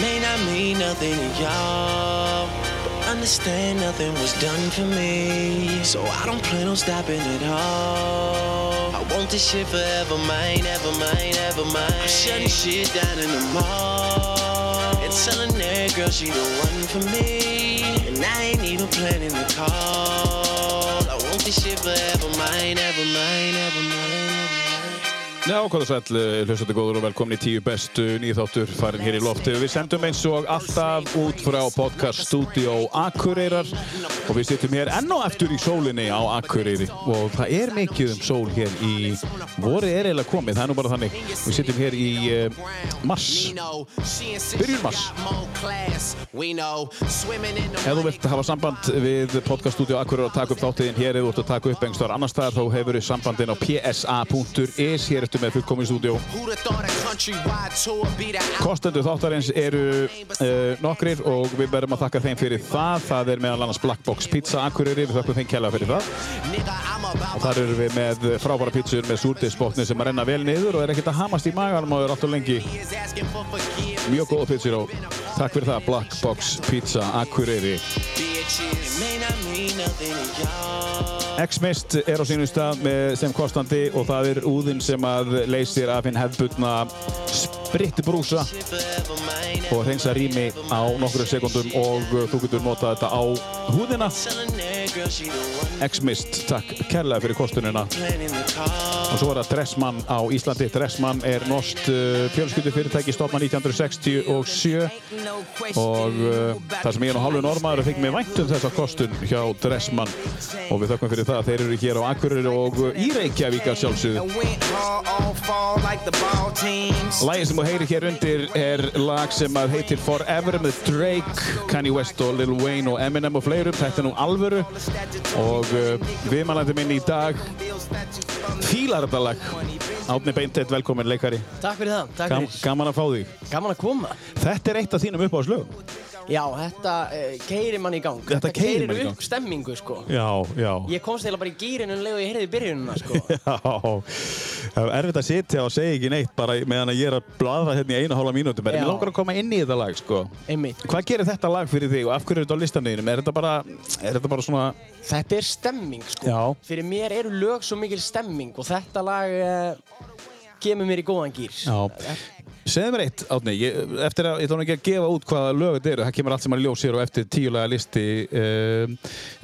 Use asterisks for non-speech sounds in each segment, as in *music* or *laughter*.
may not mean nothing to y'all, but understand nothing was done for me. So I don't plan on stopping at all. I want this shit forever mine, ever mine, ever mine. I'm shutting shit down in the mall. And telling that girl she the one for me. And I ain't even planning to call. I want this shit forever mine, ever mine, ever mine. Já, hvað er sæl, hlustandi góður og velkomin í tíu bestu nýðþáttur farin hér í lofti. Við sendum eins og alltaf út frá podcast Studio Akureyrar og við sittum hér enn og eftir í sólinni á Akureyri og það er mikið um sól hér í voru er eiginlega komið, það er nú bara þannig. Við sittum hér í uh, mars, byrjun mars. Ef þú vilt hafa samband við podcast Studio Akureyrar og taka upp þáttiðin hér eða þú ert að taka upp einhverstaðar annar staðar þá hefur við sambandin á psa.is hér eftir með fullkomið stúdíó. Kostendur þáttarins eru uh, nokkrir og við verðum að þakka þeim fyrir það. Það er meðal annars Black Box Pizza Akureyri, við þakkum þeim kjærlega fyrir það. Og þar eru við með frábæra pizzur með súrdeisbóknu sem að renna vel niður og er ekkert að hamast í maganum og er alltaf lengi. Mjög góða pizzur og takk fyrir það Black Box Pizza Akureyri. X-Mist er á með sem kostandi og það er úðinn sem að leysir af hinn hefðbundna spritbrúsa og hreinsa rými á nokkru sekundum og þú getur notað þetta á húðina X-Mist, takk kærlega fyrir kostunina. Og svo er það Dressmann á Íslandi. Dressmann er nost uh, fjölskyldufyrirtæki stofna 1967 og uh, það sem ég er nú hálfur normaður að fengja mig vænt um þessa kostun hjá Dressmann. Og við þökkum fyrir það þeir eru hér á Akureyri og í Reykjavík að sjálfsögðu. Lægin sem þú heyrir hér undir er lag sem að heitir Forever með Drake, Kanye West og Lil Wayne og Eminem og fleirum. Þetta er nú alvöru. Og uh, viðmælandi minn í dag fílar þetta lag. Átni Beinteitt, velkomin leikari. Takk fyrir það, takk Gam, fyrir. Gaman að fá þig. Gaman að koma. Þetta er eitt af þínum uppáðslögum Já, þetta uh, keirir mann í gang. Þetta mann í keyrir gang. upp stemmingu, sko. Já, já Ég komst eiginlega bara í gýrinu og ég heyrði byrjununa, *laughs* sko. Já, það er erfitt að sitja og segja ekki neitt bara meðan ég er að bladra hérna í einu hálfa mínútum ég langar að koma inn í þetta lag sko Einmitt. Hvað gerir þetta lag fyrir þig og af hverju er þetta á listanauðinum? Er þetta bara, er þetta bara svona, Þetta er stemming, sko. Já. Fyrir mér eru lög svo mikil stemming og þetta lag uh, kemur mér í góðan gýr. já Segðu mér eitt, Átni, ég, eftir að, ég þóna ekki að gefa út hvaða lög þetta eru, það kemur allt sem að ljós hér og eftir tíulega listi uh,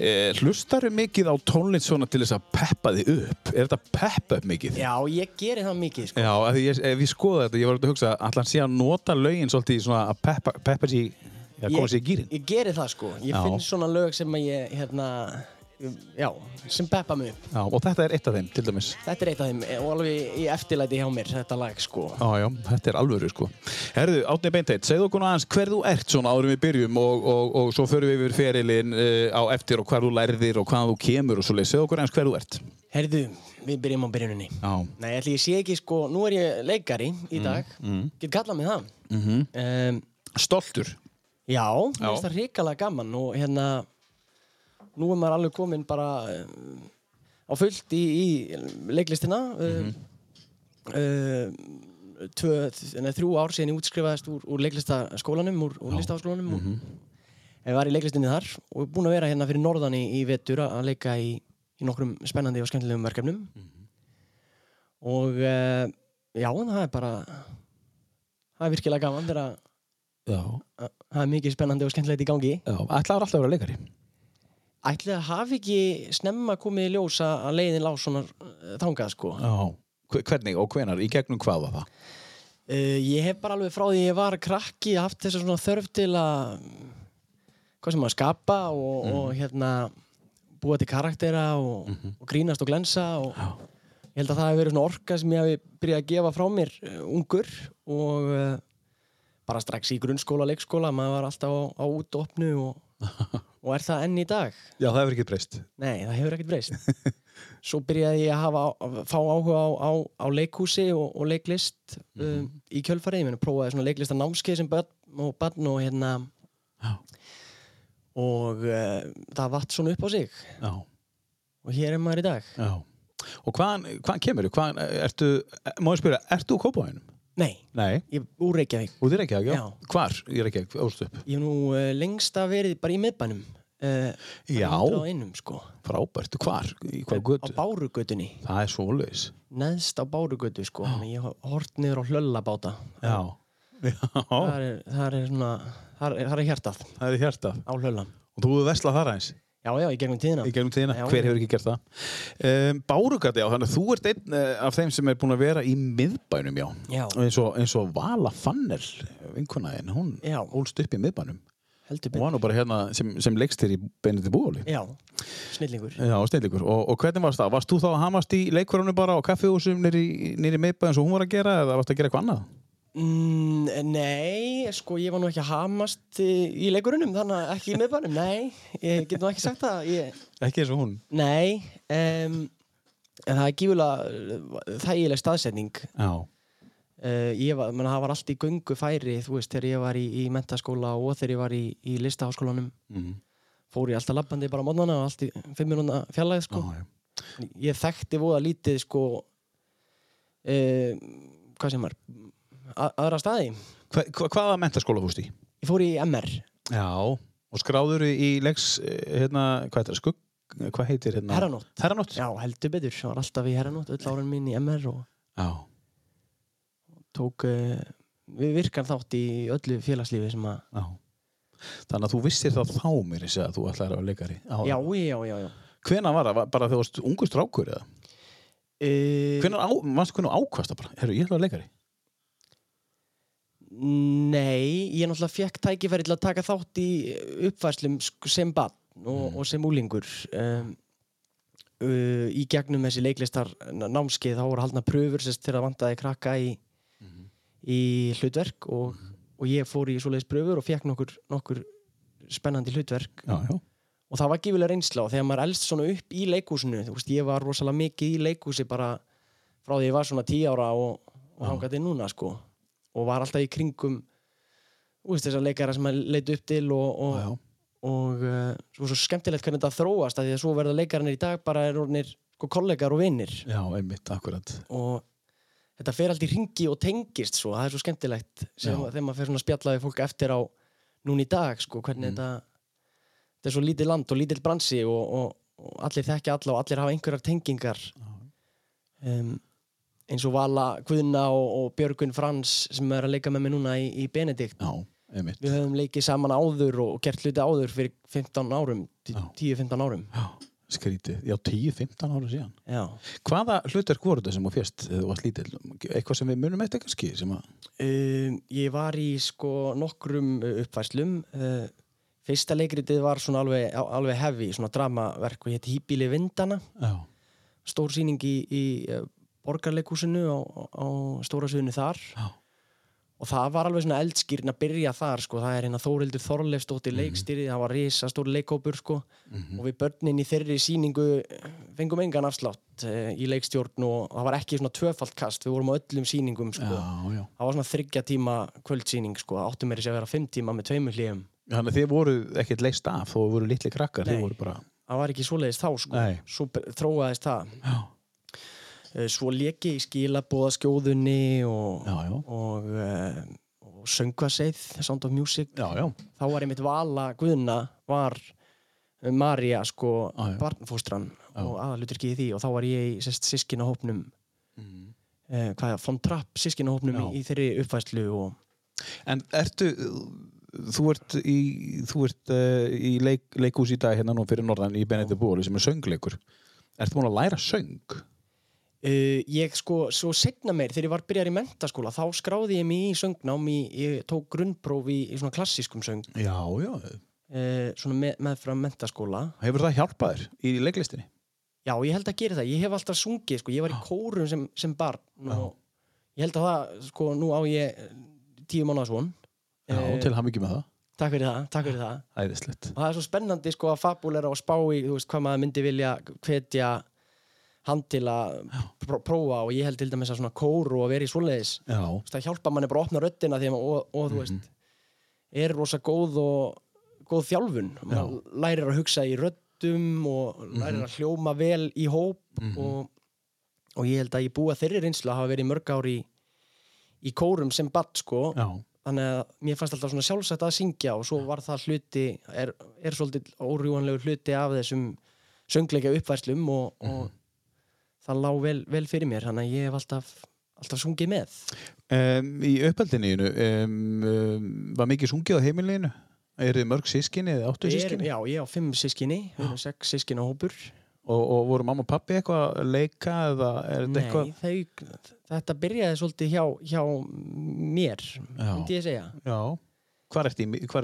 uh, Hlustaru mikið á tónlist svona til þess að peppa þig upp? Er þetta peppa upp mikið? Já, ég geri það mikið, sko. Já, því ég, ef ég skoða þetta, ég var að hugsa að hann sé að nota lögin svolítið í svona að peppa, peppa sér í, að koma sér í gýrin. Ég geri það, sko. Ég Já. finn svona lög sem að ég, hérna, já, sem peppa mig upp. Já, og þetta er eitt af þeim, til dæmis. Þetta er eitt af þeim og alveg í eftirlæti hjá mér, þetta lag, sko. Já, já, þetta er alvöru, sko. Herðu, Átni Beinteit, segðu okkur aðeins hver þú ert svona áður við byrjum og, og, og svo förum við yfir ferilinn uh, á eftir og hvar þú lærðir og hvaðan þú kemur og svo leið. Segðu okkur aðeins hver þú ert. Herðu, við byrjum á byrjuninni. Já. Nei, ætli ég sé ekki, sko, nú er ég leikari í dag, get mig það. Mm -hmm. Um, Stoltur. já, mér finnst það hrikalega gaman og hérna, nú er maður alveg kominn bara um, á fullt í, í leiklistina. Um, uh, tvö, neð, þrjú ár síðan ég útskrifaðist úr, úr leiklistaskólanum, úr, úr listaháskólanum og ég var í leiklistinni þar og búinn að vera hérna fyrir norðan í, í vetur að leika í, í nokkrum spennandi og skemmtilegum verkefnum. Og uh, já, það er bara það er virkilega gaman þegar að það er mikið spennandi og skemmtilegt í gangi. Já, ætlaður alltaf að vera leikari. Ætli það hafi ekki snemma komið í ljós að að leiðin lá svona uh, þangað sko Já. Hve- Hvernig og hvenar? Í gegnum hvað var það? uh, ég hef bara alveg frá því ég var krakki haft þessa svona þörf til að hvað sem að skapa og, og hérna búa til karaktera og, og grínast og glensa og ég held að það hefur verið svona orka sem ég hef byrjað að gefa frá mér uh, ungur og uh, bara strax í grunnskóla, leikskóla maður var alltaf á, á útopnu og, og *laughs* er það enn í dag Já, það hefur ekki breyst. Nei, það hefur ekkert breyst. *laughs* Svo byrjaði ég að hafa, að fá áhuga á, á, á leikhúsi og, og leiklist um, í kjölfarið. Ég meina, prófaði svona leiklista námskeið sem börn og barn og hérna... Já. Og uh, það vatt svona upp á sig. Já. Og hér er maður í dag. Já. Og hvaðan, hvaðan kemur þú? Má ég spyrja, ert þú kópáinum? Nei, Nei, ég úr Reykjavík. í Reykjavík, já. Já. Hvar í Reykjavík, ólst upp? Ég hef nú uh, lengst að verið bara í miðbænum. Uh, Já. Á einum, sko. Frábært, hvar? Í hvað Á götu? Bárugötunni. Það er svoleiðis. Neðst á Bárugötu, sko. Þannig Ég hef hort niður á hlöllabáta. Já. Já, Það er, það er svona, það er, það er hjartað það er hjartað. á hlöllam. Og þú hefur veslað þar aðeins Já, já, í gegnum tíðina. í gegnum tíðina. Já, Hver hefur ekki gert það? Um, Bárugati, já, þannig að þú ert einn uh, af þeim sem er búin að vera í miðbænum, já. Já, eins og, eins og Vala Fannel vinkunaðin, hún Já. ólst upp í miðbænum heldur og betur. var bara hérna sem, sem leikstir í Benedikt Búali Já, snillingur. Já, snillíkur. Og, og hvernig varst það? Varst þú þá að hamast í leikvarunum bara á kaffihúsum nýri, miðbæðin svo hún var að gera eða varst að gera eitthvað annað? Mm, nei, sko, ég var nú ekki að hamast í, leikurunum, þannig að ekki í miðbænum, nei, ég get nú ekki sagt það. Ég, Ekki eins og hún? nei, um, en það er gífulega þægileg staðsetning. Já. Uh, ég var, menn, það var allt í göngu færi, þú veist, þegar ég var í, í mentaskóla og þegar ég var í, í listaháskólanum. Mm. Fór ég alltaf labbandi bara mótnana og allt í fimm minúna fjarlæð, sko. Já. Ég þekkti voða lítið, sko, uh, hvað sem var, aðra staði. Hva, hva, hvaða mentaskóla fórst í? Ég fór í MR. Já. Og skráður í leiks, eh, hérna, hvað heitir það, skugg, hvað heitir hérna? Herranótt. Herranótt? Já, heldur betur. Það var alltaf í herranótt, öll árin mín í MR og Já. tók uh, við virkan þátt í öllu félagslífi sem að... Já. Þannig að þú vissir það þá mér að þú ætlaði að vera leikari. Já, já, já, já. Hvenær var það? Bara þegar þú varst ungur strákur eða? Uh, Hvenær á, varstu hvernig ákvast það bara? Herru, ég ætla að vera leikari. Nei, ég náttúrulega fekk tækifæri til að taka þátt í uppfærslum sem bann og, og sem úlingur um, uh, í gegnum þessi leiklistar námskeið þá voru haldna pröfur sérst þegar það vantaði krakka í, í hlutverk og, og ég fór í svoleiðis pröfur og fekk nokkur, nokkur spennandi hlutverk. Já, já. og það var gífilega reynsla og þegar maður elst svona upp í leikhúsinu þú veist, ég var rosalega mikið í leikhúsi bara frá því ég var svona tíu ára og, og hangað til núna sko og var alltaf í kringum veist, þessar leikara sem maður leit upp til og, og, Já, já. og uh, svo, svo skemmtilegt hvernig þetta þróast að því að svo verða leikararnir í dag bara er orðinir sko, kollegar og vinnir Já, einmitt, akkurat. og þetta fer allt í ringi og tengist svo, það er svo skemmtilegt þegar maður fer svona að spjalla við fólk eftir á núna í dag, sko, hvernig þetta þetta er svo lítið land og lítill bransi og, og, og allir þekkja alla og allir hafa einhverjar tengingar. Um, eins og Vala Guðna og, og Björgun Frans sem er að leika með mig núna í, í Benedikt Já, við höfum leikið saman áður og gert hluti áður fyrir 15 árum, Já. 10-15 árum Já, skrítið. Já, 10-15 ára síðan. já Hvaða hlutverk voru þetta sem þú fjast þegar þú varst lítill? Eitthvað sem við munum eftir kannski? Sem að... Um, ég var í sko nokkrum uh, uppfærslum uh, fyrsta leikritið var svona alveg, alveg heavy, svona dramaverk og hétti Hýbíli vindana Já. stór sýning í, í uh, borgarleikúsinu á, á stóra sviðinu þar. Já. og það var alveg svona eldskýrin að byrja þar sko, það er hérna Þórildur Þorleifsdóttir leikstýrið, það var risa stór leikópur sko og við börnin í þeirri sýningu fengum engan afslátt uh, í leikstjórn og það var ekki svona tvöfalt kast, við vorum á öllum sýningum sko. Já, já. það var svona þryggja tíma kvöldsýning sko, það áttu meiri sér að vera fimm tíma með tveimur hlýjum Þannig að þið voru ekkert leist af þó voru litli krakkar. Þið voru bara... það var ekki svoleiðis þá sko. Svo þróaðist það. Já. Eh, svo leki í skilabóðaskjóðunni og, Já, já. og, og söngvaseið Sound of Music Já, já. þá var einmitt Vala Guðna var uh, Marja sko Já, barnfóstran og aðaluturki í því og þá var ég í sískinahópnum Mm. uh, hvað er, von Trapp sískinahópnum í, í þeirri uppfæslu og En ertu, þú ert í, þú ert, uh, í leik, leikhús í dag hérna nú fyrir norðan í Benedikt Bóli sem er söngleikur. Ertu búin að læra söng? Uh, ég sko, svo setna meir þegar ég var byrjar í mentaskóla þá skráði ég mig í söngnám í, ég tók grunnpróf í, í svona klassískum söng. Já, já. uh, svona með, meðfram mentaskóla. Hefur það hjálpað þér í leiklistinni? já, ég held að gera það, ég hef alltaf sungið sko, ég var í kórum sem, sem barn og ég held að það, sko, nú á ég eh, tíu mánuða svon Já, til hann ekki með það. takk fyrir það, takk fyrir það. Æðislegt. og það er svo spennandi sko að fabulera og spá í þú veist hvað maður myndi vilja hvetja hann til að pró prófa og ég held til dæmis að svona kóru og vera í svoleiðis. Það hjálpa manni bara að opna að maður, og, og þú veist er rosa góð og góð þjálfun. Maður lærir að hugsa í röddum og lærir að hljóma vel í hóp og, og ég held að ég búa þeirri reynslu að hafa verið mörg ár í, í kórum sem badd sko. Já. þannig að mér fannst alltaf svona sjálfsagt að syngja og svo var það hluti er, er svolítið órjúanlegur hluti af þessum söngleika uppfærslum og, og það lá vel, vel fyrir mér þannig að ég hef alltaf, alltaf sungið með Um, í uppeldinu um, um, var mikið sungið á heimilinu? Er þið mörg sískinni eða áttu sískinni? já, ég á fimm sískinni erum sex sískinna hópur Og, og voru mamma og pappi eitthvað að leika eða er þetta eitthvað? Nei, þau, þetta byrjaði svolítið hjá, hjá mér myndi ég segja Já. Hvað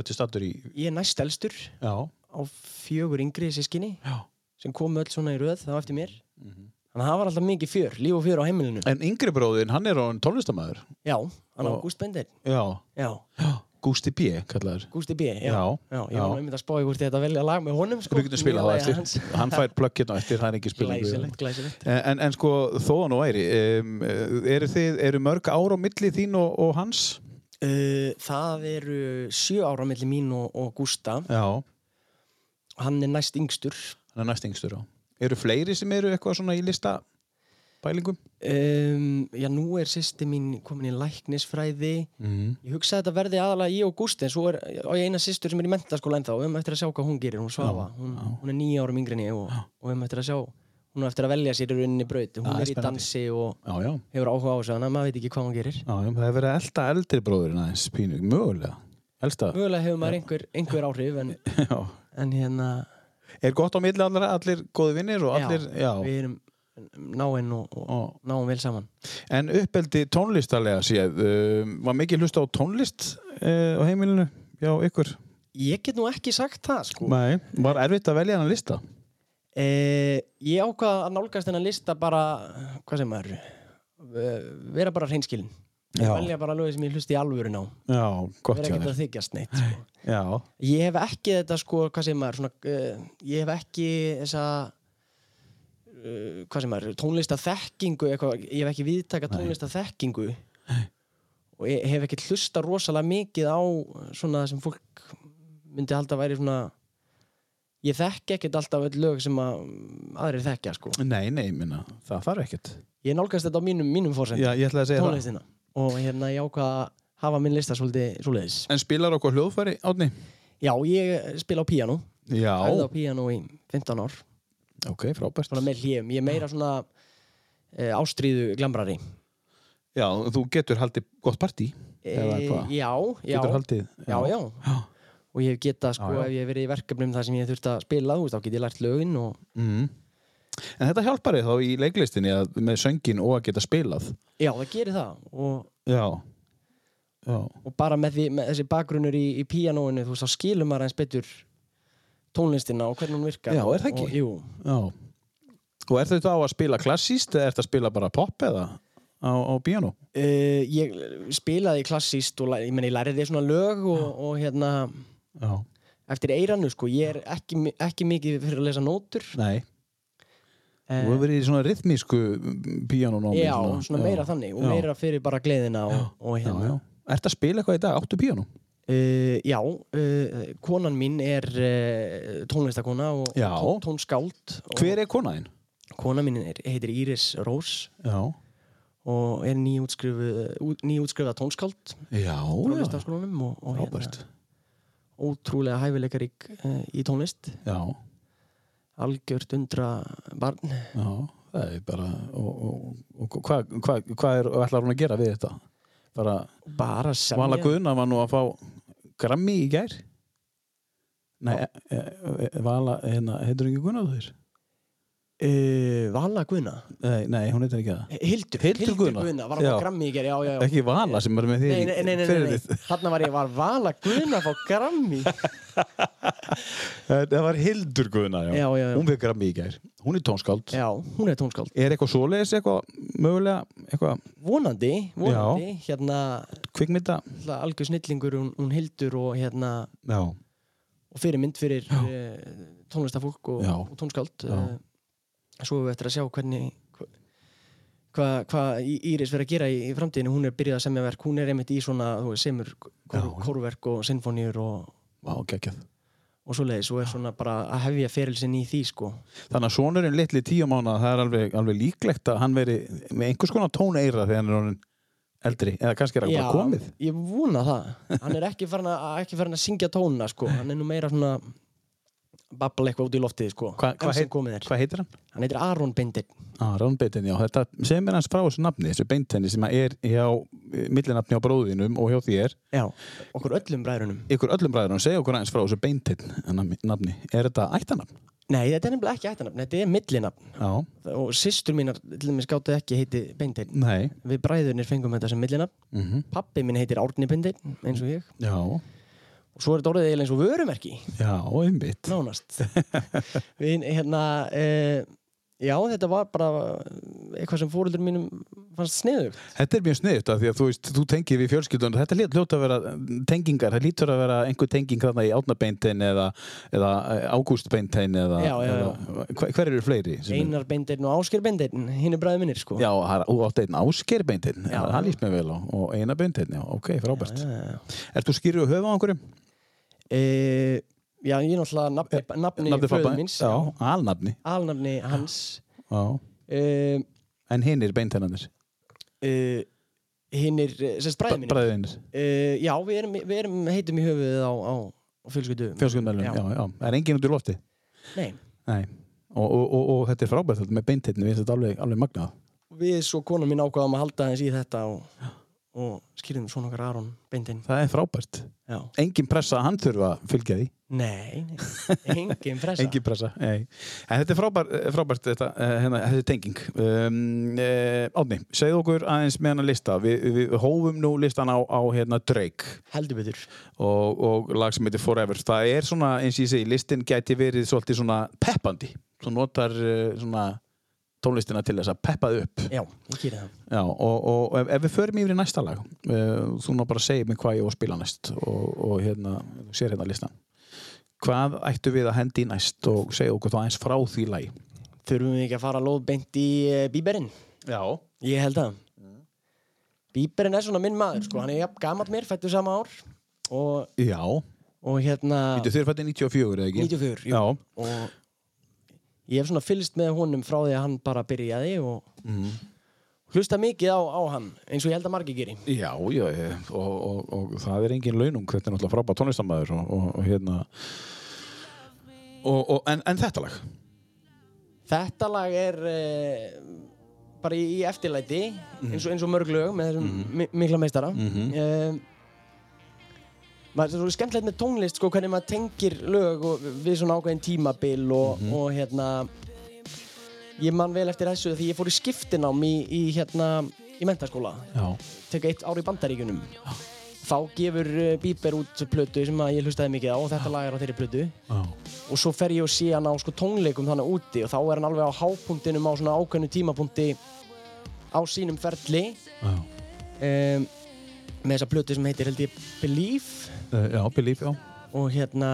ertu, stattur í? Ég er næst elstur Já. á fjögur yngri sískinni Já. sem komu öll svona í röð þá eftir mér Mhm. Þannig að það var alltaf mikið fjör, líf og fjör á heimilinu En yngri bróðin, hann er á tónlistamæður. Já, hann Og- Ágúst Bendir Já. Já, *gasps* Gústi B. kallaður. Gústi B Já, Já, já ég já. var einmitt að spáði hvort ég ætti að velja lag með honum sko. Við getum spilað það eftir. hans. Hann fær plögginn á eftir, það er ekki spilað. Glæsilegt, glæsilegt En, en sko, þó hann og væri, um, eru, þið, eru mörg ár á milli þín og, og hans? uh, Það eru sjö ára milli mín og, og Gústa Já. Hann er næst yngstur Hann er næst yngstur á. Eru fleiri sem eru eitthvað svona í lista pælingum? um, Já, nú er sýsti mín komin í læknisfræði Mm. Ég hugsa að þetta verði aðalega og Gústi en svo er ég eina sýstur sem er í mentaskóla ennþá og við höfum eftir að sjá hvað hún gerir, hún svafa hún, hún er nýja árum yngri en ég og, og við höfum eftir að sjá hún er eftir að velja sér í rauninni braut hún Já, er í dansi og Já, já. hefur áhuga á þessu þannig að maður veit ekki hvað hún gerir það er verið elda eldri bróðurinn aðeins, pínu, mögulega. Elsta. mögulega hefur maður einhver, einhver áhrif en, *laughs* en hérna Er gott á milli allir, allir góði vinnir og allir, já. við erum náinn og, og náum vel saman En uppeldi tónlistarlega séð, um, var mikið hlust á tónlist uh, á heimilinu hjá ykkur? ég get nú ekki sagt það sko Nei. Var erfitt að velja hann að lista? eh, ég ákvað að nálgast þennan lista bara hvað sem maður eh, vera bara hreinskilin Já. velja bara lög sem ég hlusti í alvöru ná Já, gott vera hjá ekki þér. að þykjast neitt sko. Ég hef ekki þetta sko hvað sem maður svona, uh, ég hef ekki þessa uh, hvað sem maður tónlista þekkingu eitthvað, ég hef ekki viðtaka tónlista þekkingu og ég hef ekki hlusta rosalega mikið á svona það sem fólk myndi halda að væri svona ég þekki ekkert alltaf öll lög sem að aðrir þekkja sko nei, nei, minna, það þarf ekkert. ég nálgast þetta á mínum, mínum fórsend Já, ég ætla að segja það. tónlistina og hérna ég ákvað að hafa minn lista svolítið svoleiðis En spilar okkur hljóðfæri, Átni? já, ég spila á píano Já, æfði á píano í 15 ár ok, frábært. svona með hljöfum, ég er meira svona e, ástríðu glambrari Já, þú getur haldið gott partí. E, já, já, Getur haldið. já, já Já. og ég hef getað sko, já. ef ég hef verið í verkefnum þar sem ég þurft að spila, þú veist, þá get ég lært lögin og Mm. En þetta hjálpar þið þá í leiklistinni að, með söngin og að geta spilað. já, það gerir það og, Já. Já. og bara með, því, með þessi bakgrunnur í, í píanóinu, þú veist, þá skilur maður eins betur tónlistina og hvernig hún virkar Já, er það ekki? og, Já. Og er þetta á að spila klassíst eða er þetta að spila bara pop eða á, á piano? Uh, ég spilaði klassíst og ég, meni, ég læriði svona lög og, og hérna eftir eiranu sko, ég er ekki, ekki mikið fyrir að lesa nótur Nei. Uh, Þú hefur verið í svona rithmísku píanónámi. Já, svona meira þannig og Já. meira fyrir bara gleðina og, og Já, hérna já. Ertu að spila eitthvað í dag? Áttu píanó? Uh, já, uh, konan mín er uh, tónlistakona og Já. tón, tónskáld og Hver er konaðinn? Kona mín er, heitir Íris Rós Já. og er nýútskrifuð tónskáld Já, já. listaskólanum og, og Frábært. ótrúlega hæfileikarík í tónlist Já. Algjört undra barn Já. Það er bara, og, og, og hvað hva, hva er, ætlar hún að gera við þetta? Bara, bara semja Vala Guðna var nú að fá grammi í gær Nei, e, e, e, Vala, hérna, heitur ekki Guðnaður? Uh, Vala Guðna Nei, nei, hún heitir ekki það Hildur, Hildur Guðna. var að Já. fá grammi í gerð, já, já, já Ekki Vala sem er með þér Nei, nei, nei, nei, nei. Þarna var ég, var Vala Guðna fá grammi *laughs* Það var Hildur Guðna, já. Já, já, já. Hún við grammi í gær Hún er tónskáld Já, hún er tónskáld Er eitthvað svoleiðis, eitthvað mögulega, eitthvað Vonandi, vonandi Hérna, kvikmynda? algjör snillingur hún, hún Hildur og hérna Já, og fyrirmynd fyrir uh, tónlistafólk og, Já. og tónskáld Já. Svo við eftir að sjá hvernig hvað hva Íris verður að gera í, í framtíðinu hún er byrjað að semja verk, hún er einmitt í svona þú veist, semur Já, kór, já. kórverk og sinfóníur og, vá, geggjað og svoleiðis og er svona bara að hefja ferilsinn í því sko Þannig að sonurinn litli tíu mánu það er alveg, alveg líklegt að hann veri með einhvers konar tóneira þegar hann er orðin eldri, eða kannski er hann bara komið ég vona það. Hann er ekki farin að, ekki farin að syngja tóna, sko. Hann er nú meira svona babbla eitthvað út í loftið, sko. Hva, hvað, sem heit, er. hvað heitir hann? Hann heitir Aron Bindin. Aron Beitin, já, þetta segir mér hans frá þessu nafni, þessu beintenni sem er hjá eh, millinafni á bróðinum og hjá þér Já, okkur öllum bræðrunum. ykkur öllum bræðurinn, segja okkur aðeins frá þessu beintenn nafni, er þetta ættanafn? Nei, þetta er nefnilega ekki ættanafn, þetta er millinafn. Já, Og systur mínar, til dæmis gáttu ekki heiti Bindin. Við bræðurnir fengum þetta sem millinafn. mm Pappi minn heitir Árni Bindin, eins og ég. Já, Og svo er þetta orðið eiginlega eins og vörumerki. já, einmitt Nánast. *laughs* Við, hérna, e, já, þetta var bara eitthvað sem fóröldur mínum fannst sniðugt. Þetta er mjög sniðut af því að þú veist, þú tengir við fjölskyldun þetta lít- hljóta að vera tengingar það lítur að vera einhver tenging þarna í átnabeintein eða, eða ágústbeintein eða, Já, já, já. eða hver, eru fleiri? sem eru- Einar Bindin og Ásker Bindin, hinn er bræður minnir, sko. Já, er- þú átt einn áskerbeintein það líst mér vel og eina beintein, já, ok, frábært Já, já, já. Ert þú skýrðu að höfa á einhverjum? E, já, ég er náttúrulega nafni, nafni, Nafni minns. Já, alnafni Alnafni hans. E, En hinn er beinteinanir e, hinn er, sérst, bræður minnir. Bræðinir, E, já, við erum, við erum heitum í höfuðið á, á, á fjölskyldu. fjölskyldunarlun, já. Já. já, Það er engin út í lofti Nei. Nei Og, og, og, og þetta er frábært með beinteinu, við þetta alveg, alveg magnað Við svo kona mín ákvaðum að halda aðeins í þetta og, og skýrðum svona okkar Aron Bindin. Það er frábært. Já. Engin pressa að hann þurfa að fylgja því. Nei, nei, engin *laughs* pressa. Engin pressa, nei. En þetta er frábært, frábært þetta, eh, hérna, þetta er tenging. Um, uh, Átni, segðu okkur aðeins með hann lista. Við, við hófum nú listan á, á hérna, Drake. Heldur betur. og, og lag sem heitir Forever. Það er svona, eins og ég segi, listin gæti verið svolítið svona peppandi. Þú notar uh, svona tónlistina til þess að peppa þau upp Já, ég gerir það. Já, og, og ef, ef við förum yfir í næsta lag uh, þú ná bara segja mig hvað ég á að spila næst og, og hérna, sér hérna listan hvað ættu við að hendi næst og segja okkur þá eins frá því lagi Þurfum við ekki að fara lóðbeint í uh, bíberinn? Já Ég held að. Bíberinn er svona minn maður, sko. Hann er jafn gammal mér, fættu sama ár. Og, Já, og hérna... Þú fætti 94 eða ekki? 94, jú. Já, Og ég hef svona fylgst með honum frá því að hann bara byrjaði og hlusta mikið á, á hann, eins og ég held að margir geri. já, já ég- og, og, og, það er engin launung þetta er náttúrulega frábært tónlistamæður og, og, og hérna og, og, en, en þetta lag Þetta lag er uh, bara í, í eftirlæti, eins, og, eins og mörg lög með þessum mi mikla meistara. Mhm. uh, maður, er svo skemmtilegt með tónlist, sko, hvernig maður tengir lög og, við svona ákveðin tímabil og, Mhm. og hérna, ég man vel eftir þessu því ég fór í skiptinám í, í hérna, í mentaskóla. Já, tek eitt ár í bandaríkunum þá gefur uh, Bieber út plötu sem að ég hlustaði mikið á og þetta lag er á þeirri plötu. Já, og svo fer ég og sé hann á sko, tónleikum þannig úti og þá er hann alveg á hápunktinum á svona ákveðnu tímapunkti á sínum ferli. Já, um, með þessa plötu sem heitir held ég Believe uh, já Belief, já. Og hérna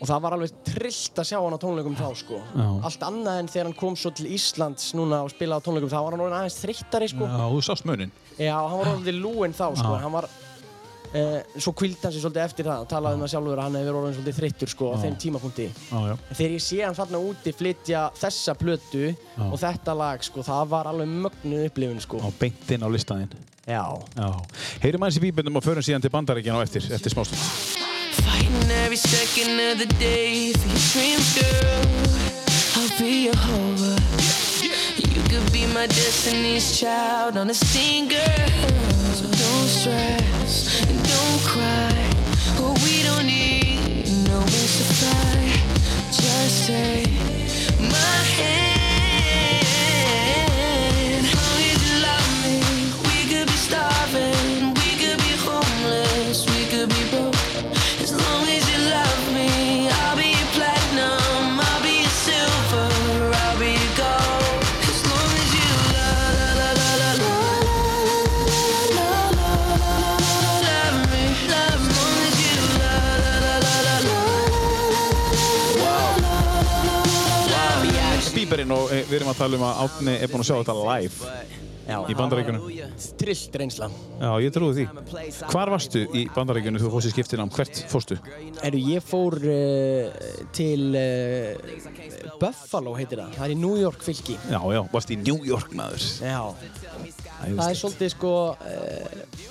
og það var alveg trillt að sjá hann á tónleikum þá sko. Já. allt annað en þegar hann kom svo til Íslands núna og spilaði á tónleikum þá var hann orðinn aðeins þreyttari sko. Já, þú sást munin Já, hann var orðin lúinn þá, sko, hann var, eh, svo kvildi hann sér svolítið eftir það og talaði um það sjálfur að hann hefur orðin svolítið þreyttur, sko, á Já. þeim tímapunkti. Já, já. En þegar ég sé hann þarna úti flytja þessa plötu og þetta lag, sko, það var alveg mögnuð upplifun, sko. á beintinn á listaðinn Já. Já, heyrim aðeins í bíbundum og förum síðan til bandaríkjan á eftir, eftir smástund my hand. Og eh, við erum að tala um að Átni er búinn að sjá þetta live Já. í bandaríkunum. Trillt reynsla. Já, ég trúi því. Hvar varstu í bandaríkunum þú fórst í skiptinám? Hvert fórstu? Eru, ég fór uh, til uh, Buffalo heitir það. Það er í New York fylki. Já, já, varst í New York maður. Já. Það er svolítið sko uh,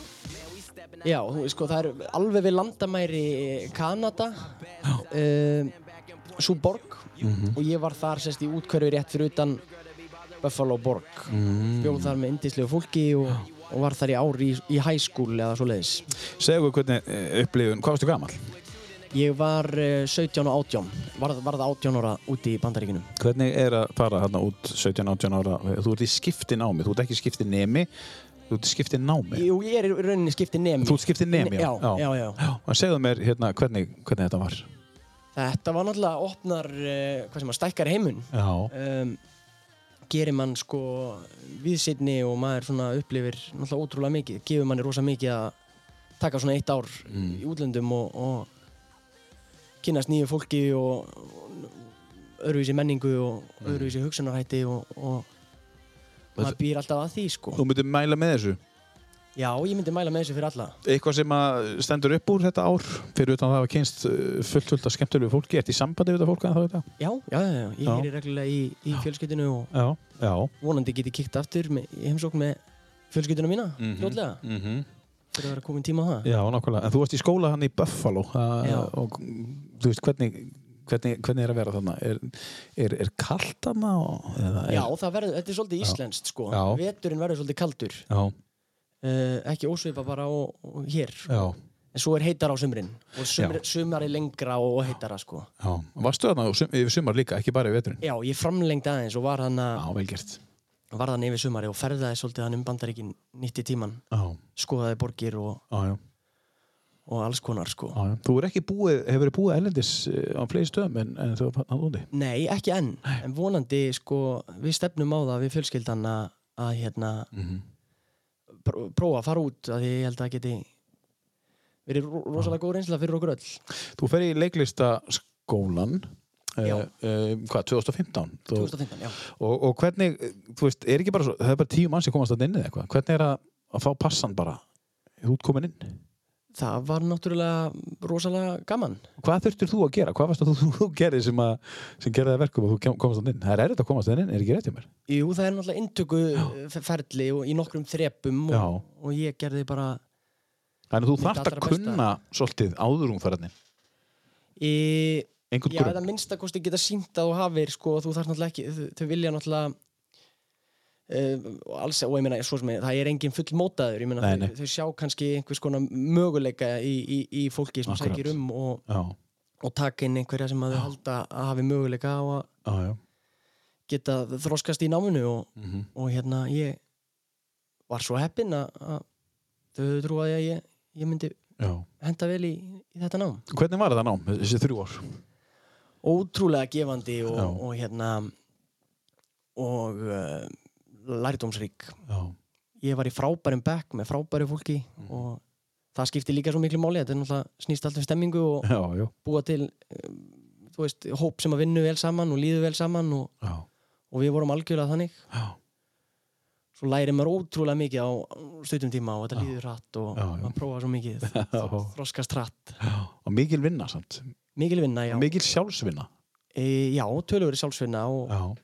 Já, sko það er alveg við landamæri Kanada uh, Sú borg og ég var þar sérst í útkörfi rétt fyrir utan Buffalo borg mm. bjóð þar með indislegu fólki og, og var þar í ár í, í high school eða svo leiðis Segðu hvernig eh, upplifun, hvað varstu gammal? Ég var uh, 17 og 18 var, var það 18 ára úti í Bandaríkinum Hvernig er að fara hérna út 17-18 ára? Þú ert í skipti námi, þú ert ekki skipti nemi, þú ert í skipti námi. Jú, ég er í rauninni skiptið nemi Þú ert skipti nemi, já, já, já, já. Já, segðu mér hérna hvernig, hvernig þetta var. Þetta var náttúrulega opnar uh, hvað sem að stækkar heimun Já, um, gerir mann sko viðsynni og maður upplifir náttúrulega ótrúlega mikið, gefur manni rosa mikið að taka svona eitt ár Mm. í útlöndum og, og kynast nýju fólki og, og öðruvísi menningu og Mm. öðruvísi hugsunarhætti og, og maður býr alltaf að því sko. þú myndir mæla með þessu. Já, ég myndi mæla með þessu fyrir alla. Eitthvað sem að stendur upp úr þetta ár, fyrir utan að það hafa kynst uh, fullt fullt af skemmtilegu fólki, ert í sambandi við þetta fólk en þá þetta? Já, já, já, já. ég heyri reglulega í, í fjölskyldinu og Já, já. vonandi get ég kíkt aftur með, í heimsókn með fjölskyldinu mína, Mhm. fljótlega, Mm -hmm. fyrir að vera komin tíma á það. Já, nákvæmlega. En þú varst í skóla hann í Buffalo og þú veist, hvernig, hvernig, hvernig er að vera þarna? Er, er, er kallt er- Já, það verður, þetta er svolítið íslenskt sko. Veturinn verður svolítið kaldur. Já, Uh, ekki ósvipa bara og, og hér. já, En svo er heitar á sumrin. Og sumri, sumar er lengra og heitara sko. já. Varstu þarna sum, yfir sumar líka, ekki bara yfir veturinn? Já, ég framlengdi aðeins og var hann, Já, vel gert. var hann yfir sumari og ferðaði svolítið hann um bandaríkin nýtti tíman. Já, Skoðaði borgir og, já, já. og alls konar sko. já. Þú er ekki búið, hefur búið ellendis eh, á fleiri stöðum en, en þú er hann úti? Nei, ekki enn. En vonandi sko, við stefnum á það við fjölskyldan að, hérna, Mm pró- prófa að fara út að ég held að það geti verið ro rosalega góð reynsla fyrir okkur öll. Þú fer í leiklistaskólan, uh, uh, hvað, 2015? Þú, 2015, já. og, og hvernig, þú veist, er ekki bara svo, það er bara tíu mann sem komast að inn eða eitthvað. Hvernig er að, að fá passan bara? Ert komin inn. Það var náttúrulega rosalega gaman. Hvað þurftir þú að gera? Hvað varst að þú, þú gerði sem, sem gerði það verkum og þú komast að inn? Það er erfitt að komast að inn, er ekki rétt hjá mér? Jú, það er náttúrulega inntöku f- ferli og í nokkrum þrepum og, og ég gerði bara Þannig að þú þarft að kunna svolítið áður hún farinnin. í, Einhvern Já, grunn. eða minnsta kosti geta sínt að þú hafir sko, þú þarf náttúrulega ekki, þau, vilja náttúrulega alls, og ég meina, svo sem ég, það er engin full mótaður, ég meina, Nei, þau, nei. þau sjá kannski einhvers konar möguleika í, í, í fólki sem Akkurat. sækir um og, og taka inn einhverja sem að þau halda að hafi möguleika á að já, já. geta þroskast í náminu og, Mm og hérna ég var svo heppinn að þau trúaði að ég, ég myndi já. henda vel í, í þetta nám Hvernig var þetta nám, þessi þrjú ár? ótrúlega gefandi og, og hérna og uh, lærdómsrík. Ég var í frábærum bekk með frábæru fólki Mhm. og það skipti líka svo miklu máli. Þetta er náttúrulega snýst alltaf um stemmingu og já, búa til um, veist, hóp sem að vinna vel saman og líðu vel saman og, og við vorum algjörlega þannig. Já. svo læri maður ótrúlega mikið á stundum tíma og þetta líður hratt og maður prófa svo mikið. Þroskast hratt. Og mikil vinna samt. mikil vinna, já, Mikil sjálfsvinna. e, já tölur sjálfsvinna og, Já,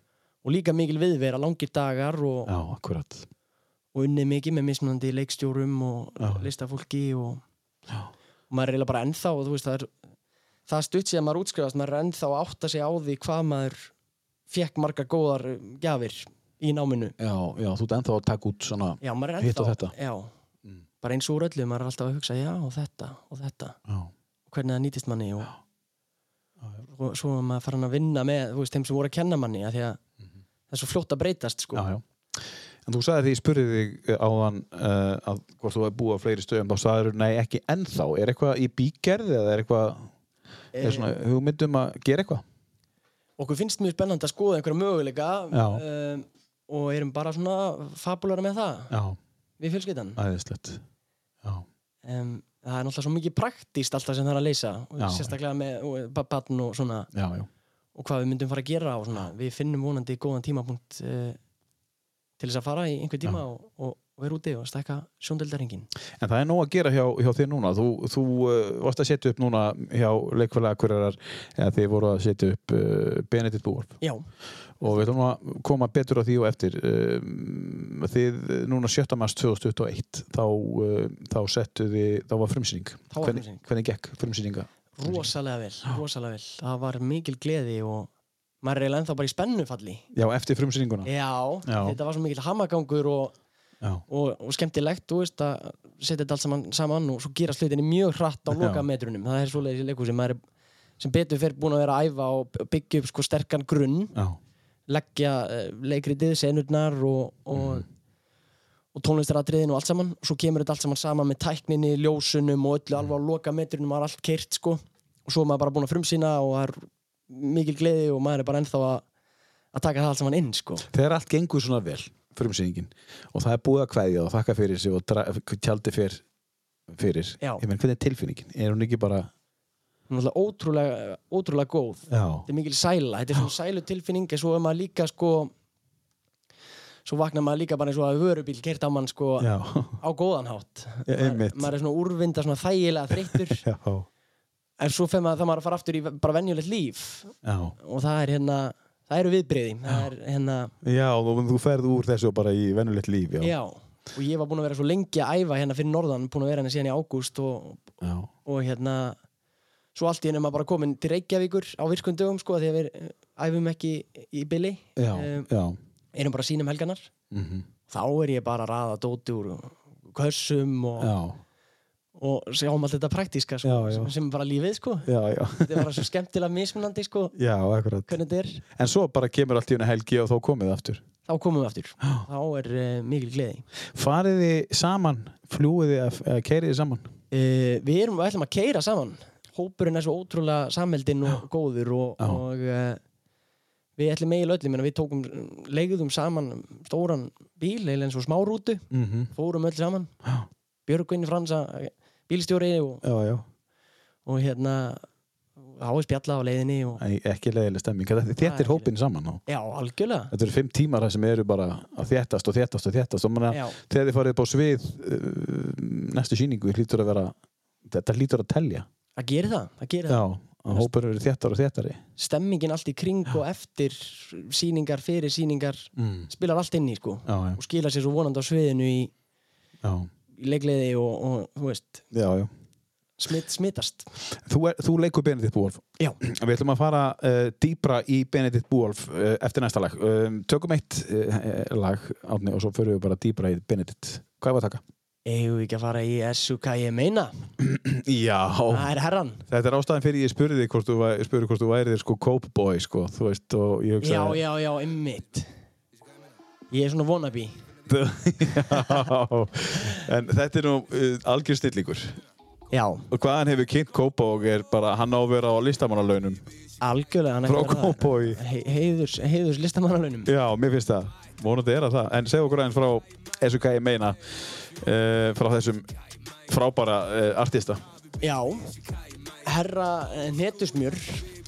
og líka mikil viðvera, langir dagar og, já, og unnið mikið með mismunandi leikstjórum og Já. listafólki og, og maður er eiginlega bara ennþá og þú veist það er það stutt síðan maður útskrifast, maður er ennþá að átta sig á því hvað maður fekk margar góðar um, gjafir í náminu. Já, já, þú ert ennþá að taka út svona... já, Hitt og þetta. já, Mm. bara eins úr öllu, maður er alltaf að hugsa já, og þetta, og þetta, Já, og hvernig það nýtist manni og, og svo maður farin að vinna með, þú veist, þeim sem voru að kenna manni að því að það er svo fljótt að breytast sko. já, já. En þú sagði því, ég spurði þig áðan uh, að hvort þú hefði búið á fleiri stöðum, þá sagður nei, ekki ennþá. Er eitthvað í bígerð eða er eitthvað, er svona hugmyndum að gera eitthvað? okkur finnst mjög spennandi að skoða einhverja möguleika um, og erum bara svona fabulara með það Já, við. Já, um, það er náttúrulega svo mikið praktíst alltaf sem það er að leysa og sérstaklega með og, ba- barn og svona já, já. Og hvað við myndum fara að gera og svona við finnum vonandi góðan tímapunkt uh, til þess að fara í einhver tíma og, og, vera úti og stækka sjóndeldaringin En það er nóg að gera hjá, hjá þér núna. Þú, þú uh, varst að setja upp núna hjá leikfælega hverjarar, eða þið voru að setja upp uh, Benedikt Búarp. Já, Og við ætlum að koma betur á því og eftir. Þið núna 7. mars 2021, þá, þá settu þið, þá var frumsýning. Þá var hvernig, frumsýning. hvernig gekk frumsýninga? Rosalega vel, rosalega vel það var mikil gleði og maður er eiginlega ennþá bara í spennufalli Já, eftir frumsýninguna. Já, Já. þetta var svo mikil hamagangur og, og, og skemmtilegt þú veist að setja þetta allt saman, saman og svo gera slutinni mjög hratt á Já. loka metrunum það er svoleiðis í leikhúsi maður er sem betur fyrir búin að vera að æfa og byggja upp sko sterkan grunn Já. leggja uh, leikritið, senurnar og, og, og tónlistaratriðin og allt saman og svo kemur þetta allt saman saman með tækninni, ljósunum og öllu alveg á loka metrunum var allt keirt sko og svo er maður bara búin að frumsýna og það er mikil gleði og maður er bara ennþá að, að taka það allt saman inn sko Þegar allt gengur svona vel, frumsýningin, og það er búið að kveðja og þakka fyrir sig og tjaldi fyrir, fyrir. Já. Ég menn, hvernig er tilfinningin? Er hún ekki bara... er ótrúlega, ótrúlega góð Já. þetta er mikil sæla, þetta er svona sælu tilfinning en svo er maður líka sko svo vaknar maður líka bara eins og að vörubíl kert á mann sko Já. á góðan hátt Já, einmitt. maður, maður er svona úrvinda, svona þægilega þreyttur *laughs* en svo fer maður það maður að fara aftur í bara venjulegt líf Já. og það er hérna það eru viðbriði það er hérna, Já, þú, þú ferð úr þessu bara í vennulegt líf, já. já. og ég var búinn að vera svo lengi að æfa hérna fyrir norðan búinn að vera hérna síðan í ágúst og, Já. og hérna svo allt í henni maður bara komin til Reykjavíkur á virkum dögum sko því að við æfum ekki í billi Já, Em, já. Erum bara sínum helganar Mm þá er ég bara að raða dóti úr kössum og, og sjáum allt þetta praktíska sko, Já, já. sem- er bara lífið sko. Já, já. þetta er bara svo skemmtilega mismunandi sko En svo bara kemur allt í henni helgi og þá komið aftur. þá komum við aftur. Þá er uh, mikil gleði. Farið þið saman, fljúið þið eða- eða keirið þið saman? uh, við erum við ætlum að keira saman. Hópurinn er svo ótrúlega samheldinn og góður og, Já. og uh, við ætlum eiginlega öllum við tókum leigðum saman stóran bíl eða eins og smárútu Mm -hmm. fórum öll saman Já. Björgvin Fransa bílstjóri og, Já, já. og hérna hái spjalla á leiðinni og, ekki leiðileg stemming. Þetta er hópin saman. Og já, algjörlega þetta eru fimm tímar sem eru bara að þéttast og þéttast og þéttast. Og þegar þið farið upp á svið uh, næstu síningu hlýtur að vera, þetta hlýtur að telja. það gerir það, það gerir það Að hópur eru þéttar og þéttari. stemmingin allt í kring og eftir síningar, fyrir síningar Mm. spilar allt inn í sko Já, já, og skilar sér svo vonandi á sviðinu í, í leikleiði og, og þú veist, Já, smitt, smittast Þú, er, þú leikur Benedikt Búolf. Já. Við ætlum að fara uh, dýbra í Benedikt Búolf uh, eftir næsta lag. Um, tökum eitt uh, lag, Átni, og svo förum við bara dýbra í Benedikt. Hvað er að taka? Eigum við ekki að fara í SUK ég meina Já. það er herran Þetta er ástæðan fyrir ég spurði þig hvort þú, spurði hvort þú værið sko Cope Boy, sko, þú veist, og ég hugsaði... já, já, já, ymmit ég er svona wannabe *laughs* já. En þetta er nú uh, algjör stillingur. já, Og hvaðan hefur kynnt Cope Boy er bara hann á að vera á listamannalaunum. algjörlega hann er Frá að það. Cowboy. He heiðurs, heiðurs listamannalaunum Já, mér finnst það. Mónandi er að það. En segð okkur aðeins frá hvað ég meina uh, frá þessum frábæra uh, artista. já, herra eh, Netusmjör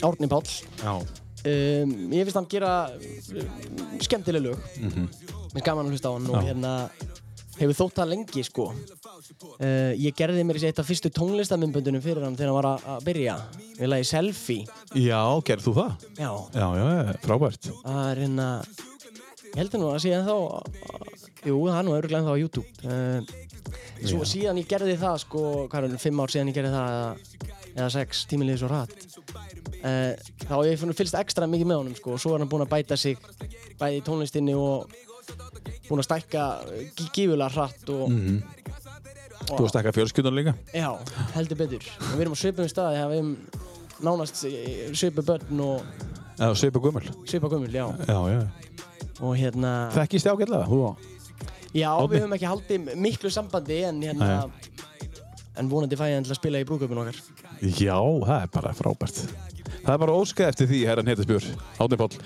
Árni Páll Já. um, ég finnst hann gera skemmtileg lög mm. -hmm. gaman að hlusta á hann og Já. hérna hefur þótt það lengi sko uh, ég gerði mér eitt af fyrstu tónlistamindböndunum fyrir hann þegar hann var að- að byrja við lagi Selfie Já, gerð þú það? já, Já, já, frábært. það er hérna ég heldur nú að síðan þá jú, það er nú öruglega ennþá á YouTube uh, svo síðan ég gerði það sko, hvað er það, fimm ár síðan ég gerði það eða, eða sex, tímilið svo rætt uh, þá hef ég fylgst ekstra mikið með honum sko, og svo er hann búinn að bæta sig bæði í tónlistinni og búinn að stækka gí- gífulega hratt og, Mm Þú varst ekki að fjölskyldan líka? já, heldur betur og við erum á svipum staði, við erum nánast svipu börn og Já, Seipa Gummul. svipa gömul, já Já, já. og hérna Þekkist þið ágætlega? Já, Árni? við höfum ekki haldið miklu sambandi en hérna en vonandi fæ ég hann til að spila í brúköpun okkar Já, það er bara frábært. Það er bara óskað eftir því, herran Heitisbjörn, Átni Páll.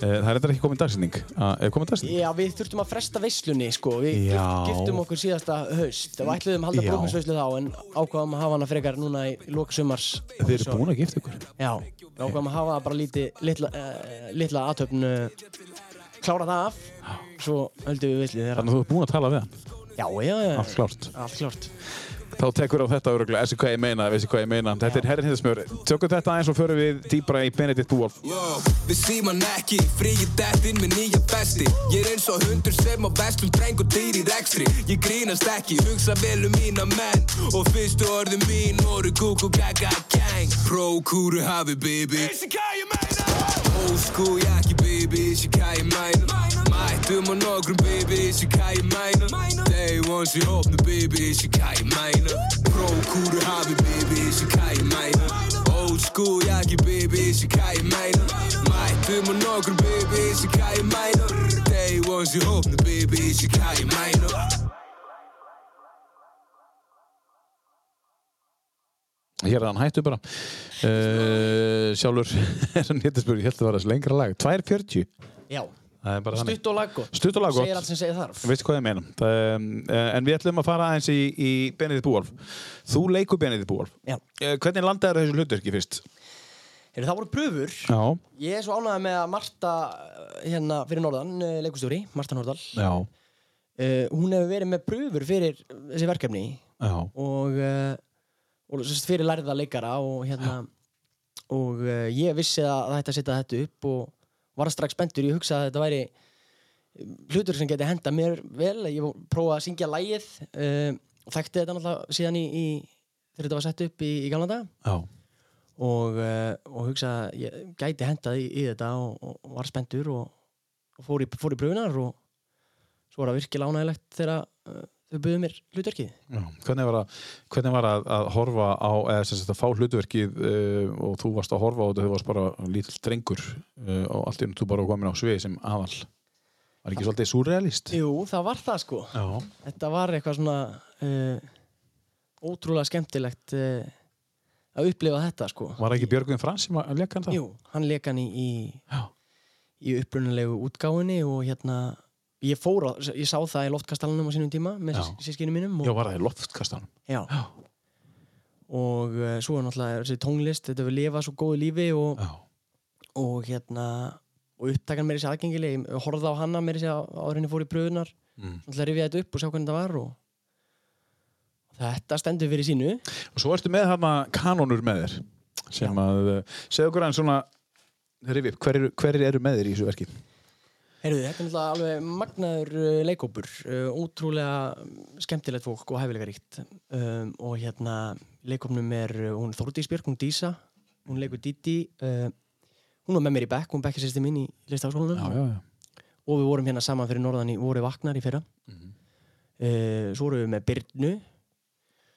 Eh, Það er þetta ekki komin dagsynning. Er komin dagsynning? Já, við þurftum að fresta veislunni sko við Já. giftum okkur síðasta haust og ætluðum að halda Já. brúköpsveislu þá en ákvaðum að hafa hana frekar núna í loka sumars Þið eru búin að gifta ykkur. Já, ákvaðum að hafa bara líti, litla, uh, litla aðtöfn uh, klára það af. Svo höldum við villið þeirra. Þannig að þú ert búinn að tala við hann. já, já, já, Allt klárt. allt klárt. Þá tekur á þetta öruglega, þessi hvað ég meina, þessi hvað ég meina. Þetta er herrin hindasmjör. Tökum þetta eins og förum við dýbra í Benedikt Búolf. Við síman ekki, fríið dettinn með nýja besti Ég er eins og hundur sem á vestum dreng og dýr í rekstri. Ég grínast ekki, hugsa vel um mína menn. Og fyrstu orðin mín voru kúk og gaga gang. Pro kúru hafi baby. Vissi hvað ég meina Old school jakki baby, vissi hvað ég meina Mættum á nokkrum baby, vissi hvað ég meina Day one sé opnu baby, vissi hvað ég meina Pro kúru hafi baby, vissi hvað ég meina Old school jakki baby, vissi hvað ég meina Mættum á nokkrum baby, vissi hvað ég meina Day one sé opnu baby, vissi hvað ég Hér er hann hættu bara. Uh, sjálfur *laughs* er hittasmjör, ég held að það var þessi lengra lag. 2.40. já, stutt og laggott Stutt og laggott. segir allt sem segir þarf Veistu hvað ég meina? Um, eh, en við ætlum að fara aðeins í, í Benedikt Búolf. Þú leikur Benedikt Búolf. já. Uh, hvernig landaður þessu hlutverki fyrst? Heyrðu, það voru pröfur Já. ég er svo ánægð með að Marta hérna fyrir norðan, leikustjóri Marta Norðal Já. uh, hún hefur verið með pröfur fyrir þessi verkefni Já. og, uh, og sérst, fyrir lærða leikara og hérna og uh, ég vissi að að setja þetta upp og var strax spenntur. Ég hugsaði að þetta væri um, hlutur sem geti henda mér vel. Ég prófaði að syngja lægið uh, og þekkti þetta náttúrulega síðan í, í þegar þetta var sett upp í, í gamla daga. Já. og, uh, og hugsaði að ég gæti hendað í, í þetta og, og var spenntur og, og fór, í, fór í pröfunar og svo var það virkilega ánægilegt þegar þau buðu mér hlutverkið Já. Hvernig var að, hvernig var að, að horfa á, eða sem sagt að fá hlutverkið uh, og þú varst að horfa á þetta, þú varst bara lítill drengur uh, og allt í enn þú bara komin á svið sem aðal. Var ekki svolítið surrealist? Jú, það var það sko Já. Þetta var eitthvað svona uh, ótrúlega skemmtilegt að upplifa þetta sko Var ekki Björgvin Frans sem að leka hann það? Jú, hann leik hann í, í, í upprunalegu útgáfunni og hérna ég fór á, ég sá það í loftkastalunum á sínum tíma með Já. sískinu mínum og, Já, var það í loftkastanum? Já. og uh, svo er náttúrulega þessi tónlist, þetta við lifa svo góðu lífi og, Já. og hérna og upptakan meiri sér aðgengileg ég horfði á hana meiri sér áður henni fór í pröfunar Mm. að rifja þetta upp og sjá hvernig þetta var og þetta stendur fyrir sínu Og svo ertu með hana kanonur með þér sem að, uh, segðu okkur hann svona rifi upp, hverjir hver eru með þér í þessu verki? Heyrðu, þetta er náttúrulega alveg magnaður uh, leikópur, uh, ótrúlega skemmtilegt fólk og hæfileikaríkt um, og hérna leikópnum er uh, hún Þórdís Björk, hún Dísa hún leikur Didi uh, hún var með mér í bekk, hún bekkir sérstu mín í listafaskólanum já, já. og við vorum hérna saman fyrir norðan í voru vaknar í fyrra. Mhm. uh, svo vorum við með Byrnu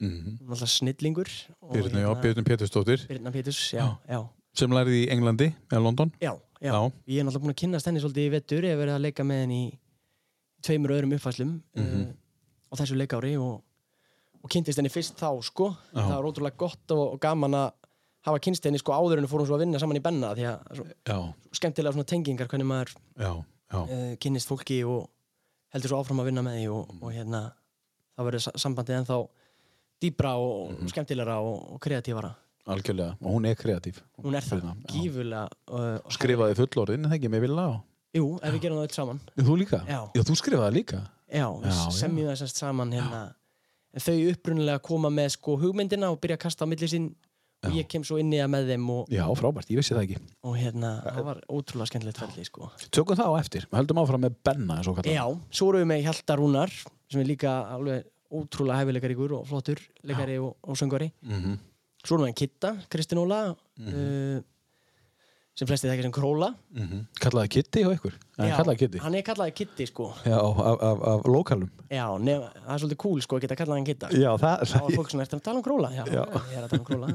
Mm er alltaf snillingur. Byrnu, já, hérna- Byrnu Pétursdóttir. Birna Péturs, já, já, sem lærði í Englandi eða London. já, já. Ég er náttúrulega búin að kynnast henni svolítið í vettur ég hef verið að leika með henni í tveimur öðrum uppfæslum Mhm. uh, á þessu leikári og, og kynntist henni fyrst þá sko Já. það var ótrúlega gott og, og gaman að hafa kynst henni sko áður en fórum svo að vinna saman í benna því að svo, skemmtilega svona tengingar hvernig maður já, já. uh, kynnist fólki og heldur svo áfram að vinna með því og, og hérna það verður sa- sambandið ennþá dýbra og, Mhm. og skemmtilegra og, og kreatífara Algjörlega, og hún er kreatív. hún er það, já. gífulega uh, Skrifaði fullorðin, það ekki með vilja á. Jú, ef við gerum það öll saman Þú líka? Já. þú skrifaði líka? Já, Já, já semjum það semst saman hérna þau upprunnilega koma með sko hugmyndina og byrja að kasta á milli sín og ég kem svo inn í það með þeim og, Já, frábært, ég vissi það ekki. og hérna, það var ótrúlega skemmtilegt ferli sko. Tökum það á eftir, við höldum áfram með Benna kallar. Já, svo erum við með Hjalta Rúnar sem er líka alveg ótrúlega hæfileikaríkur Mm -hmm. Svo erum við með Kitta, Kristín Óla Mhm. uh, sem flesti þekkja sem Króla Kallaði Kitty og ykkur? Já, kallaði. Hann er kallaði Kitti sko Já, af, af, af lokalum. Já, nef, það er svolítið cool sko að geta kallað hann Kitta Já, það, var fólk sem er að tala um Króla Já, Já. ég er að tala um Króla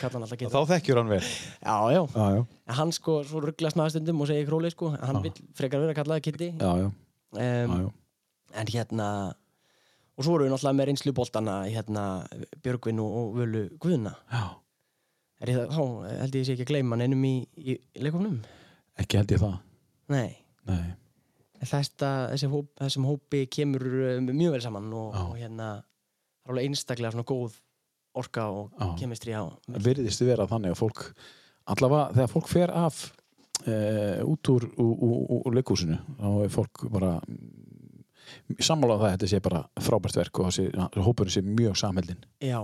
Kalla hann alltaf Kitta þá þekkjur hann vel. Já, já Já, já, hann sko, svo rugglast maður stundum og segir króli sko, hann Já. vill frekar vera kallaði Kitty já, já, já, um, já. en hérna og svo erum við náttúrulega með reynslu boltana hérna Björgvin og, og Völu Guðna já. er ég það, þá held ég sé ekki að gleyma hann einum í, í, leikofnum Ekki held ég það. nei, Nei. þetta, þessi hóp, þessum hópi kemur uh, mjög vel saman og, og hérna er alveg einstaklega svona góð orka og Já. kemistri á Það virðist vera þannig að fólk, allavega þegar fólk fer af uh, út úr, úr, úr, úr leikúsinu þá er fólk bara sammála á það að þetta sé bara frábært verk og þessi, hópurinn sé mjög samheldin já,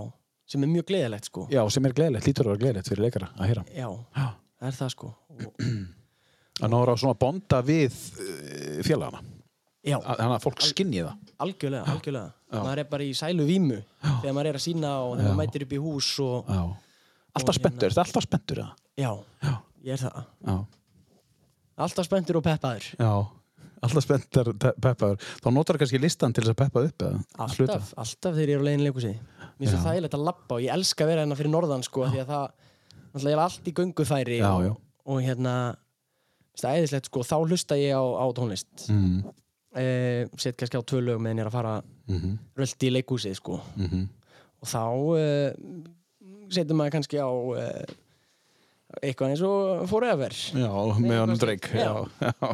sem er mjög gleðilegt sko Já, sem er gleðilegt, lítur að vera gleðilegt fyrir leikara að heyra já, Já. það er það sko og, að náður á svona bonda við uh, félagana já, þannig að fólk skinni það algjörlega, algjörlega Já. maður er bara í sælu vímu þegar maður er að sína og þegar Já. maður mætir upp í hús og Já. Alltaf spenntur, er þetta alltaf spenntur? já, Já. ég er það Já. alltaf spenntur og peppaður Já, alltaf spenntur peppaður. Þá notar það kannski listan til þess að peppa upp alltaf, alltaf þegar ég er á leiðin leikusið mér finnst það þægilegt að labba og ég elska að vera hérna fyrir norðan sko því að það, er allt í göngufæri Já, og, já. og hérna það æðislegt sko, þá hlusta ég á, á tónlist Mm. eh, set kannski á tvö lög meðan ég er að fara Mm röldi í leikúsið sko -hmm. og þá uh, setur maður kannski á uh, eitthvað eins og Forever Já, með honum dreik Já. já. *laughs* já.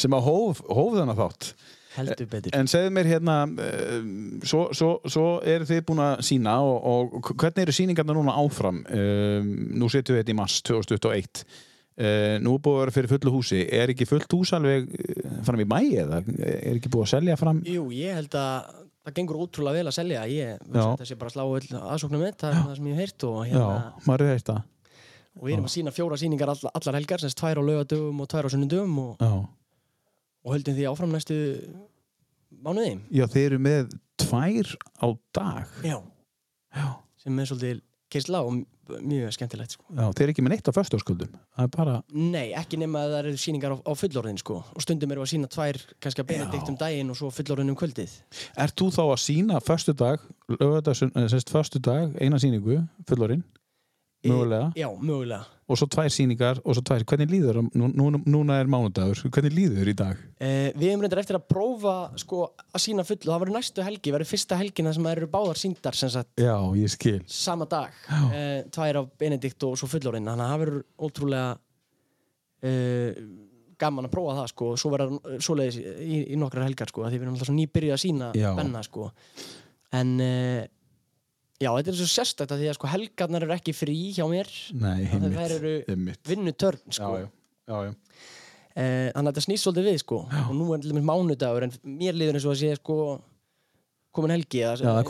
sem að hóf, hóf þennan þátt heldur betur En segðu mér hérna um, svo, svo, svo eru þið búin að sína og, og hvernig eru síningarna núna áfram um, nú setjum við þetta í mars 2021 uh, nú er búið að vera fyrir fullu húsi er ekki fullt hús alveg eh, fram í mæi eða er ekki búið að selja fram Jú, ég held að það gengur ótrúlega vel að selja ég Já. þessi bara að slá aðsóknum með það er það sem ég hef heyrt og, Já, hérna, maður er þetta og við erum að sína fjóra síningar all, allar helgar sem sagt tvær á laugadögum og tvær á sunnudögum og, og höldum því áfram næstu mánuði. Já, þið eru með tvær á dag. Já. Já, sem er svolítið keisla og mjög skemmtilegt sko. Já þið eru ekki með neitt á er bara, Nei, ekki nema að það eru síningar á, á fullorðin sko. og stundum við að sína tvær kannski að benedikt um daginn og svo fullorðin um kvöldið. Ert þú þá að sína föstudag, lögadags, sérst föstudag eina síningu, fullorinn mögulega, Já, mögulega. Og svo tvær síningar og svo tvær, hvernig líður nú, nú, núna er mánudagur, hvernig líður í dag? Eh, við hefum reyndar eftir að prófa sko, að sína full og það verður næstu helgi, verður fyrsta helgina sem það eru báðar síndar sem sagt. Já, ég skil. Sama dag, eh, tvær af Benedikt og svo fullorinn, þannig að það verður ótrúlega eh, gaman að prófa það sko, svo verður svoleiðis í, í nokkrar helgar sko, því við erum alltaf nýbyrjuð að sína benna sko. En eh, já, þetta er svo sérstætt að því að sko helgarnar eru ekki frí hjá mér Nei, Þannig að þær eru vinnutörn sko já, já, já. Eh, þannig að þetta snýst svolítið við sko og nú er dæmis mánudagur en mér líður eins og að sé sko komin helgi eða, Já, það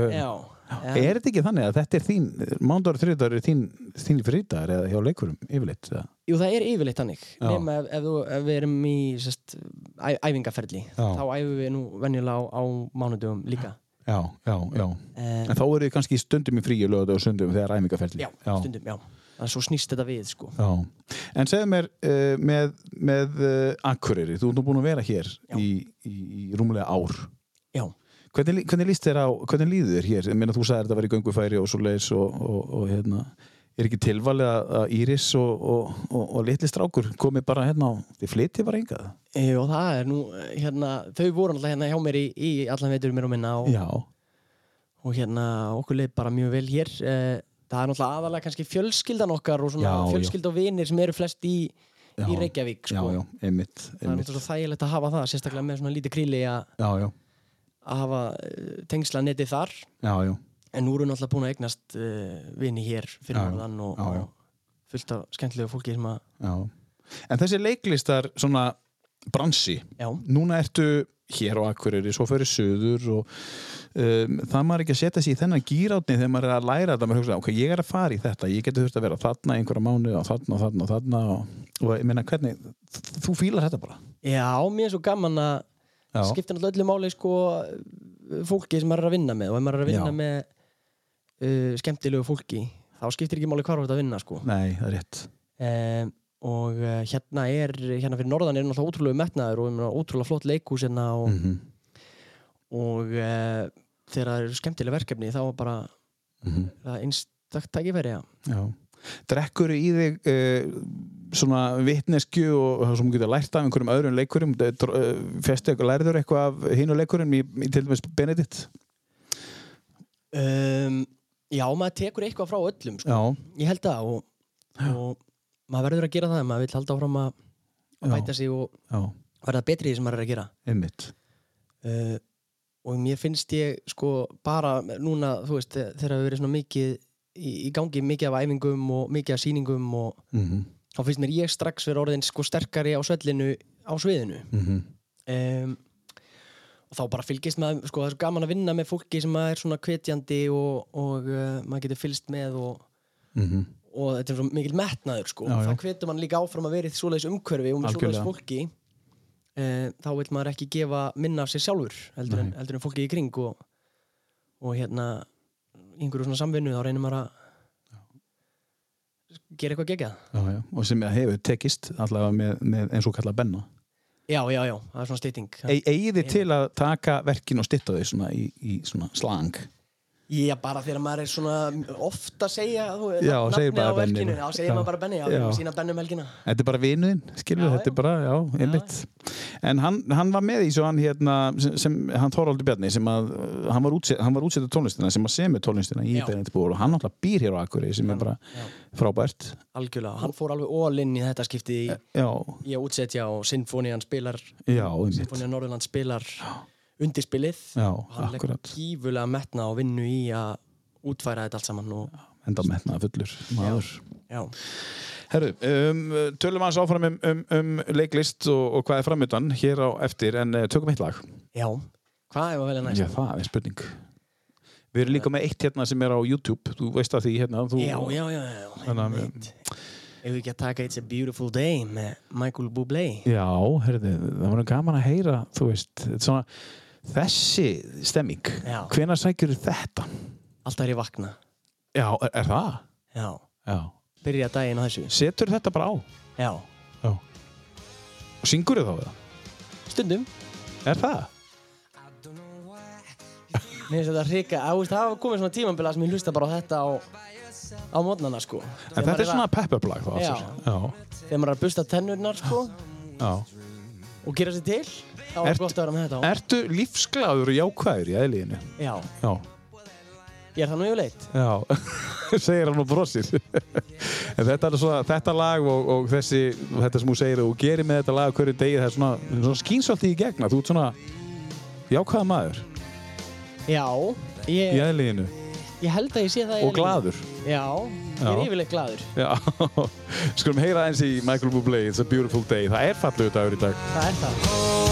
hefur. Já, Er þetta ekki þannig að þetta er þín mánudagur og þriðdagur er þín, þín frídagar eða hjá leikurum yfirleitt eða? Jú, það er yfirleitt þannig Já. nema ef, ef, ef við erum í sest, æ, æfingaferli Já. þá æfum við nú venjulega á, á mánudugum líka Já, já, já. Eh, En þá eru þið kannski stundum í fríu lögðu og stundum þegar æfingaferli Já, stundum, já. Það er svo snýst þetta við sko. Já. En segðu mér uh, með, með uh, Akureyri, þú ert nú búin að vera hér Já. í, í, í rúmlega ár. Já, Hvernig, hvernig líst þér á, hvernig líður þér hér? Ég meina þú sagðir þetta var í göngufæri og svo leiðis og, og, og hérna er ekki tilvalið að að Íris og, og, og, og litli strákur komið bara hérna og þið flytið bara engað e, og það er nú eh, hérna, þau voru alltaf hérna hjá mér í, í allan veitur mér og minna og, Já, og hérna okkur leið bara mjög vel hér eh, það er náttúrulega aðalega kannski fjölskyldan okkar og svona Já, já. fjölskyld og vinir sem eru flest í, Já. í Reykjavík já, sko. já, einmitt, það er einmitt. náttúrulega þægilegt að hafa það sérstaklega með svona lítið kríli að Já, já, hafa tengsla netið þar já, já, en nú eru náttúrulega búin að eignast uh, vini hér fyrir Já, já. norðan og, Já, já. og fullt af skemmtilegu fólki sem að já. En þessi leiklistar svona bransi, já, núna ertu hér á Akureyri, svo fyrir söður og um, það maður ekki að setja sig í þennan gírátni þegar maður er að læra þetta maður hugsa, ok, ég er að fara í þetta, ég geti þurft að vera þarna einhverja mánu og þarna og þarna og þarna og, og ég meina hvernig, þú fílar þetta bara? Já, mér er svo gaman að Já, skiptir náttúrulega öllu máli sko fólki sem maður er að vinna með og ef maður er að vinna Já. með uh, skemmtilegu fólki þá skiptir ekki máli hvar þú ert að vinna sko. Nei, það er rétt. Um, og uh, hérna er hérna fyrir norðan er náttúrulega ótrúlega metnaður og ótrúlega flott leikhús hérna og, mm og uh, þegar það eru skemmtileg verkefni þá er bara -hmm. það er einstakt tækifæri já. Já. Drekkur í þig uh, svona vitneskju og það sem getur lært af einhverjum öðrum leikurum festu eitthvað, lærður eitthvað af hinu leikurum í, í til dæmis Benedikt Um, já, maður tekur eitthvað frá öllum sko. Ég held það og, og maður verður að gera það maður vil halda áfram að, að bæta sig og verða betri í því sem maður er að gera. Einmitt. Uh, og mér finnst ég sko bara núna þú veist þegar hefur verið svona mikið í, í gangi mikið af æfingum og mikið af sýningum og, mm þá finnst mér ég strax vera orðin sko sterkari á svellinu á sviðinu. Mhm. um, og þá bara fylgist maður sko það er svo gaman að vinna með fólki sem er svona hvetjandi og, og uh, maður getur fylgst með og, Mhm. Og þetta er svo mikil metnaður sko Já, já. það hvetur mann líka áfram að vera í svoleiðis umhverfi og með svoleiðis fólki uh, þá vil maður ekki gefa minna af sér sjálfur heldur en, heldur en fólki í kring og, og hérna í einhverju svona samvinnu þá reynir maður að gera eitthvað já. Og sem hefur tekist allavega með, með eins og kalla Benna. já, já, já, það er svona stytting E Egið þið til að taka verkin og stytta þau svona í, í svona slang? Já, bara þegar maður er svona ofta að segja Já, bara á verkinu. Já, segir Já. maður bara Benni, já, Já. já. sína Benni um helgina Þetta er bara vinuðinn, skilur Já, þetta er já. bara, já, einmitt. En hann, hann var með í svo hann hérna, sem, sem hann Þorvaldur Bjarni, sem að, hann var, útset, hann var útsettur tónlistina, sem að semur tónlistina í Já. Benediktbúr og hann náttúrulega býr hér á Akureyri, sem er bara já. frábært. Algjörlega, hann fór alveg all-in í þetta skipti í, Já, í að útsetja og Sinfónían spilar já. Sinfónían Norðurland spilar undirspilið Já, og hann leggur akkurat. gífulega metna og vinnu í að útfæra þetta allt saman og, Enda metnaða fullur maður. já, Herru, um, tölum hans áfram um, um, um leiklist og, og hvað er framöndan hér á eftir, en uh, tökum eitt lag. já, hvað er að velja næst? Já, það er spurning. Við erum líka með eitt hérna sem er á YouTube, þú veist að því hérna. Þú, Já, já, já, já, Þannig einmitt. Ef við ekki að taka It's a Beautiful Day með Michael Bublé Já, herðu, það var gaman að heyra, þú veist, þetta er svona, þessi stemming, Já. hvenær sækjur þetta? Alltaf er ég vakna Já, er, er það? Já, Já. byrja daginn á þessu Setur þetta bara á? Já, Já. Og syngur þið þá við það? stundum Er það? Mér finnst þetta hrika, að, veist, það hafa komið svona tímambila sem ég hlusta bara á þetta á, á mótnana sko. En þetta er svona pep-up lag þá? Já. Já. Þegar maður er að busta tennurnar sko Já. og gera sér til, er Ert- gott að vera með þetta á. Ertu lífsglæður og jákvæður í eðliðinu? Já, Já. ég er það nú yfirleitt. Já, *laughs* segir hann og brosir. *laughs* en þetta svona, þetta lag og, og þessi, þetta sem þú segir og gerir með þetta lag hverju degi, það er svona, svona skýnsvaldi í gegna, þú ert svona jákvæða maður Já, í ég, eðliðinu ég held að ég sé það í og eðlinu. glaður. Já, ég er Já. yfirleitt glaður. Já, *laughs* skulum heyra eins í Michael Bublé, It's a Beautiful Day. Það er fallegu dagur í dag. Það er það.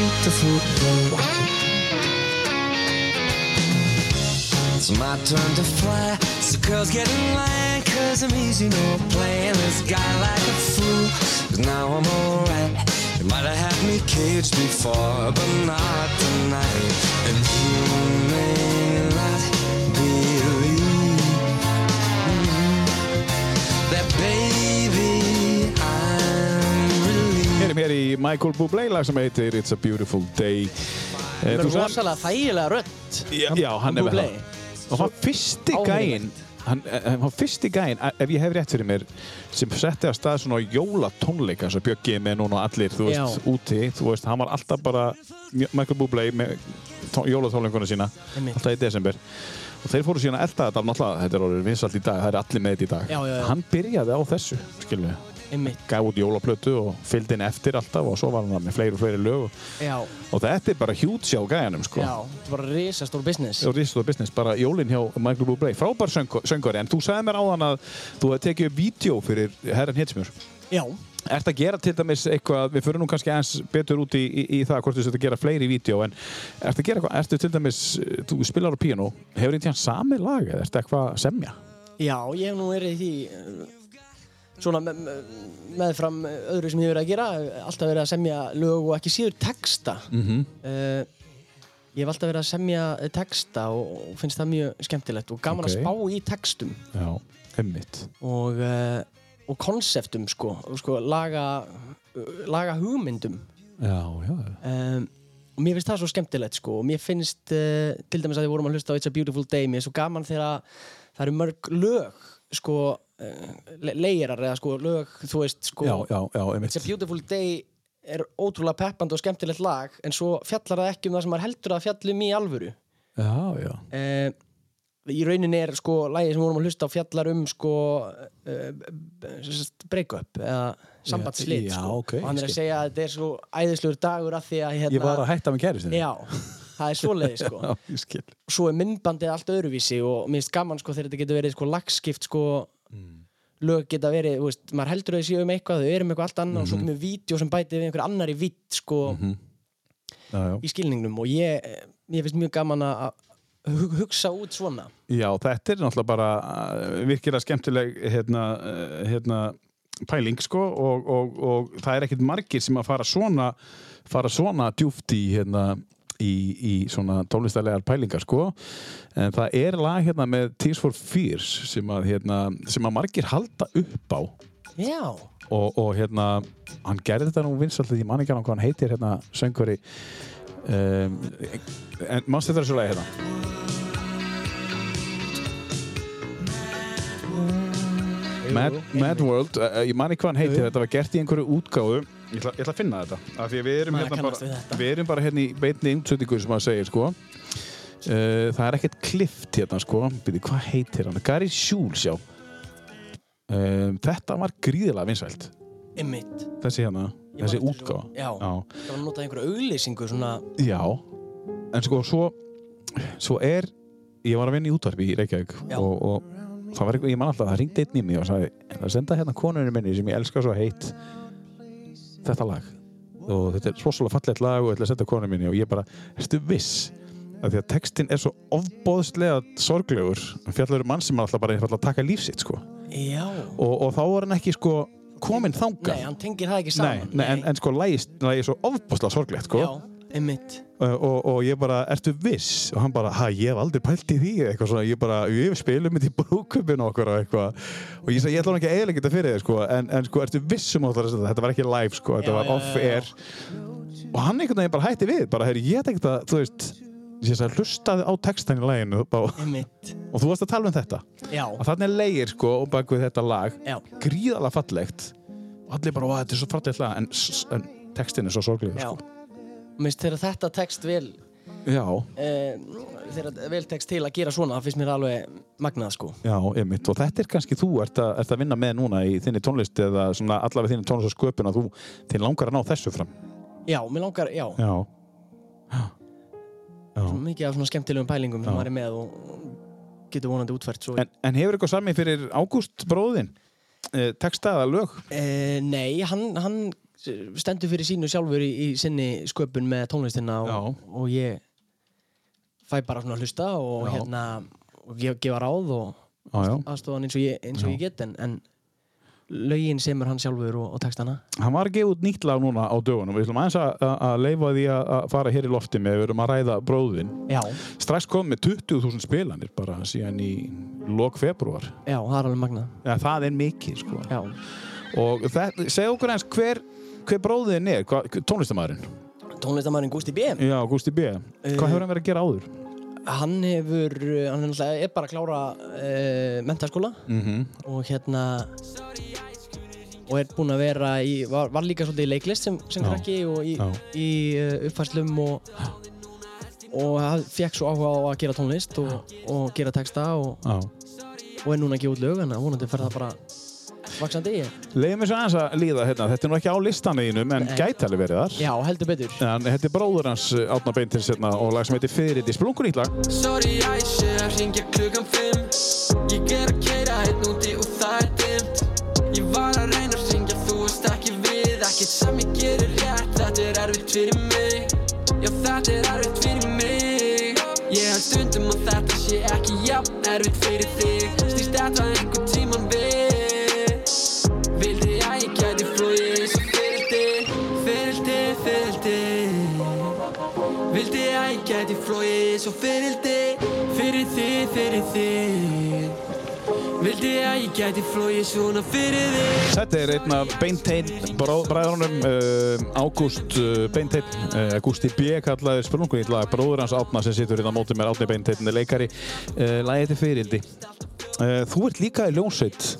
beautiful day. It's my turn to fly. So girls get in line, cause I'm easy, no playing this guy like a fool. Cause now I'm alright. You might have had me caged before, but not tonight. And you may Erum hér í Michael Bublé lag sem heitir It's a Beautiful Day. Eh, Það er rosalega þægilega rödd. Já, já, hann er með það. Og hann fyrsti gæinn, hann, eh, hann fyrsti gæinn, eh, ef ég hef rétt fyrir mér, sem setti að stað svona jólatónleika sem Bjöggi er með núna allir, þú veist, Já. úti, þú veist, hann var alltaf bara Michael Bublé með tó- jólatónleikuna sína, Einmitt. alltaf í desember. Og þeir fóru síðan að elda þetta, náttúrulega, þetta er orðið vinsalt í dag, það er allir með þetta í dag. Já. Hann byrjaði á þessu, skilum við. Einmitt. Gaf út jólaplötu og fylgdi inn eftir alltaf og svo var hann með fleiri og fleiri lög. og- Já, Og þetta er bara huge á gæjanum, sko. já, þetta var risastór business. og Risastór Business, bara jólinn hjá Michael Bublé frábær söng söngari, en þú sagði mér áðan að þú hefði tekið upp vídeo fyrir herran Hetsmjör Já, Ert að gera til dæmis eitthvað, við fyrir nú kannski eins betur út í, í, í það hvort þú sett að gera fleiri vídeo, en ert að gera eitthvað, ertu til dæmis, þú spilar á píano hefur eitthvað sami lag, eða ertu eitthvað að semja? já, ég hef nú verið í því svona með, meðfram öðru sem ég verið að gera alltaf verið að semja lög og ekki síður texta. Mm -hmm. uh, Ég hef alltaf verið að semja texta og, og finnst það mjög skemmtilegt og gaman Ok. að spá í textum. Já, og, uh, og konseptum sko, og sko laga, laga hugmyndum. Já, já, um, og mér finnst það svo skemmtilegt sko og mér finnst uh, til dæmis að við vorum að hlusta á It's a Beautiful Day mér er svo gaman þegar það eru mörg lög sko leirar eða sko lög þú veist sko Já, já, já. It's a Beautiful Day er ótrúlega peppandi og skemmtilegt lag en svo fjallar það ekki um það sem maður heldur að fjallum í alvöru uh, í rauninni er sko lagið sem vorum að hlusta á fjallar um sko uh, break-up eða sambandsslit Já, sko. ok, og hann er að segja að þetta er svo æðislegur dagur af því að hérna, Ég var að hætta með kæristinu. já, það er svoleiði sko *laughs* Já, ég skil. svo er myndbandið allt öðruvísi og mér finnst gaman sko þegar þetta getur verið sko lagskipt sko lög geta verið, veist, maður heldur að þau séu um eitthvað þau eru um eitthvað allt annað og svo kemur vídeo sem bætið við einhver annar í vitt sko Já, já. í skilningnum og ég, ég finnst mjög gaman að að hug- hugsa út svona. Já, þetta er náttúrulega bara uh, virkilega skemmtileg hérna, uh, hérna, pæling sko og, og, og það er ekkert margir sem að fara svona fara svona djúft í hérna í, í svona tónlistælegar pælingar sko. En það er lag hérna með Tears for Fears sem að, hérna, sem að margir halda upp á. Já, og, og hérna hann gerði þetta nú vinsaldið, ég man ekki hann hvað hann heitir hérna söngvari. Um, en mannst þetta er svo lagi hérna Mad, Mad World, uh, ég man ekki hvað hann heitir þetta var gert í einhverju útgáfu. Ég ætla, ég ætla að finna þetta af því að við erum, Maður hérna kannast við bara, þetta. við erum bara hérna í beinni umtsöndingu sem maður segir sko. Uh, það er ekkert klift hérna sko. Byrju, hvað heitir hann, Gary Schul sjá um, þetta var gríðilega vinsælt. Ymmit þessi hérna, Ég þessi man eftir útgáfa. svo- já. já. Það var að nota einhverja auglýsingu svona Já, en sko svo, svo er, ég var að vinna í útvarpi í Reykjavík Já. og, og var ég man alltaf, það ringdi einn í mig og sagði, það senda hérna konunni minni sem ég elska svo heitt þetta lag? Og þetta er svosalega fallegt lag og ég ætla að senda konunni minni og ég bara, erstu viss að því að textin er svo ofbóðslega sorglegur, hann fjallar um mann sem er alltaf bara einfallega að taka lífsitt sko. Og, og þá var hann ekki sko komin þangað. Nei, hann tengir það ekki Nei, saman. Nei, en, en sko lagið lagi er svo ofbóðslega sorglegt sko. Já, ymmit og, og, og ég bara, ertu viss? Og hann bara, hæ, ég hef aldrei pælt í því. Eitthvað svona, ég bara, ég spilum þetta í brúkupinu okkur og eitthvað. Og ég sagði, ég ætla ekki að eiginlega þetta fyrir þig, sko en, en sko, ertu viss um að það þetta? Var ekki live, sko, þetta Já, var off-air og hann einhvern veginn bara hætti við bara, heyri, ég tekst að, þú veist ég sagði, hlustaði á textan í laginu og, *laughs* og þú varst að tala um þetta. Já, að þannig er leigir, sko, og bak við þetta lag. Já, gríðalega fallegt. Og allir bara, "Vá, þetta er svo fallegt lag. En, en textin er svo já. sko Mér finnst þegar þetta tekst vel Já, uh, þegar vel tekst til að gera svona það finnst mér alveg magnað sko. Já, einmitt, og þetta er kannski þú ert að, ert að vinna með núna í þinni tónlist eða svona allavega þinni tónlist og sköpun að þú þinn langar að ná þessu fram? Já, mér langar, já, Já, já, já. mikið af svona skemmtilegum pælingum sem Já. maður er með og getur vonandi útfært svo En, en hefur eitthvað sami fyrir Ágúst bróðin eh, texta eða lög? Uh, nei, hann, hann stendur fyrir sínu sjálfur í, í sinni sköpun með tónlistina og, og ég fæ bara svona að hlusta og Já. hérna og gef, gefa ráð og aðstofan eins og ég, eins og ég get en, en lögin semur hann sjálfur og, og textana. Hann var að gefa út nýtt lag núna á dögunum. Við ætlum aðeins að, leifa því að, fara hér í lofti með við erum að ræða bróðin Já, strax kom með 20.000 spilanir bara síðan í lok februar já, það er alveg magnað. Ja, það er mikið sko. Já, og segja okkur eins hver, hver bróðin er, hva, tónlistamæðurinn tónlistamæðurinn Gústi B. Já, Gústi B. Hvað hefur hann verið að gera áður? hann hefur, hann er, er bara að klára uh, mentaskóla Mm og hérna og er búinn að vera í, var, var líka svolítið í leiklist sem, sem krakki og í, í uh, uppfærslum og og hann fekk svo áhuga á að gera tónlist og, og gera texta og, og er núna gefa út lög þannig að vonandi fer það bara vaksandi í Leiðum við svo aðeins að líða hérna. Þetta er nú ekki á listaneginu, en Nei. gæti alveg verið þar. Já, heldur betur En þetta er bróður hans Átna Beintins hérna, og lag sem heitir Fyrirdi. Splungur nýtt lag. Sorry, ég sé að ringja klukkan fimm Ég er að keira hérna úti og það er dimmt Ég var að reyna að ringja, þú veist ekki við Ekkert sem ég gerir rétt, þetta er erfitt fyrir mig Já, þetta er erfitt fyrir mig Ég held stundum að þetta sé ekki jafn erfitt fyrir þig Stýst þetta einhvern tíman Vildi að ég gæti flóið eins og fyrildi Fyrir þig, fyrir þig Vildi að ég gæti flóið svona fyrir þig Þetta er einn af Beinteinn bræðrunum, uh, Ágúst uh, Beinteinn, uh, Ágústi B. kallaði spilungun í lag, bróður hans Átna sem situr hérna á móti mér, Átni Beinteinn er leikari. Uh, Lagið til fyrildi. Uh, þú ert líka í ljónsveit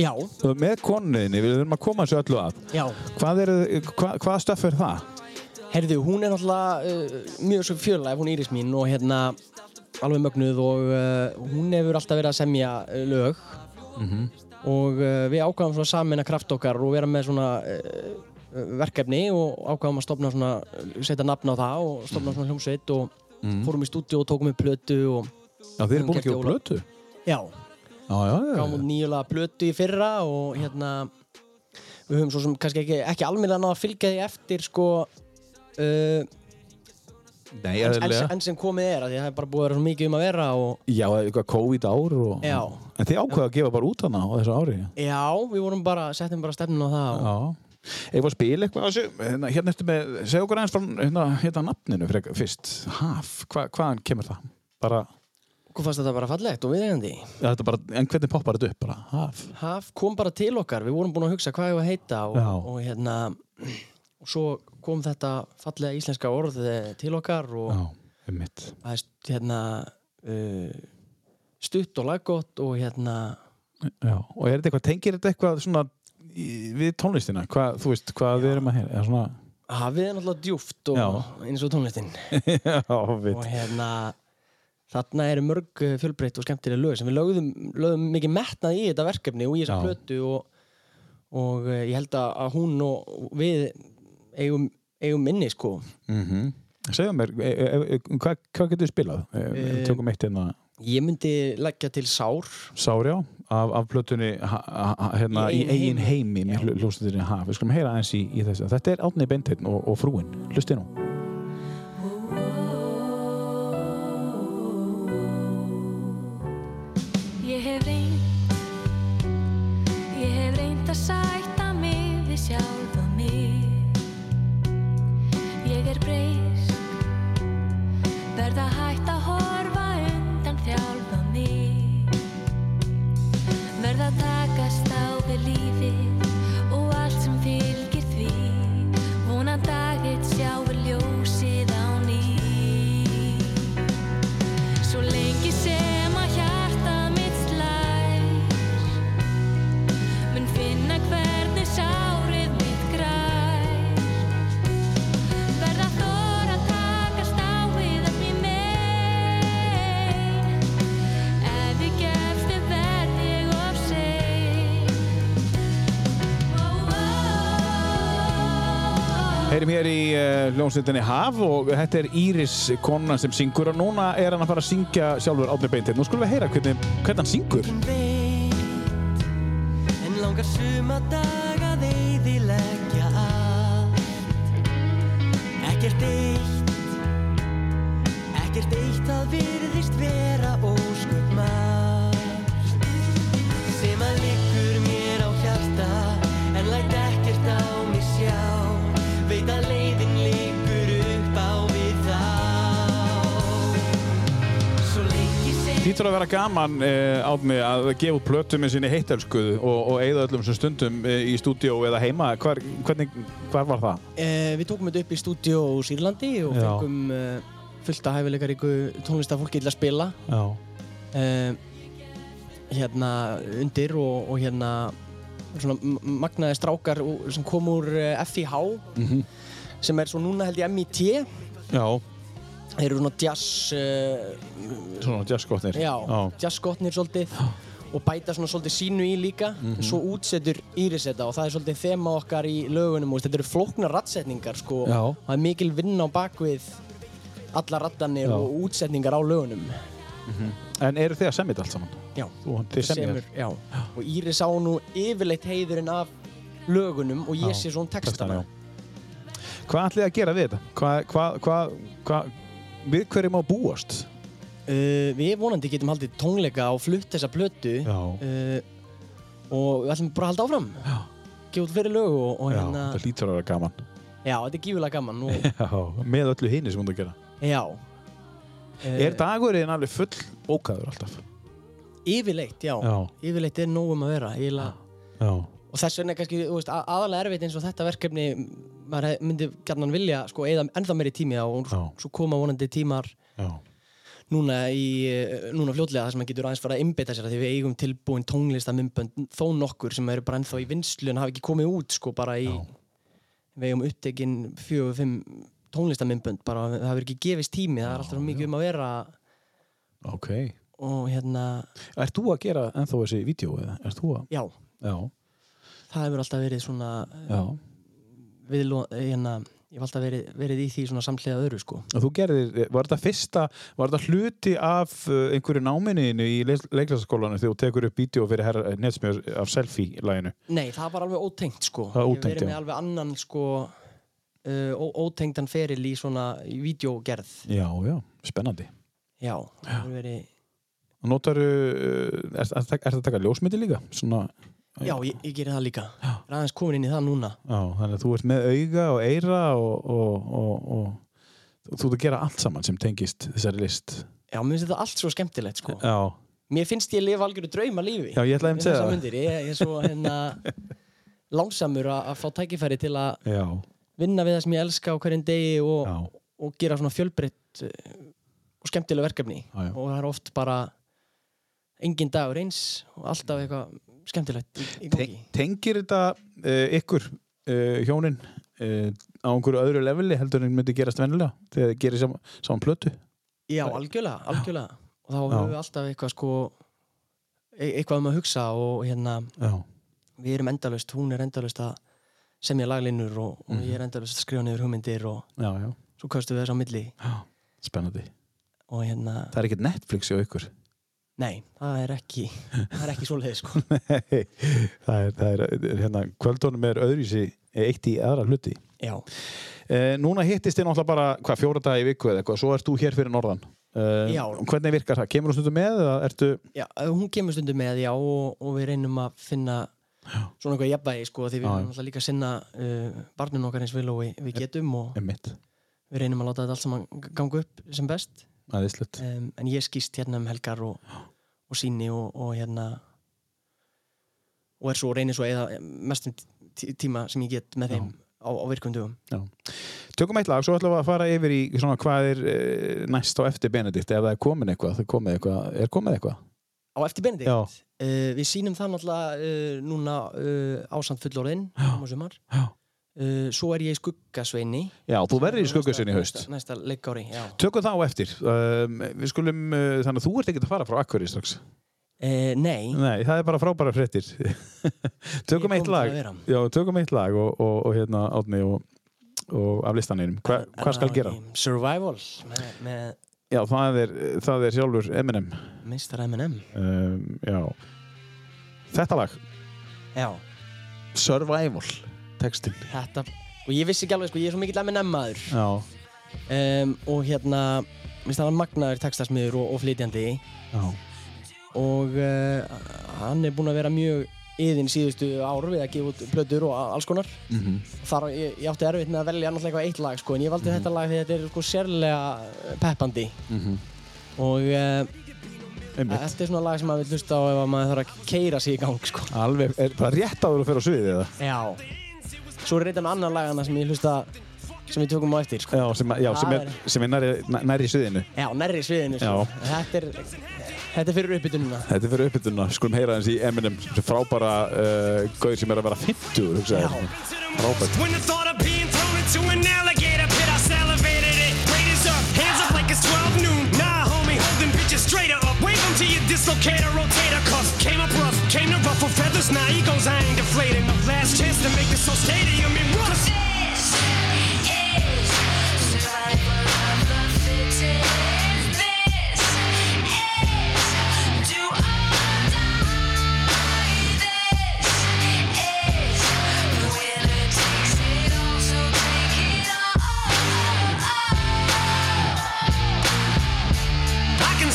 Já, með konuðinni, við þurfum að koma þessu öllu að. já. Hvað, er, hva, hvað stöff er það? Herðu, hún er náttúrulega uh, mjög svo fjölæg, hún Íris mín og hérna alveg mögnuð og uh, hún hefur alltaf verið að semja uh, lög og uh, við ákvæðum svona samin að kraft okkar og vera með svona uh, verkefni og ákvæðum að stopna svona, setja nafn á það og stopna svona hljómsveit og fórum í stúdíu og tókum upp plötu og Já, þið eru búin að gefa Óla. blötu. já, Já, já, já. gáum út nýjulega plötu í fyrra og hérna við höfum svo sem kannski ekki, ekki almennilega náða að fylgja því eftir sko uh, Nei, en, eðlilega. enn sem komið er, því að það er bara búið að vera svo mikið um að vera og Já, eitthvað COVID ár og... Já. En þið ákveða að gefa bara út hana á þessu ári. já, við vorum bara, settum bara stefnun á það og, Já. Ef að spila eitthvað hérna, hérna ertu með, segja okkur aðeins frá hérna, hérna nafninu fyrir, fyrst, Haf, hva, hvaðan kemur það? Bara, Hvað fannst þetta bara fallegt og viðeigandi? ja, þetta bara, en hvernig poppar þetta upp bara? Haf? Haf kom bara til okkar, við vorum búin að hugsa hvað ég var að heita og, Já. og hérna og svo kom þetta fallega íslenska orð eh, til okkar og Já, það er hérna uh, stutt og laggott og hérna Já, og er þetta eitthvað, tengir þetta eitthvað svona við tónlistina? Hvað, þú veist, hvað við erum að? Eða svona, hafið er náttúrulega djúft og Já. eins og tónlistin *laughs* já, við. og hérna þarna eru mörg eh, fjölbreytt og skemmtilega lög sem við lögðum, lögðum mikið metnað í þetta verkefni og í þessa Já. plötu og, og ég held að hún og við eigum, eigum minni sko Mm Segðu mér, e, e, e, hvað, hvað getur spilað? E, e, tökum eitt hérna ég myndi leggja til Sár Sárjá af, af plötunni hérna, í eigin heimi Já. Haf. Við skulum heyra aðeins í, í þessu. Þetta er Átni Beinteinn og, og frúin. Hlusti nú. Heyrim hér í uh, hljómsveitinni Haf og þetta er Íris konan sem syngur og núna er hann að fara að syngja sjálfur Átni Beinteinn. Nú skulum við heyra hvernig, hvernig hann syngur. Þýttur að vera gaman uh, Átni að gefa út plötu með sinni heittelskuðu og, og eigða öllum sem stundum uh, í stúdíó eða heima. Hvar, hvernig, hvar var það? eh, við tókum þetta upp í stúdíó í Sýrlandi og Já. fengum eh, fullt af hæfileikaríku tónlistafólki til að spila Já. eh, hérna undir og, og hérna svona magnaði strákar úr- sem kom úr eh, FIH sem er svo núna held ég MIT Já, þeir eru svona jazz uh, svona jazzgóttnir. já, jazzskotnir svolítið og bæta svona svolítið sínu í líka svo útsetur Íris þetta og það er svolítið þema okkar í lögunum og þetta eru flóknar rattsetningar sko Já. það er mikil vinna á bakvið alla rattanir Já. og útsetningar á lögunum En eru þið að semja þetta allt saman? já, Þú, þið semja semur, já. og Íris á nú yfirleitt heiðurinn af lögunum og ég sé svona textana já. Hvað ætlið þið að gera við þetta? Hvað, hvað, hvað, hvað, við hverjum á búast? uh, við vonandi getum haldið tónleika og flutt þessa plötu Já. uh, og við ætlum bara að halda áfram gefa út fyrir lög og, og Já, hérna það lítur að vera gaman. já, þetta er gífulega gaman og, *laughs* Já, með öllu hini sem hún þú gera. já Er dagurinn alveg full bókaður alltaf? Yfirleitt, já. Já. Yfirleitt er nóg um að vera. Eiginlega. Já, Og þess vegna er kannski, þú veist, aðalega erfitt eins og þetta verkefni, maður myndi gætnan vilja, sko, eða ennþá meiri tími á og Já. svo koma vonandi tímar já, núna í, núna fljótlega þar sem maður getur aðeins fara að innbeita sér að því við eigum tilbúin tónlistamimbönd þó nokkur sem eru bara ennþá í vinslu en hafa ekki komið út, sko, bara í, Já. við eigum upptekinn fjögur, fimm tónlistamimbönd, bara það hefur ekki gefist tími, það er alltaf mikið um að vera. Ok. og hérna, Ert þú að gera ennþá þessi vídeo já, Já, það hefur alltaf verið svona já. við, hérna, ég hef alltaf verið, verið í því svona samhliða öðru sko. Og þú gerðir, var þetta fyrsta, var þetta hluti af einhverju náminniðinu í leiklæsaskólanu þegar þú tekur upp vídeo fyrir herra netsmjör af selfie-læginu? Nei, það var alveg ótengt sko. Var Ég ótengt, verið með alveg annan sko uh, ótengdan feril í svona í vídeogerð. Já, já, spennandi. Já, það hefur verið Og notaru, uh, er, er, er það að taka ljósmyndi líka? Svona, Já, ég, ég gerir það líka. Já. Er aðeins komin inn í það núna. já, þannig að þú ert með auga og eira og, og, og, og þú ert að gera allt saman sem tengist þessari list. Já, mér finnst þetta allt svo skemmtilegt sko. Já, Mér finnst ég lifa algjöru drauma lífi. já ég ætlaði að Við þessar segja það. Ég, ég er svo hérna *laughs* lánsamur að að fá tækifæri til að vinna við það sem ég elska á hverjum degi og, gera svona fjölbreytt uh, og skemmtileg verkefni já. og það er oft bara engin dagur eins og alltaf eitthvað skemmtilegt í, gangi Te- Tengir þetta uh, ykkur uh, hjónin uh, á einhverju öðru leveli heldur en myndi gerast vennilega þegar þið gerir saman, saman plötu? Já, algjörlega, algjörlega og þá höfum við alltaf eitthvað sko e eitthvað um að hugsa og hérna Já, við erum endalaust, hún er endalaust að semja laglinur og, og Mhm. ég er endalaust að skrifa niður hugmyndir og já, já, svo köstum við þess á milli spennandi. og hérna, Það er ekkert Netflix hjá ykkur. Nei, það er ekki það er ekki svoleiði sko *laughs* Nei, það er, það er hérna, kvöldunum er öðruvísi eitt í aðra hluti. Já, Eh, núna hittist þið náttúrulega bara hvað fjóra dag í viku eða eitthvað, svo ert þú hér fyrir norðan. Eh, Já. Hvernig virkar það? Kemur þú stundum með eða ertu... Já, hún kemur stundum með, já, og, og við reynum að finna svona eitthvað jafnvægi, sko, því við Já, erum já. alltaf líka að sinna uh, barninu okkar eins vel og við, við getum og við reynum að láta þetta allt saman ganga upp sem best. Um, en ég skýst hérna um helgar og, og síni og, og hérna og er svo, reynir svo eða mestum tí- tíma sem ég get með þeim á, á virkum dögum. Tökum eitt lag, svo ætlum við að fara yfir í svona hvað er eh, næst á eftir Benedikt ef það er komin eitthvað, komið eitthvað, er komið eitthvað? Á eftir Benedikt, Já. uh, við sýnum það náttúrulega uh, núna uh, ásand fullorðinn, um sumar. Já. Uh, svo er ég í skuggasveini. Já, þú verður í skuggasinni í haust. Næsta, næsta leikári, já. Tökum það á eftir. Um, við skulum, uh, þannig að þú ert ekkert að fara frá Akkuri strax. Uh, nei, Nei, það er bara frábæra fréttir. *laughs* tökum eitt lag. Já, tökum eitt lag og, og, og hérna átni og, og af listaninn. Hva, hvað skal gera? Survival með, með Já, það er, það er sjálfur Eminem. Mr. M&M. Um, já. Þetta lag, Já, Survival, textin. þetta, og ég vissi ekki alveg, sko, ég er svo mikill M&M maður. Um, og hérna, minnst hann magnaður textasmiður og, og flytjandi já, og uh, hann er búinn að vera mjög yðin síðustu ár við að gefa út plötur og alls konar. mhm, Þar, ég, ég átti erfitt með að velja náttúrulega eitthvað eitt lag, sko, en ég valdi þetta lag því þetta er sko sérlega peppandi. mhm. Og uh, þetta er svona lag sem maður vil hlusta á ef að maður þarf að keira sig í gang, sko. Alveg, er bara rétt áður að fyrir á sviðið eða? Já. Svo er reyndan annan lagana sem ég hlusta, sem við tökum á eftir, sko. Já, sem, já, sem er, sem er nærri, nærri sviðinu. Já, nærri sviðinu, sko. Þetta er, þetta er fyrir uppbytununa. Þetta er fyrir uppbytuna, skulum heyra hans í Eminem, frábæra uh, gauð sem er að vera 50, hugsaði. Já. Frábært. When the thought of being thrown into an alligator pit, I salivated it. Raiders up, hands up like it's 12 noon. Nah, homie, holding bitches straight up. Wave them to your dislocator, rotator cuffs. Came up rough, came to ruffle feathers. Now egos, I ain't deflating. The last chance to make this whole stadium in rust.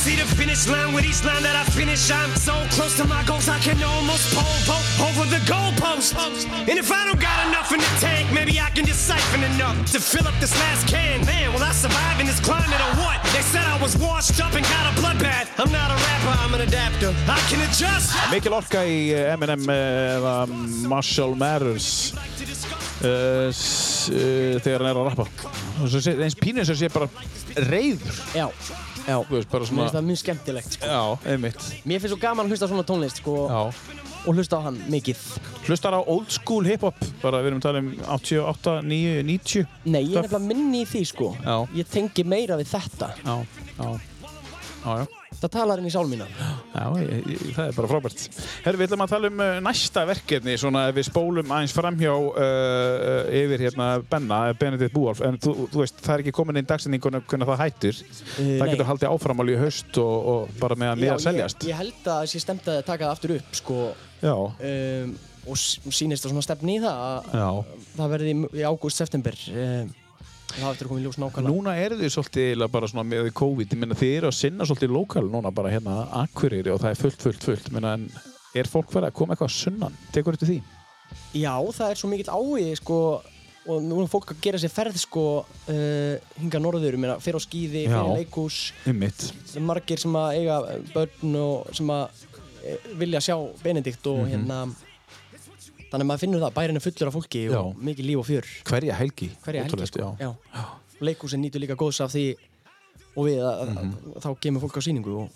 See the finish line with each line that I finish. I'm so close to my goals, I can almost pole vault over the goalpost. And if I don't got enough in the tank, maybe I can just siphon enough to fill up this last can. Man, will I survive in this climate or what? They said I was washed up and got a bloodbath. I'm not a rapper, I'm an adapter. I can adjust. Mikil orka í eh, Eminem eh, eða Marshall Mathers uh, s- uh, þegar hann er að rappa Og svo sé- eins pínu sem sé bara reyður Já, já. Veist, bara Mér svona finnst það mjög skemmtilegt, sko. Já, einmitt Mér finnst svo gaman að hlusta á svona tónlist, sko, Já og hlusta á hann mikið. Hlustar á old school hip-hop bara við erum að tala um 88, 9, 90 Nei, ég er nefnilega minni í því, sko. Já. Ég tengi meira við þetta. Já, já Já, já Það talar inn í sál mína. Já, ég, ég, það er bara frábært. Herru, við ætlum að tala um uh, næsta verkefni, svona ef við spólum aðeins framhjá uh, yfir hérna Benna, Benedikt Búalf, en þú, þú veist, það er ekki komin inn dagsinningunum hvernig það hættir. það nei. getur haldið áfram alveg í haust og, og bara með að miða seljast. Ég, ég held að sé stemt að taka það aftur upp, sko, Já, um, og s- sýnist það svona stefni í það að já. það verði í, í ágúst, september. Um, það eftir að koma í ljós nákvæmlega. Núna eru þið svolítið bara svona með COVID, ég meina þið eru að sinna svolítið lokal núna bara hérna Akureyri og það er fullt, fullt, fullt. Ég meina, en er fólk verið að koma eitthvað sunnan? Tekur þetta því? Já, það er svo mikill áhugi, sko, og nú er fólk að gera sér ferð, sko, uh, hinga norður, ég meina, fyrir á skíði, Já. fyrir leikús, er margir sem að eiga börn og sem að eh, vilja sjá Benedikt og Mhm. hérna þannig að maður finnur það, bærin er fullur af fólki og Já. mikið líf og fjör Hverja helgi? hverja helgi sko. já. Já. leikúsin nýtur líka góðs af því og við að, Mhm. að, þá kemur fólk á sýningu og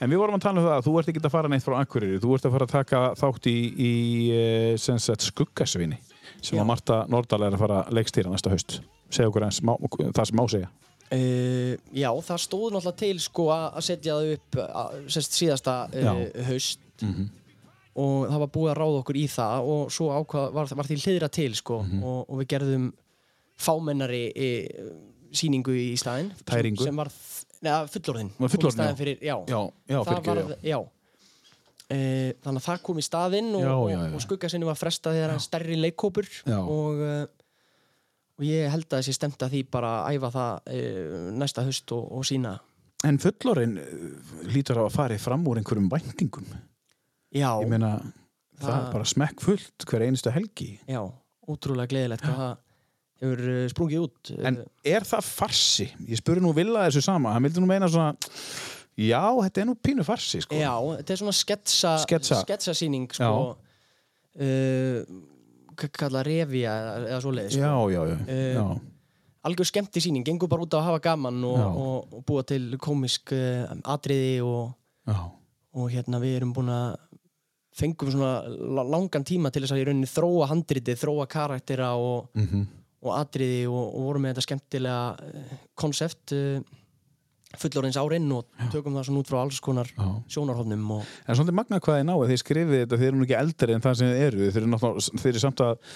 En við vorum að tala um það að þú ert ekki að fara neitt frá Akureyri, þú ert að fara að taka þátt í, í sem sagt, skuggasvinni sem Já. að Marta Nordal er að fara að leikstýra næsta haust. Segja okkur eins má, það sem má segja. Uh, já, það stóð náttúrulega til sko að setja það upp að, sérst, síðasta uh, haust Mhm. Og það var búið að ráða okkur í það og svo ákvað, var, var því hliðra til sko Mhm. og, og við gerðum fámennari e, sýningu í staðinn Tæringu? sem, var neða, fullorðin fullorðin, já. fyrir, já, Já, það fyrirgefðu, var, já. E, þannig að það kom í staðinn og, og, og skuggasinni var frestað þegar stærri leikkópur og, uh, og ég held að þessi stemt að því bara að æfa það uh, næsta haust og, og sína En fullorinn eh, lítur á að fara fram úr einhverjum væntingum. Já, Ég meina, það, Það- er bara smekk fullt hver einustu helgi. já, ótrúlega gleðilegt hvað það hefur uh, sprungið út En er það farsi? Ég spurði nú Villa þessu sama, hann vildi nú meina svona, já, þetta er nú pínu farsi, sko. Já, þetta er svona sketsa, Sketsa. sketsasýning sko, uh, hvað kalla revía eða, svoleiðis já, sko. já, já, Eh, já. algjör skemmti sýning, gengur bara út á að hafa gaman og, Já. og, og búa til komisk uh, atriði og, já. og hérna við erum búin að fengum svona la- langan tíma til þess að í rauninni þróa handritið, þróa karaktera og, Mm og atriði og, og vorum með þetta skemmtilega konsept uh, fullorins árin og tökum það svona út frá alls konar Já. sjónarhófnum og En svolítið magna hvað þið náðu, þið skrifið þetta, þið eru nú ekki eldri en það sem þið eru, þið eru, þið eru samt að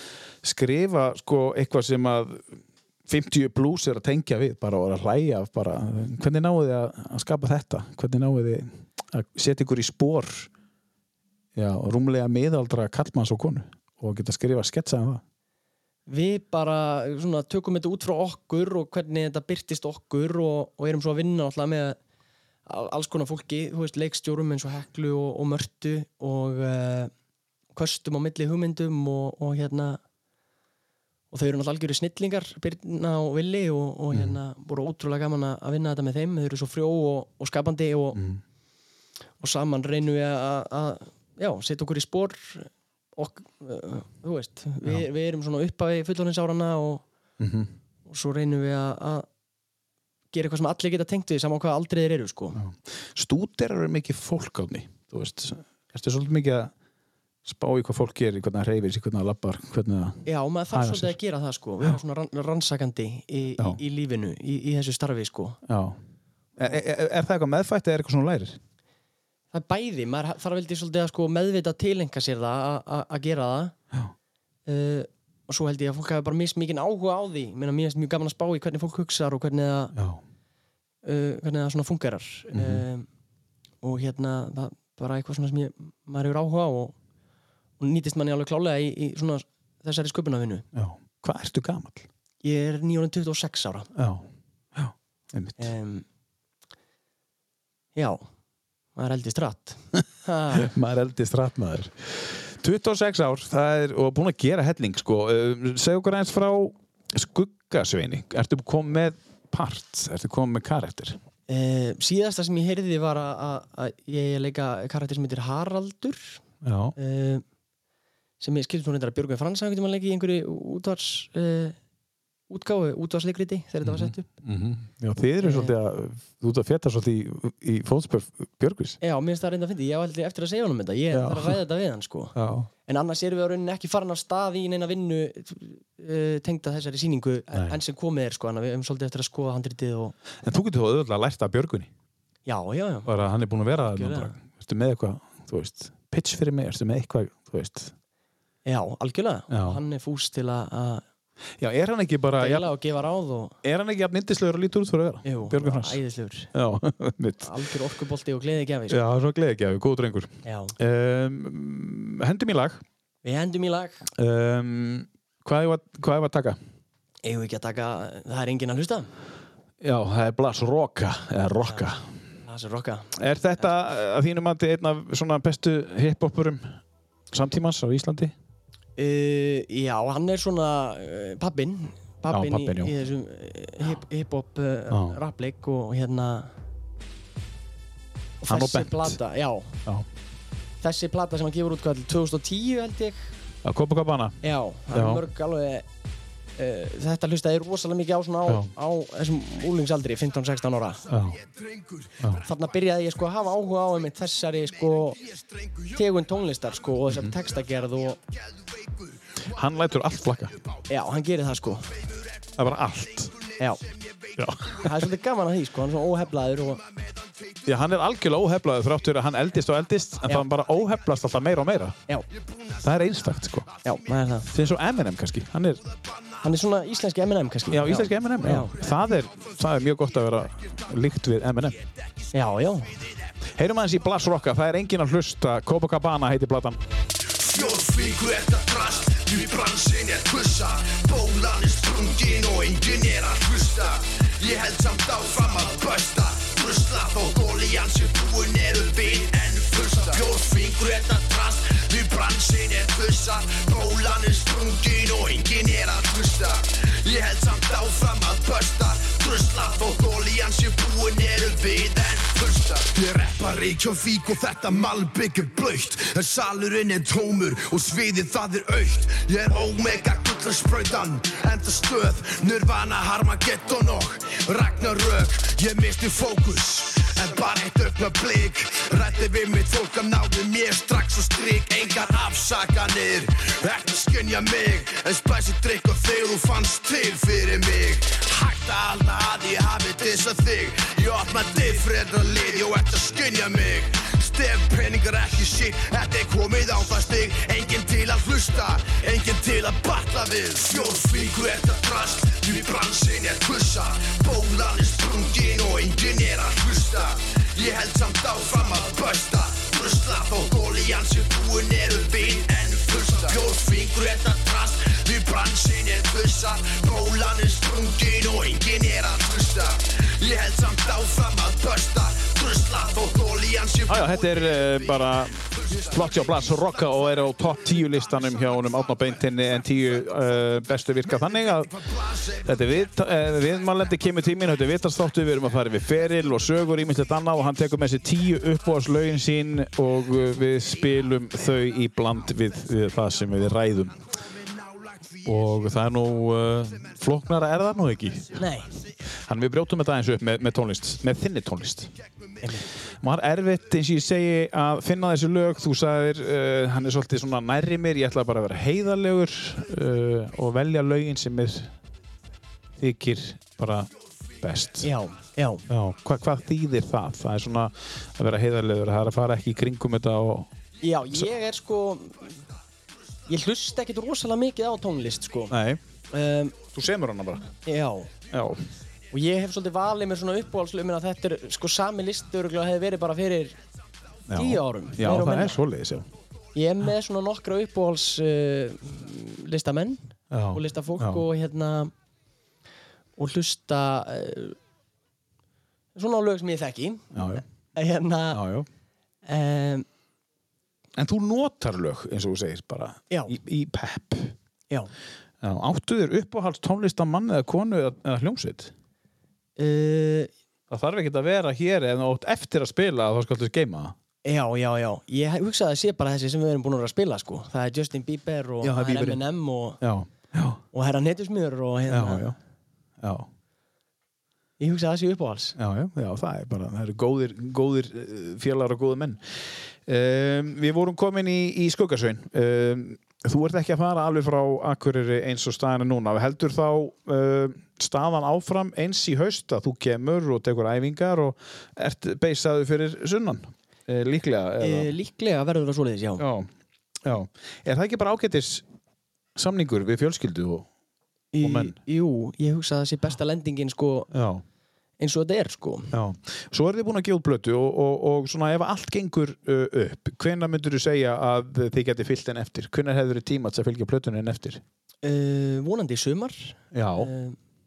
skrifa sko eitthvað sem að 50 blues er að tengja við bara og að hlæja bara, hvernig náðu þið að, að skapa þetta, hvernig náðu þið að setja ykkur í spór já, rúmlega miðaldra kallmanns og konu og geta skrifa sketsa um það. Við bara svona, tökum þetta út frá okkur og hvernig þetta byrtist okkur og, og erum svo að vinna alltaf með al- alls konar fólki, veist, leikstjórum eins og Heklu og, og Mörtu og uh, köstum á milli hugmyndum og, og hérna og þau eru náttúrulega algjöru snillingar Birna og Willi og, og hérna voru ótrúlega gaman að vinna þetta með þeim. Þau eru svo frjó og, og skapandi og, og saman reynum við að já, setja okkur í spór og uh, þú veist við, við erum svona uppaði fullorðinsárana og, Mhm. og svo reynum við að, gera eitthvað sem allir geta tengt við saman hvað aldrei þeir eru sko. Stúderar eru mikið fólk átni þú veist, ertu svolítið mikið að spá í hvað fólk gerir, hvernig það reyfir hvernig það lappar, hvernig það Já, maður þarf svolítið að gera það sko. Við erum svona rann, rannsakandi í, í, í lífinu í, í þessu starfi sko. Já. Er, er, er það eitthvað meðfætt eða er eitthvað svona lærir? Það er bæði, maður þarf veldig svolítið að sko meðvita tilenga sér það að- gera það uh, og svo held ég að fólk hafi bara mist mikið áhuga á því mér finnst mjög gaman að spá í hvernig fólk hugsar og hvernig það uh, hvernig það svona fungerar Mhm. um, og hérna það er bara eitthvað svona sem ég, maður hefur áhuga á og, og nýtist manni alveg klálega í, í svona þessari sköpunarvinnu Já. Hvað ertu gamall? ég er 926 ára Já. Já. Einmitt. um, já maður eldist rætt *laughs* maður eldist ratmaður 26 ár, það er og búin að gera helling sko, uh, segja okkur eins frá skuggasveini, ertu komið með part? Ertu komið með karakter? Uh, síðasta sem ég heyrði var að, að, að ég leika karakter sem heitir Haraldur. Uh, sem ég skilur hún reyndar að Björgvin Frans hafði maður leikið í einhverju útvars uh, útgáfu, útvarsleikriti þegar þetta var sett upp Mm Já, þið eru svolítið að, þú ert að feta svolítið í, í fótspör Björgvis. Já, mér finnst það reynda að fyndi, ég á heldur eftir að segja honum þetta ég Já. þarf að ræða þetta við hann sko Já. en annars erum við á rauninni ekki farin af stað í neina vinnu uh, tengda þessari sýningu Nei. enn sem komið er sko, að við höfum svolítið eftir að skoða handritið og En þú getur þú auðvitað lært af Björgvinni. já, já, já, Bara hann er búin að vera Algjörlega. núna. Ertu með eitthvað, þú veist, pitch fyrir mig, ertu með eitthvað, þú veist. já, algjörlega Já. og hann er fús til að- að Já, er hann ekki bara, ja, og og er hann ekki jafn yndislegur að lítur út fyrir að vera? jú, Björgvin Frans. æðislegur *laughs* algjör orkubolti og gleði gefi sko. Já, svo gleði að við, góð drengur. já. Um, hendum í lag. við hendum í lag Um, hvað er hvað er að taka? við ekki að taka, það er enginn að hlusta Já, það er Blas Roka, eða Rocka. það er rocka Er þetta að þínum að einn af svona bestu hip-hopurum samtímans á Íslandi? Uh, já, hann er svona uh, pappin pappin, Já, pabbinn, í, í þessum uh, hip- hip-hop uh, rappleik og hérna og þessi plata, já, Já. þessi plata sem hann gefur út hvað, 2010 held ég Á Copacabana? já, það er Já. mörg alveg uh, þetta hlustaði rosalega mikið á svona á, á þessum úlingsaldri 15-16 ára. Þarna byrjaði ég sko að hafa áhuga á einmitt þessari sko tegund tónlistar sko og þessari textagerð og Hann lætur allt flakka. já, hann gerir það sko. Það er bara allt. Já, Já. það er svolítið gaman að því sko hann er svona óheflaður og Já, hann er algjörlega óheflaður þráttur að hann eldist og eldist en Já. það bara óheflast alltaf meira og meira. já, Það er einstakt, sko. já, það er það Það er svo Eminem kannski. Hann er, hann er svona íslenski M&M kannski já, íslenski Eminem. Já. já, Það, er, það er mjög gott að vera líkt við Eminem. já, já. Heyrum aðeins í Blas Rocka, það er engin að hlusta. Copacabana heitir platan. Fjórfíku er það drast, því bransin er kussa Bólan er sprungin og enginn er að hlusta. Ég held samt áfram að bösta Brusla þótt olían sé búin eru við enn fusta Fjórfíku er það drast, Reykjavík og þetta malbygg er blöytt En salurinn er tómur og sviðið það er aukt Ég er omega gullarsprautan Enda stöð, nirvana, harmageddon og Ragnarök. Ég misti fókus En bara eitt aukna blik Rætti við mitt fólk að náðu mér strax og strik. Engar afsakanir Ekki skynja mig. En spæsi drikk og þegar þú fannst til fyrir mig. Hægt að halda að ég hafi dissað þig. Ég opna diffrenda lið, ég ætti að skynja mig. Stef peningar ekki shit, þetta er komið á það stig. Engin til að hlusta, engin til að batla við. Fjórfíku er þetta drast, því bransin er kussa. Bólan er sprungin og engin er að hlusta Ég held samt áfram að bösta Brusla þótt olían sé búin eru við enn fusta Fjórfíku er þetta drast, því bransin er kussa Bólan er sprungin og engin er að hlusta Ég held samt áfram að bösta Brusla þótt olían sé Já, já, þetta er uh, bara flott hjá Blas Rocka og er á topp 10 listanum hjá honum átna beintinni en 10 uh, bestu virka þannig að þetta er við, uh, viðmælandi kemur tímin, þetta er vitarstáttu, við erum að fara við feril og sögur ímyndilegt annað og hann tekur með sér 10 uppbóðslögin sín og við spilum þau í bland við, við það sem við ræðum og það er nú uh, flóknara er það nú ekki? Nei, Þannig við brjótum þetta eins upp með, með tónlist, með þinni tónlist. Er erfitt eins og ég segi að finna þessi lög, þú sagðir, uh, hann er svolítið svona nærri mér, ég ætla bara að vera heiðarlegur uh, og velja lögin sem er þykir bara best. já, já. Já, hva, hvað þýðir það? Það er svona að vera heiðarlegur, það er að fara ekki í kringum þetta og... já, ég er sko ég hlusta ekkert rosalega mikið á tónlist sko Nei, um, þú semur hana bara. já, Já, og ég hef svolítið valið mér svona uppáhaldslögum að þetta er sko sami listi örugglega hefði verið bara fyrir já. tíu árum Já, og það minna. er svoleiðis, já. ég er með svona nokkra uppáhalds uh, og listafólk já. og hérna og hlusta uh, svona á lög sem ég þekki Já, já, hérna já, já. um, En þú notar lög, eins og þú segir, bara Já. í, í pepp. já, Já, áttu þér uppáhalds tónlistamann eða konu eða, eða hljómsveit? uh, Það þarf ekki að vera hér en ótt eftir að spila þá skaltu geima það. Já, já, já. Ég hugsaði að sé bara þessi sem við erum búin að vera að spila, sko. Það er Justin Bieber og Já, það er það er Bieberinn. Eminem og, Já, já, og Herra Netusmiður og já, hérna. já. Já, Ég hugsaði að það sé uppáhals. já, já, já, það er bara, það eru góðir, góðir eh, félagar og góðir menn. Um, við vorum komin í, í skuggasvein. Um, þú ert ekki að fara alveg frá Akureyri eins og staðina núna. Heldur þá um, staðan áfram eins í haust að þú kemur og tekur æfingar og ert beisaðu fyrir sunnan? Uh, líklega? eða? E, líklega verður það svoleiðis, já. Já, já. Er það ekki bara ágættis samningur við fjölskyldu og, Í, og menn? Jú, ég hugsaði að það sé besta lendingin, sko, já, eins og þetta er, sko. já. Svo er þið búin að gefa blötu og, og, og svona ef allt gengur uh, upp, hvenær myndur þú segja að þið geti fyllt en eftir? Hvenær hefur þið tíma til að fylgja blötunni en eftir? Uh, vonandi í sumar. Já,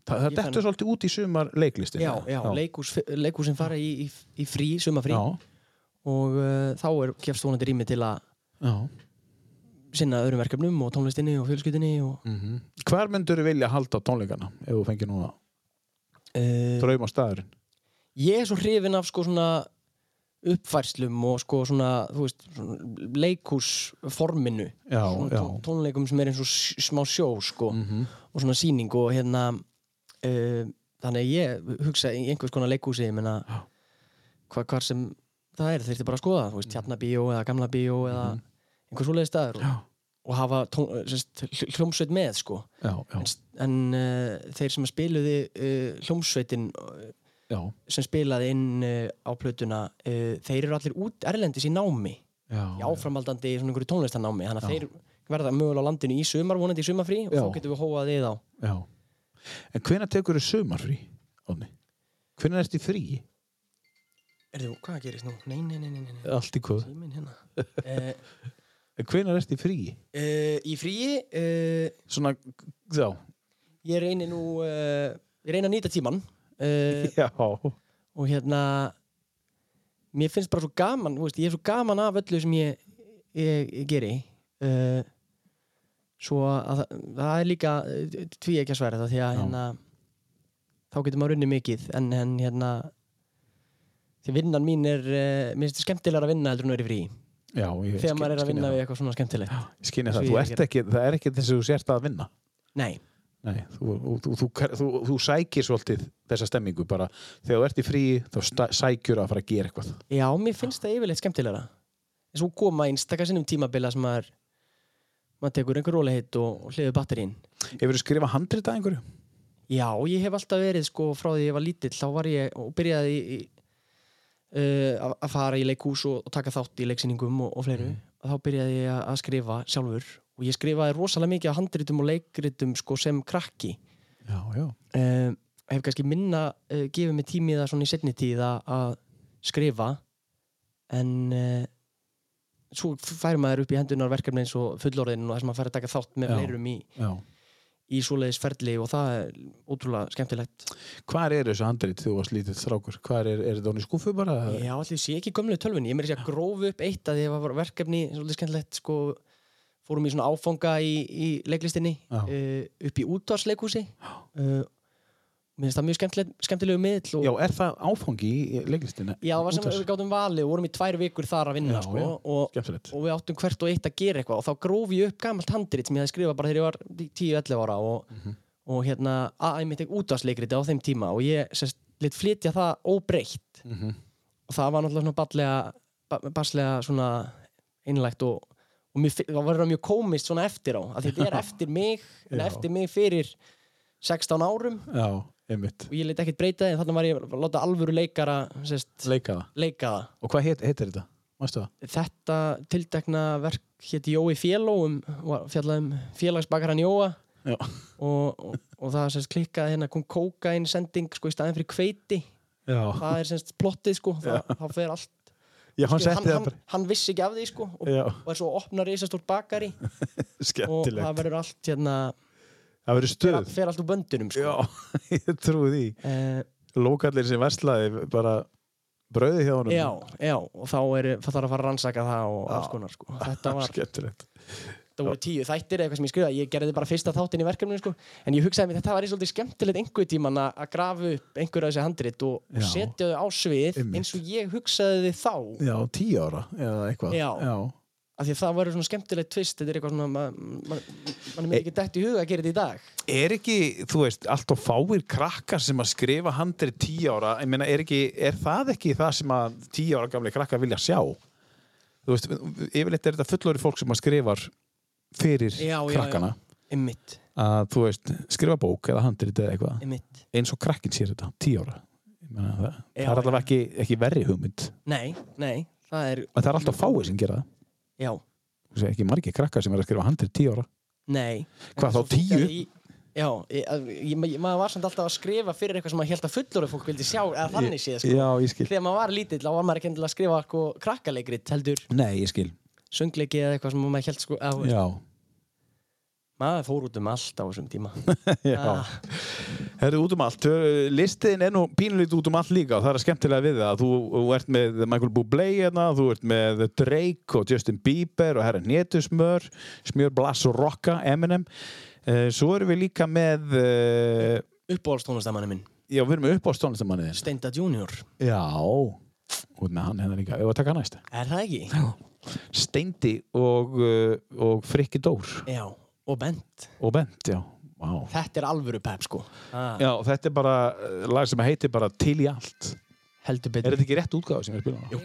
Uh, það, það ég dettur fann- svolítið út í sumar leiklistin. já, já, Leikhús, leikhúsin fara í, í, í frí, sumafrí. Já, Og uh, þá er gefst vonandi rými til að já. sinna öðrum verkefnum og tónlistinni og fjölskyldinni og... Mm Hvar myndur þið vilja halda tónleikana ef þú fengir núna Uh, drauma staðurinn? ég er svo hrifin af sko svona uppfærslum og sko svona, veist, svona leikhúsforminu Já, svona já. tó- tónleikum sem er eins og smá sjó sko Mm og svona sýning og hérna uh, þannig að ég hugsa í einhvers konar leikhúsi ég meina hva, hvar sem það er þeirti bara að skoða þú veist, tjarnabíó eða gamla bíó eða einhver svoleiði staður og. Og hafa sest, hljómsveit með sko Já, já, en, en uh, þeir sem spiluði uh, hljómsveitin uh, já, sem spilaði inn uh, á plötuna uh, þeir eru allir út erlendis í námi já, í áframaldandi í svona einhverju tónlistanámi þannig að Já. þeir verða mögulega á landinu í sumar vonandi í sumarfrí og Já. þá getum við hóað þið á já. En hvenær tekur þið sumarfrí, Óni? Hvenær ertu í frí? Erðu, hvað gerist nú? Nei, nei, nei, nei, nei. Allt í hvað? Síminn hérna En hvenær ertu í frí? uh, Í fríi uh, Svona, já, ég reyni nú uh, ég reyni að nýta tíman já, og hérna mér finnst bara svo gaman veist, ég er svo gaman af öllu sem ég, ég, ég geri svo að það, er líka tví ekki að sværa það því að hérna þá getur maður unni mikið en, en hérna því vinnan mín er mér finnst þetta skemmtilega að vinna heldur að vera í frí já ég þegar maður er að vinna við eitthvað svona skemmtilegt. Eins og það, ekki, það er ekki þess að þú sért að vinna. Nei, Nei, þú, þú, þú, þú, sækir svolítið þessa stemmingu bara. Þegar þú ert í frí þá sækjur að fara að gera eitthvað. Já, mér finnst það yfirleitt skemmtilegra. En svo koma einstakar sinnum tímabila sem maður maður tekur einhver róleihitt og, og hliður batterín Hefur þú skrifað handrit að einhverju? Já, ég hef alltaf verið sko frá því ég var lítill þá var ég og byrjaði í, í, uh, að- fara í leikhús og, og taka þátt í leiksýningum og, og fleiru. Og þá byrjaði ég að, skrifa sjálfur og ég skrifaði rosalega mikið af handritum og leikritum sko sem krakki. Já, já. Uh, hef kannski minna uh, gefið mig tími í það svona í setni tíð að- skrifa en uh, svo færi maður upp í hendunar verkefni eins og fullorðin og þess að maður færi að taka þátt með fleirum í, Já. Í svoleiðis ferli og það er ótrúlega skemmtilegt Hvar er þessu handrit þú varst lítið strákur? Hvar er, er þetta hún í skúfu bara? Já, allir sé ekki gömlu tölvunni. Ég meiri að grófu upp eitt að því að það var verkefni, svolítið skemmtilegt, sko, fórum í svona áfanga í, í leiklistinni uh, upp í útvarsleikhúsi. Uh, mér finnst það mjög skemmtileg, skemmtilegu miðl. Og, Já, er það áfangi í leiklistina? já, það var sem við gátum valið og vorum í tvær vikur þar að vinna, Já, sko. já. Og, og við áttum hvert og eitt að gera eitthvað og þá gróf ég upp gamalt handrit sem ég hefði skrifað bara þegar ég var 10-11 ára og, Mhm. og hérna að ég mitt ekki útvarsleikriti á þeim tíma og ég sérst, lit flytja það óbreytt Mhm. og það var náttúrulega svona ballega, ba- barslega svona einlægt og, og fi- það var mjög komist svona eftir á að þetta er *laughs* eftir mig eftir mig fyrir 16 árum Já, einmitt. Og ég leit ekkert breyta því en þannig var ég að láta alvöru leikara sest, Leika það? það. Og hvað heit, heitir þetta? Það? þetta tildekna verk héti Jói Fjelló um, var- fjallaði um félagsbakaran Jóa. Og, og, og það sest, klikkaði hérna kom kókain sending sko í staðin fyrir kveiti Já, það er semst plottið sko það, það fer allt. Já hann hann, það hann, hann vissi ekki af því sko og, og er svo að opna reisastórt bakari. *laughs* Og það verður allt hérna Það verður stuð all- fer allt úr böndunum sko. Já, *laughs* ég trúi því Eh, Lókallir sem verslaði bara brauði hjá honum já, já og þá er það þarf að fara að rannsaka það og alls konar sko. þetta *laughs* var Skemmtilegt það voru tíu þættir eða eitthvað sem ég skrifaði, ég gerði bara fyrsta þáttin í verkefninu sko. en ég hugsaði mér þetta var svolítið skemmtilegt einhver tíman að að grafa upp einhver af þessi handrit og, og setja þau á svið eins og ég hugsaði þið þá Já, tíu ára eða eitthvað. Já. Já. Af því að það var svona skemmtilegt tvist þetta er eitthvað svona, mann man, man er mér ekki dætt í huga að gera þetta í dag Er ekki, þú veist, allt og fáir krakkar sem að skrifa handrið tíu ára, ég meina, er, ekki, er það ekki það sem að tíu ára gamli krakkar vilja sjá? Þú veist, yfirleitt er þetta fullori fólk sem að skrifar fyrir Já, já, krakkana. Einmitt, Að, þú veist, skrifa bók eða handrið eða eitthvað. Eins og krakkin sér þetta, tíu ára. Meina, það, Já, það er allavega ekki, ekki verri hugmynd. Nei, nei, það er það er Já, ekki margir krakkar sem er að skrifa handrið tíu ára. nei Hvað þá, tíu? í- Já, ég, ég, maður var samt alltaf að skrifa fyrir eitthvað sem maður held að fullorðu fólk vildi sjá eða þannig séð sko. Já, ég skil. Þegar maður var lítill þá var maður ekki endilega að skrifa sko, krakkaleikrit heldur Nei, ég skil. söngleiki eða eitthvað sem maður held sko, að, Já. Maður fór út um allt á þessum tíma. *laughs* Já. Ah. Herðu út um allt, listiðin er nú pínulítið út um allt líka og það er skemmtilega við það. Þú, ert með Michael Bublé hérna, þú ert með Drake og Justin Bieber og herra Nétusmör, Smjör Blass og Rocka, Eminem. Uh, svo erum við líka með uh, Uppbólstónlistamanni minn, já, við erum með upp á stónlistamannið þinn. Steinda Junior. Já, út með hann hérna líka, ef að taka næsta Er það ekki? Steindi og, uh, og Frikki Dór. Já, og Bent. Og Bent, já. Vá. Þetta er alvöru pep sko. Ah, Já, þetta er bara uh, lag sem heitir bara Til í allt. Heldur Er betur þetta ekki rétt útgáð sem við spilum á? Jú.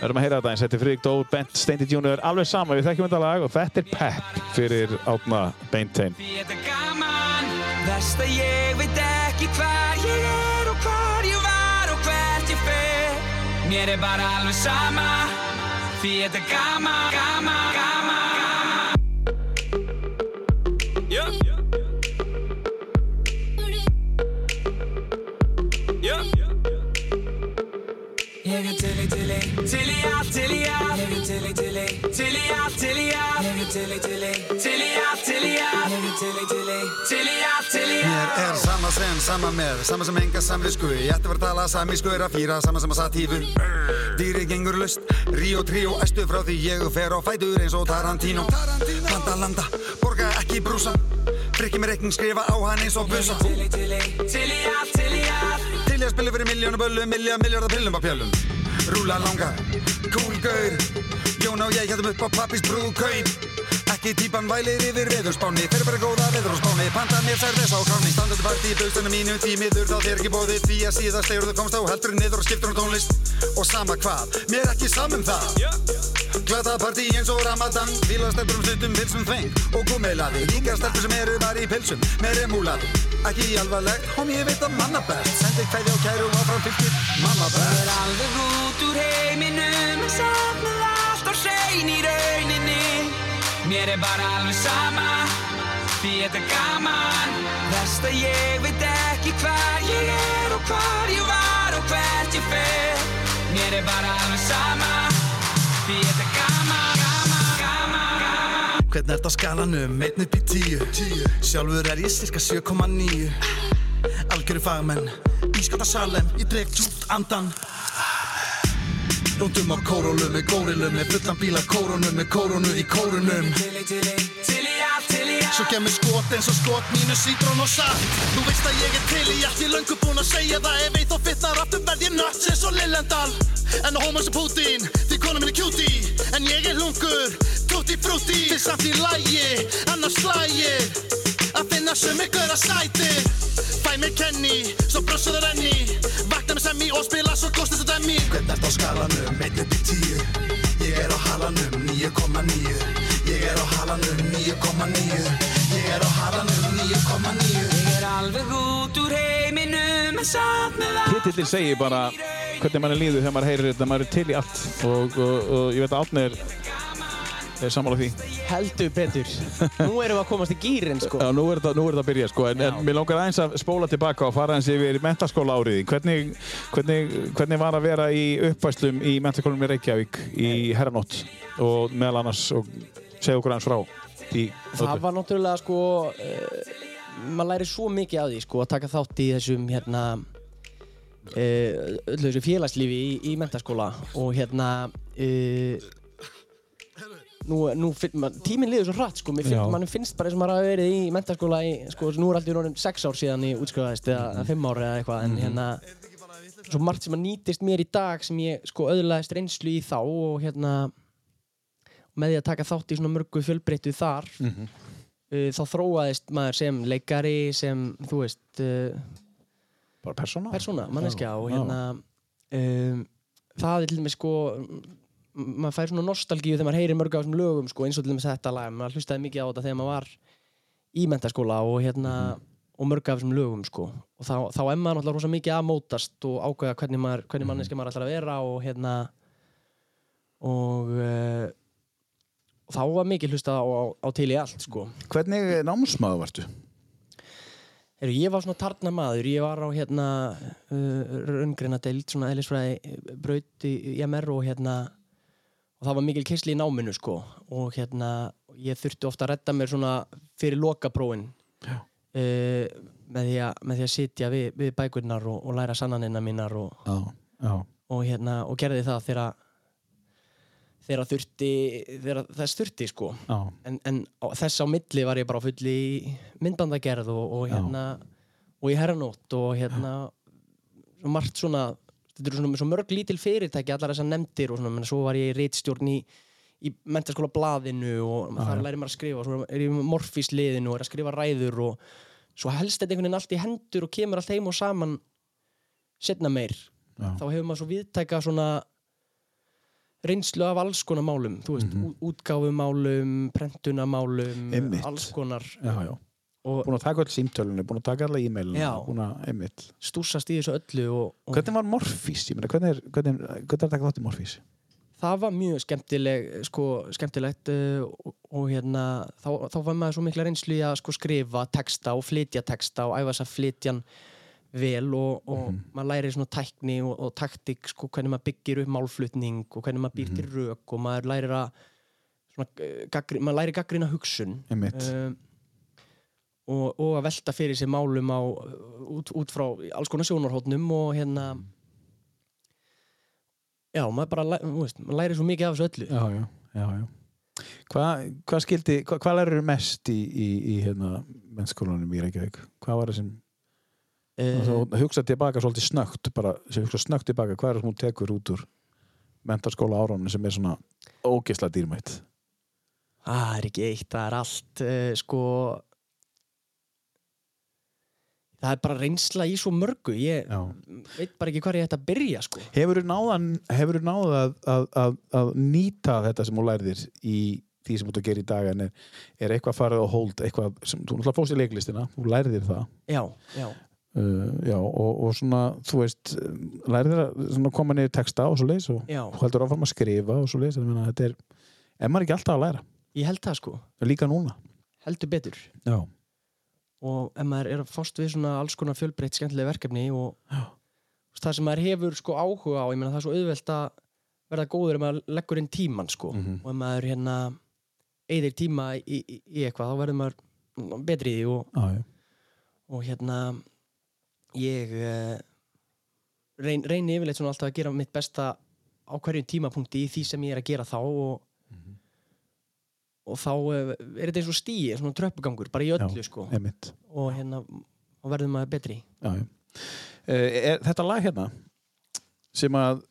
Við erum að heyra þetta eins, þetta er Friðrik Dór, Bent, Steindi Junior, alveg sama, við þekkjum þetta lag og þetta er Pep fyrir Átna Beintein. Þetta er gaman Verst að ég veit ekki hvar ég er og hvar ég var og hvert ég fer. Mér er bara alveg sama Því þetta er gaman, gaman, gaman til í, í allt, til í allt til í, til í, til í allt, til í allt til í, til í, til í allt, til í allt til í, til í, til í allt, til í Mér allt er sama sem, sama með, sama sem enga samvisku. Ég ætti að vera að tala samísku er að fýra, sama sem að satífu. Dýri gengur lust, Ríó tríó æstu frá því ég fer á fætur eins og Tarantino. Landa, landa, borga ekki brúsa. Frikki með reikning, skrifa á hann eins og busa. Til í, til í, til í allt, til í allt Til ég að spila fyrir miljónu böllu, miljá, miljardar pillum á pjölum Rúla langa, cool gaur. Jón og ég hættum upp á pappis brúðkaup Ekki típan vælir yfir veðurspáni Fyrir bara góða veður og spáni Panta mér særðis á kráni Standandi partí í bukstunum mínu Því miður þá þér ekki bóðið Því að síðast þegar þú komst á heldur niður og skiptur um tónlist. Og sama hvað, mér ekki samum það. Glata partí eins og Ramadan Fíla stelpur um stundum pilsum þveng Og gúmilaði, líka stelpur sem eru þar í pilsum Með remúlaði, ekki alvarlegt Hóm ég veit að manna best. Sendi kvæði og kæru áfram fylgir mamma Ég er best alveg út úr heiminum En samt með allt á hrein í rauninni. Mér er bara alveg sama Því þetta er gaman. Verst að ég veit ekki hvar ég er Og hvar ég var og hvert ég fer. Mér er bara alveg sama Því þetta er gaman Hvernig ert á skalanum, einn upp í tíu. Sjálfur er ég cirka 7,9 Algjöru fagmenn. Ískata salem, ég dreg tjúpt andan Rúndum á kórólum með górilum Með fullan bíla kórónum með kórónu í kórunum. Til í, til í, til í allt, til í allt Svo kemur skot eins og skot mínu sítrón og saft Þú veist að ég er til í allt, ég er löngu búinn að segja það. Ef eitt og fitnar aftur verð ég nuts eins og Lillendal. En á hóma sem Putin, því kona minn er cutie. En ég er lungur, tutti frutti Þið samt í lægi, annars slægi Að finna sem ykkur að sæti. Fæ mér kenni, svo brössuður enni. Vakna með semmi og spila svo góðst eins og demmi Hvernig ert á skalanum, einn upp í tíu. Ég er á halanum, 9,9 Ég er á halanum, 9,9 Ég er á halanum, 9,9 Ég er alveg út úr heiminum En samt með allt. Titillin segir bara hvernig mann er líður þegar maður heyrir þetta, maður er til í allt. Og, og, og ég veit að Átni er, sammála því. Heldur betur. Nú erum við að komast í gýrin sko. Já, nú er þetta, að byrja sko, en, en mér langar aðeins að spóla tilbaka og fara aðeins yfir mentaskóla áriði. Hvernig, hvernig, hvernig var að vera í uppvæslum í mentaskólanum í Reykjavík í herranótt og meðal annars og segja okkur aðeins frá í Það var náttúrulega sko uh, maður læri svo mikið af því sko að taka þátt í þessum hérna uh, öllu þessu félagslífi í, í mentaskóla og hérna uh, nú, nú man, tíminn liður svo hratt sko, mann finnst bara eins og maður hafi verið í mentaskóla í, sko, nú er alltaf núna sex ár síðan ég útskrifaðist eða Mhm. fimm ár eða eitthvað en hérna svo margt sem að nýtist mér í dag sem ég sko öðlaðist reynslu í þá og hérna með því að taka þátt í svona mörgu fjölbreyttu þar Mhm. uh, þá þróaðist maður sem leikari sem þú veist uh, Bara persóna? persóna, manneskja og hérna um, það er til dæmis sko maður fær svona nostalgíu þegar maður heyrir mörg af þessum lögum sko, eins og til dæmis þetta lag maður hlustaði mikið á þetta þegar maður var í mentaskóla og hérna Mhm. og mörg af þessum lögum sko og þá, þá er maður náttúrulega rosa mikið að mótast og ákveða hvernig, maður, hvernig Mhm. manneskja maður ætlar að vera og hérna og uh, þá var mikið hlustað á, á, á til í allt sko Hvernig námsmaður varstu? Heru, ég var svona tarna maður, ég var á hérna uh, raungreina deild, svona eðlisfræði braut í, í MR og hérna og það var mikil keisli í náminu sko og hérna ég þurfti ofta að redda mér svona fyrir lokaprófin uh, með, því að, með því að sitja við, við bækurnar og, og læra sannanina mínar og, Já, já. og hérna og gerði það þegar þegar þurfti þegar þess þurfti sko Já. en, en þess á milli var ég bara fulli í myndbandagerð og, og Já. hérna og í herranótt og hérna svo margt svona þetta eru svona svo mörg lítil fyrirtæki allar þessar nefndir og svona, menn svo var ég í reitstjórn í í mentaskóla blaðinu og Já, þar já. læri maður að skrifa og svo er ég í morfísliðinu og er að skrifa ræður og svo helst þetta einhvern veginn allt í hendur og kemur allt heim og saman setna meir Já. þá hefur maður svo viðtæka svona reynslu af alls konar málum þú veist, mm útgáfumálum prentunamálum, alls konar Já, já. Búin að taka öll símtölunni, búin að taka alla e-mailinu, Já. búin að, einmitt. stúsast í þessu öllu og, og Hvernig var Morfís? Ég meina, hvernig er, að taka þátt í Morfís? það var mjög skemmtileg sko, skemmtilegt uh, og, og hérna þá, þá var maður svo mikla reynslu í að sko, skrifa texta og flytja texta og æfa þess að flytja hann vel og, og maður læri svona tækni og, og taktik sko, hvernig maður byggir upp málflutning og hvernig maður býr til rök og maður lærir að svona, uh, gaggri, maður læri gaggrina hugsun Einmitt. um, og, og að velta fyrir sér málum á, út, út frá alls konar sjónarhóttnum og hérna já, maður bara veist, maður læri svo mikið af þessu öllu Já, já, já, já. Hvað hva skildi, hvað hva lærir mest í, í, í hérna, mennskólanum í Reykjavík? Hvað var það sem, uh, hugsa tilbaka svolítið snögt, bara, hugsa snöggt tilbaka, hvað er það sem hún tekur út úr mentarskóla áránum sem er svona ógeðslega dýrmætt? það er ekki eitt, það er allt uh, sko það er bara reynsla í svo mörgu. Ég Já. veit bara ekki hvað ég ætti að byrja sko. Hefur þú náð, hefur náð að, að, að, að nýta þetta sem þú lærðir í því sem þú ert að gera í dag? En er, er eitthvað farið á hold, eitthvað sem þú náttúrulega fórst í leiklistina, þú lærðir það. Já, já, uh, já, og, og svona, þú veist lærðir að koma niður texta og svo leis og þú heldur áfram að skrifa og svo leis þetta er, er maður ekki alltaf að læra? Ég held það sko. Líka núna? Heldur betur. Já, og ef maður er að fást við svona alls konar fjölbreytt skemmtileg verkefni og Já. það sem maður hefur sko áhuga á ég meina það er svo auðvelt að verða góður ef maður leggur inn tíman sko Mhm. og ef maður hérna eyðir tíma í, í, í eitthvað þá verður maður betri í því og, já. og hérna ég uh, reyn, reyni yfirleitt svona alltaf að gera mitt besta á hverjum tímapunkti í því sem ég er að gera þá og og þá uh, er þetta eins og stíi svona tröppugangur, bara í öllu Já, sko. einmitt. Og hérna verður maður betri. Já, já. Uh, er þetta lag hérna sem að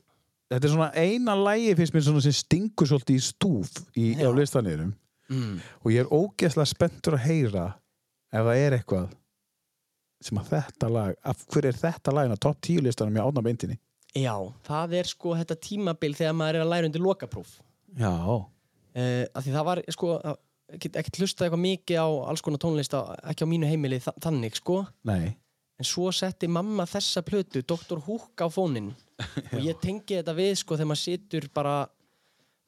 þetta er svona eina lagi finnst mér svona sem stingur svolítið í stúf í, á listanýrum. Mm. og ég er ógeðslega spenntur að heyra ef það er eitthvað sem að þetta lag, af hverju er þetta lagin á topp 10 listanum í átna beintinni Já, það er sko þetta tímabil þegar maður er að læra undir lokapróf já, uh, af því það var sko ekkert hlustað eitthvað mikið á alls konar tónlista ekki á mínu heimili þa þannig sko. Nei. En svo setti mamma þessa plötu Dr. Hook á fóninn. *laughs* Og ég tengi þetta við sko þegar maður situr bara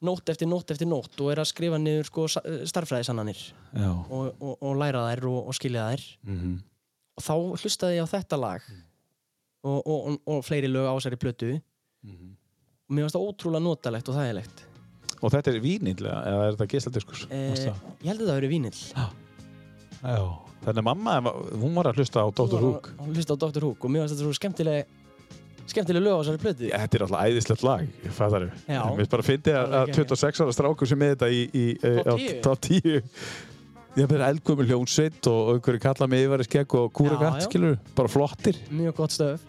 nótt eftir nótt eftir nótt og er að skrifa niður sko starfræðisannanir já, og, og, og læra þær og, og skilja þær. Mm og þá hlustaði ég á þetta lag og, og, og, og fleiri lög á þessari plötu. Og mér finnst það ótrúlega notalegt og þægilegt og þetta er vínilega, eða er þetta geisladiskus eh, ég held að það verið vínill já, þannig að mamma hún var að hlusta á Dr. Hook hún hlusta á Dr. Hook og mér finnst þetta svo skemmtileg skemmtileg lög á þessari plötu. Þetta er alltaf æðislegt lag, fattar við. Já. Mér finnst bara að fyndi að, að 26 ára strákur sem með þetta í, í eh, á 10. top 10. Ég hef verið eldgömmul hljónsveit og einhverju kalla mig yfir skegg og kúra gatt, skilur Bara flottir. Mjög gott stöf.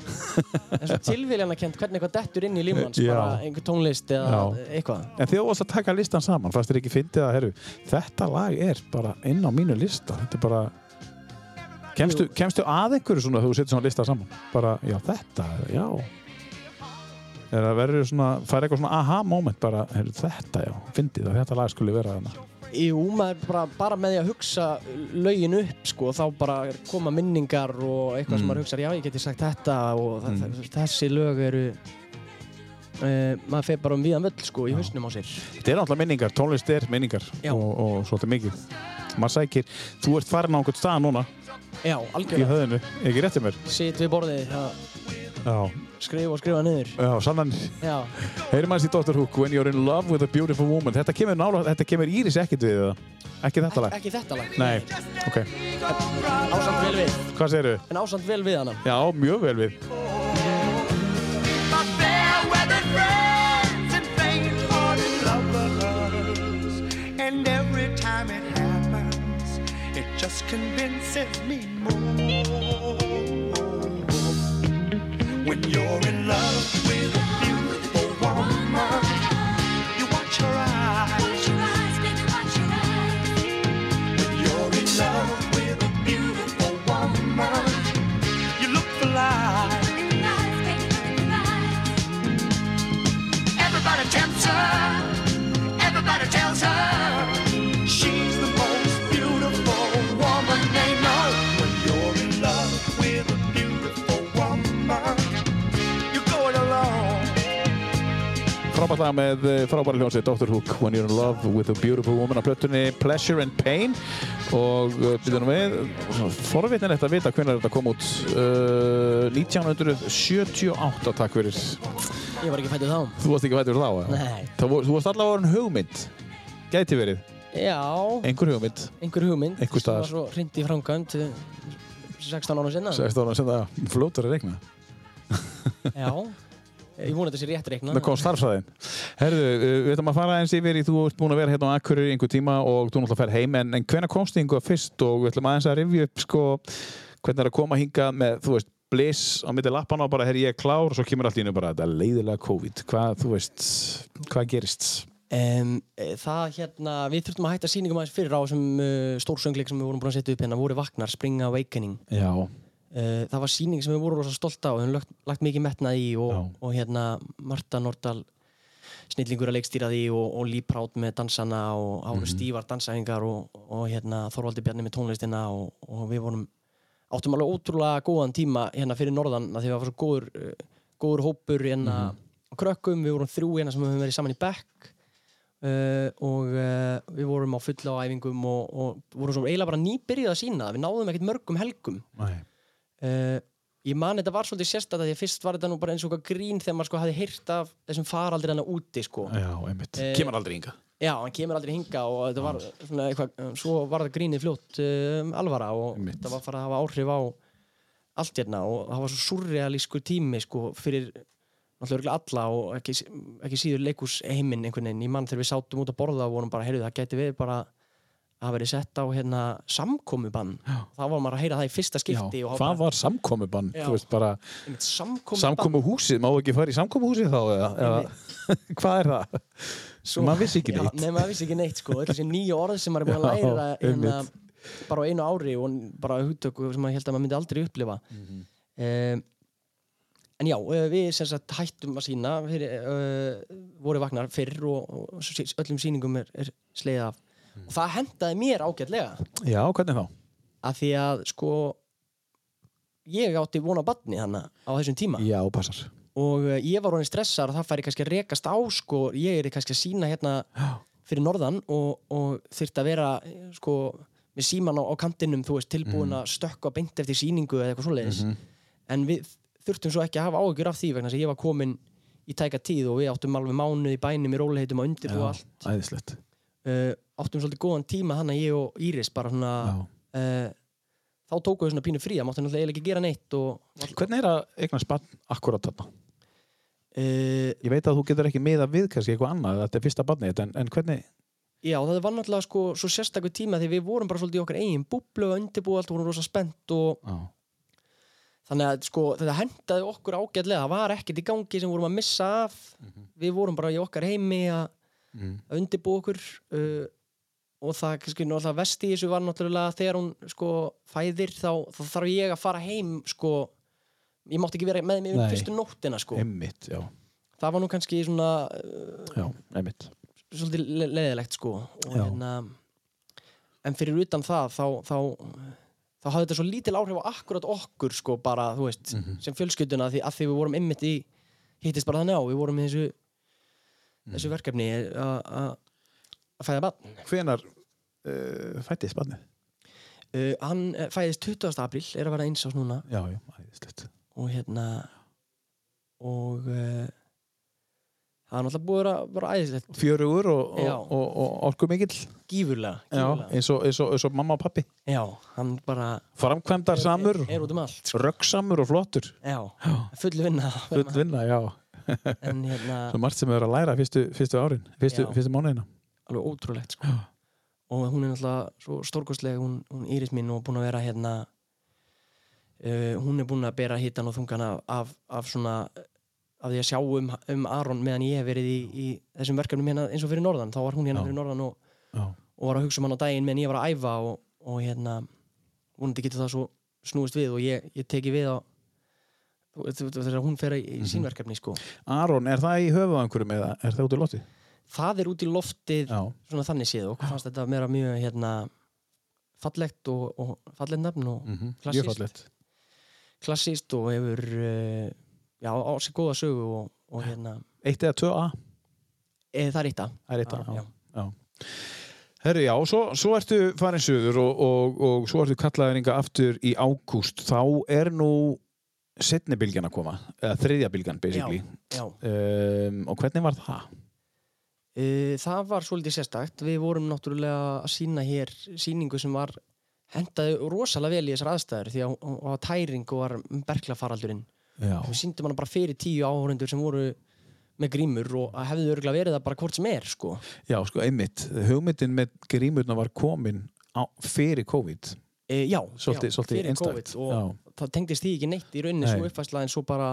en svo *laughs* tilvíljana kent hvernig eitthvað dettur inn í lífmanns, Já. bara einhver tónlist eða Já. eitthvað. En þú varst að taka listan saman, fannst þér ekki fyndið að, herru, þetta lag er bara inn á mínu lista. Þetta er bara... Kemstu, kemstu að einhverju svona þegar þú setur svona lista saman? Bara, já, þetta, já. Er það verður svona, fær eitthvað svona aha moment bara, herru, þetta, já, fyndið að þetta lag skulle vera þarna. Jú, bara, bara með því að hugsa lögin upp, sko, þá bara koma minningar og eitthvað sem Mm. maður hugsa, já, ég geti sagt þetta og mm. þessi lög eru, uh, maður fer bara um viðan völl, sko, í hausnum á sér. Þetta er náttúrulega minningar, tónlist er minningar Já. og, og svolítið mikið. Maður sækir, þú ert farin á einhvern stað núna Já, í algjörlega. höðinu, ekki réttið mér? Sitt við borðið, já, Já, skrifa og skrifa niður. já, sannan. Já, Heyrim aðeins í Dr. Hook, When You're in Love with a Beautiful Woman. Þetta kemur nála, þetta kemur Íris ekkert við það. Ekki þetta lag? ekki þetta lag. Nei, ok. Ásamt vel við. Hvað segirðu? En ásamt vel við hana. Já, mjög vel við. And every time it happens, it just convinces me more. When you're in love with a beautiful woman, you watch her eyes. When you're in love with a beautiful woman, you look for life. Everybody tempts her. Everybody tells her Frábært lag með eh, frábæri hljónsið Dr. Hook, When You're in Love with a Beautiful Woman á plötunni Pleasure and Pain og uh, byrjum við, forvitnilegt að vita hvernig þetta kom út uh, 1978, takk fyrir Ég var ekki fættur þá. Þú varst ekki fættur þá? Nei. Það Þú varst allavega orðin hugmynd Gæti verið, Já, einhver hugmynd einhver hugmynd. Einhvers staðar. Sem var svo hrind í framkvæmt eh, 16 ára sinna. 16 ára sem það flótur að regna Já. Ég vona þetta sé rétt reikna. Það kom starfsæðin. Herðu, uh, við ætlum að fara eins yfir í, þú ert búin að vera hérna á Akureyri í einhver tíma og þú náttúrulega fer heim, en, en hvenær komst þið einhver fyrst og við ætlum aðeins að rifja upp, sko, hvernig er að koma hinga með, þú veist, bliss á milli lappana og bara, herri, ég er klár og svo kemur allt í hennu bara, þetta leiðilega COVID. Hvað, þú veist, hvað gerist? Um, það hérna, við þurftum að hætta sýningum aðeins fyrir á þessum uh, stórsöngleik sem við vorum búin að setja upp hérna, voru Vagnar, Spring Awakening. Já. Uh, það var sýning sem við vorum rosa stolt á og við höfum lagt, lagt mikið metnað í og, Já. og hérna Marta Nordal snillingur að leikstýra því og, og Proud með dansana og það Mhm. voru stífar dansæfingar og, og hérna Þorvaldi Bjarni með tónlistina og, og við vorum áttum alveg ótrúlega góðan tíma hérna fyrir norðan því að það var svo góður, uh, góður hópur hérna Mhm. á krökkum, við vorum þrjú hérna sem höfum verið saman í bekk uh, og uh, við vorum á fulla á æfingum og, og vorum svo eiginlega bara nýbyrjuð að sína við náðum ekkert mörgum helgum Nei. Uh, ég man þetta var svolítið sérstætt því að fyrst var þetta nú bara eins og eitthvað grín þegar maður sko hafði heyrt af þessum faraldir hana úti sko. Já, einmitt. Eh, Kemur aldrei hinga. já, hann kemur aldrei hinga og þetta var svona eitthvað, eh, svo var það grínið fljótt um, alvara og Einmitt. þetta var farið að hafa áhrif á allt hérna og það var svo surrealískur tími sko fyrir náttúrulega alla og ekki, ekki síður leikús heiminn einhvern veginn, ég mann þegar við sátum út að borða og vorum bara, heyrðu það gæti við bara að hafa verið sett á hérna samkomubann, þá var maður að heyra það í fyrsta skipti Já, hvað var samkomubann? Já. Samkomuhúsið, má ekki fara í samkomuhúsið þá eða, eða *laughs* hvað er það? Svo, maður vissi ekki Já, neitt. nei, maður vissi ekki neitt sko. Þessi nýju orð sem maður er búin að Já, læra hérna, bara á einu ári og bara hugtöku sem maður held að maður myndi aldrei upplifa Mhm. um, En já, við sem sagt hættum að sína fyrir, uh, voru vagnar fyrr og, og öllum sýningum er, er sleið af Mhm. og það hendaði mér ágætlega Já, hvernig þá? af því að sko ég átti vona badni þannig á þessum tíma Já, passar. og uh, ég var honin stressar og það færi kannski að rekast á sko, ég er kannski að sína hérna fyrir norðan og, og þurfti að vera eh, sko, með síman á, á kantinum þú veist, tilbúin að stökkva beint eftir síningu eða eitthvað svoleiðis en við þurftum svo ekki að hafa áhyggjur af því vegna þess að ég var komin í tæka tíð og við áttum alveg mánuð í bænum í róliheitum og undir og allt æðislegt. Uh, áttum svolítið góðan tíma þannig að ég og Íris bara svona uh, þá tókum við svona pínu frí það máttu náttúrulega eiginlega ekki gera neitt og Hvernig er að eignast barn akkurat þarna? uh, Ég veit að þú getur ekki miða við kannski eitthvað annað, þetta er fyrsta barnið, en, en hvernig, Já, það var náttúrulega sko svo sérstakur tíma því við vorum bara svolítið í okkar eigin búblu og undirbúið allt og vorum rosa spennt og Já. þannig að sko þetta hendaði okkur ágætlega það var ekkert í gangi sem vorum að missa af við vorum bara í okkar heimi að Að undirbúa okkur uh, og það kannski náttúrulega vest í þessu var náttúrulega þegar hún sko fæðir þá, þá þarf ég að fara heim sko ég mátti ekki vera með mig um fyrstu nóttina sko einmitt, það var nú kannski svona uh, svolítið le leðilegt sko og Já. hérna en fyrir utan það þá, þá, þá hafði þetta svo lítil áhrif á akkurat okkur sko bara, þú veist, Mhm. sem fjölskylduna því að því við vorum ymmit í hittist bara þannig á, við vorum í þessu. Þessu verkefni að- að að fæða barn Hvenar uh, fættist barnið? uh, hann eh, fæðist 20. apríl, er að vera eins ás núna Já, já, æðislegt. og hérna og uh, það er náttúrulega búið að vera æðislegt Fjörugur og, Já. og, og, og orku mikill. gífurlega, Já, gífurlega. eins og, eins, og, eins og mamma og pappi. Já, hann bara Framkvæmdar samur, út um sko. röggsamur og flottur. Já, full vinna Full vinna, já. *laughs* en hérna, Svo margt sem við erum að læra fyrstu, fyrstu árin, fyrstu, fyrstu mánuðina. alveg ótrúlegt sko. og hún er náttúrulega svo stórkostleg hún, hún Íris mín og búin að vera hérna uh, hún er búin að bera hitan og þungan af, af, af svona af því að sjá um, um Aron meðan ég hef verið í, í þessum verkefnum hérna eins og fyrir norðan þá var hún hérna Já. fyrir norðan og, og var að hugsa um hann á daginn meðan ég var að æfa og, og hérna vonandi getur það svo snúist við og ég, ég teki við á þegar hún fer í, Mhm. sín verkefni sko. Aron, er það í höfuð á einhverjum eða er það út í loti? það er út í loftið Já. svona þannig séð og fannst þetta meira mjög hérna fallegt og, og fallegt nafn og Mm -hmm. Fallegt. klassíst og hefur uh, já, á sig góða sögu og, og hérna, Eitt eða tvö A? e, það er eitt að Það er eitt A, Já, já. já. Herri, já, svo, svo ertu farin söður og, og, og svo ertu kallaður inga aftur í ágúst. Þá er nú setni bylgjan að koma, eða þriðja bylgjan, basically. já. Um, og hvernig var það? Uh, það var svolítið sérstakt við vorum náttúrulega að sína hér síningu sem var hendaði rosalega vel í þessar aðstæður því að hún var tæring og var berklafaraldurinn Já. við síndum hana bara fyrir tíu áhórendur sem voru með grímur og hefðu örgulega verið það bara hvort sem er sko. Já, sko, einmitt. Hugmyndin með grímurna var komin á, fyrir COVID. e, já, Svolítið- já, svolítið fyrir einstakt. COVID og það tengdist því ekki neitt í rauninni Nei. svo uppfæsla en svo bara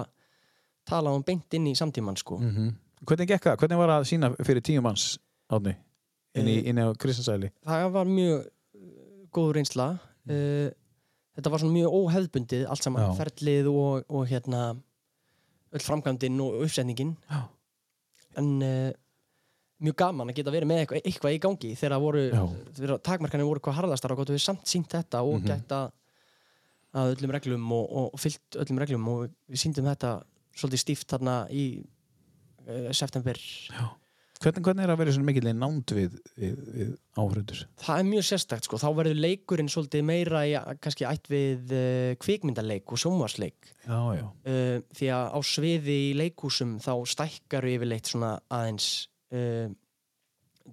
tala um beint inn í samtíman sko. Mm Hvernig gekk það? Hvernig var það að sína fyrir tíu manns átni? Inn í, Eh, inn á Kristinsæli? það var mjög uh, góð reynsla uh, þetta var svona mjög óhefðbundið allt saman, Já. ferlið og, og hérna öll framkvæmdinn og uppsetningin Já. en uh, mjög gaman að geta verið með eitthvað, eitthvað í gangi þegar voru, þegar takmarkanir voru hvað harðastar og gott við samt sínt þetta og Mhm. gætt að að öllum reglum og, og fyllt öllum reglum og við síndum þetta svolítið stíft þarna í uh, september Hvernig, hvernig er að vera svona mikill í nánd við, við, við áhörundur? Það er mjög sérstakt sko, þá verður leikurinn svolítið meira í kannski ætt við uh, kvikmyndaleik og sjónvarsleik Já, já. uh, því að á sviði í leikhúsum þá stækkar yfirleitt svona aðeins uh,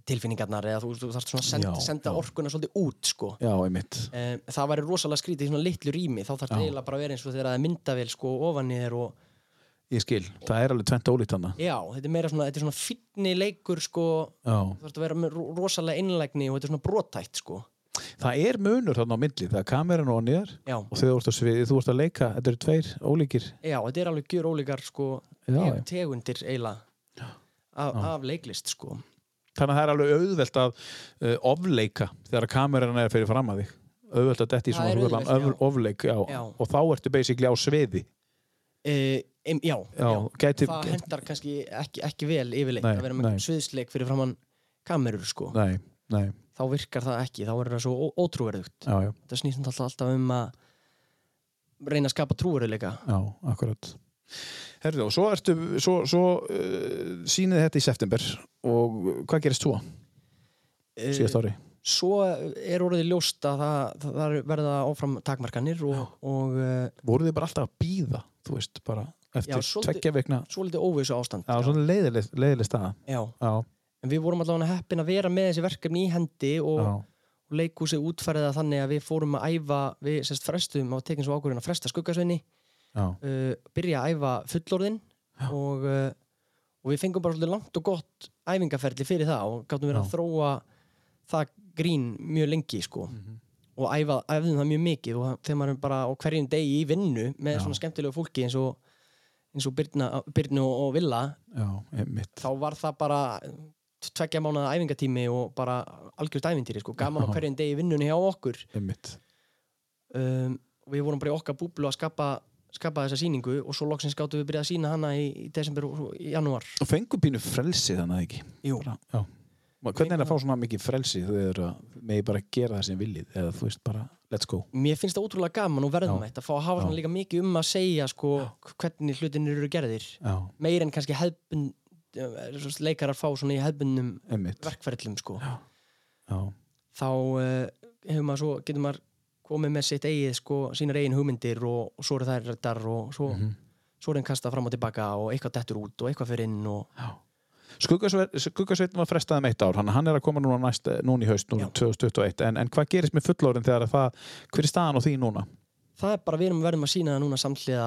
tilfinningarnar eða þú, þú þarfst svona að senda, Já, senda já. orkuna svolítið út sko Já, uh, það væri rosalega skrítið í svona litlu rými þá þarf það eiginlega bara að vera eins og þegar það er myndavél sko ofan í þér og Ég skil. Það er alveg tvent ólíkt hana. já, þetta er meira svona, þetta er svona fínni leikur sko, þú þarfst að vera rosalega innlægni og þetta er svona brotætt sko Það er munur þarna á milli. Það er kameran og já, og ert að sviði, þú ert að leika. Þetta eru tveir ólíkir. Já, þetta er alveg gjör ólíkar sko, tegundir eiginlega af, af leiklist sko. Þannig að það er alveg auðvelt að uh, ofleika þegar kameran er fyrir fram að þig. Auðvelt að svona er svokallaðan auðvelt, öf- ofleik. Já. Já. Og þá ertu basically á sviði. e, em, Já, Já, gæti- það hendar kannski ekki, ekki vel yfirleitt Nei, að vera með sviðsleik fyrir framann kamerur sko. Nei, nei. þá virkar það ekki, þá er það svo ótrúverðugt það snýst alltaf um að reyna að skapa trúverðuleika Já, akkurat. Herðu, og svo ertu, svo, svo uh, sýnið þetta í september og hvað gerist svo síðast ári? Svo er orðið ljóst að það, það er verða áfram takmarkanir og, og uh, Voruð þið bara alltaf að býða, þú veist, bara eftir tveggja veikna? svolítið óvissu ástand Já, svona leiðileg, staða. Já. Já, en við vorum allavega heppin að vera með þessi verkefni í hendi og, og leikhúsið útfærið það þannig að við fórum að æfa við sérst frestum á tekins og ákvörðin að fresta skuggasveini. Uh, byrja að æfa fullorðin og, uh, og við fengum bara svolítið langt og gott æfingaferli fyrir það og gáttum verið að þróa það grín mjög lengi sko. Og æfa, æfðum það mjög mikið og þegar maður bara á hverjum degi í vinnu með svona skemmtilegu fólki eins og eins og Birna, Birnu og, Villa Já, þá var það bara tveggja mánuða æfingatími og bara algjörst æfintýri sko, gaman á Já. hverjum degi vinnunni hjá okkur. Um, við vorum bara í okkar búblu að skapa, skapa þessa sýningu og svo loksins gáttum við byrjað að sína hana í, í desember og í janúar. Og fengur pínu frelsi þannig að ekki? Jú. Hvernig er það að fá svona mikið frelsi? Að megi bara gera það sem viljið eða þú veist bara, let's go. Mér finnst það ótrúlega gaman og verðmætt að fá að hafa svona líka mikið um að segja sko, hvernig hlutinir eru gerðir. Já, meir en kannski hefbund leikarar fá svona í hefbundnum einmitt. verkferðlum sko. Þá uh, maður svo, getur maður komið með sitt eigið, sko, sínar eigin hugmyndir og, og svo eru þær rættar og svo, Mhm. svo er þeim kastað fram og tilbaka og eitthvað dettur út og eitthvað fyrir inn og Skuggasveitin var frestað um eitt ár hann, hann er að koma núna, næst, núna í haust núna, 2021, en, en hvað gerist með fullórin þegar það, hver er staðan á því núna? það er bara við erum verðum að sína það núna samhliða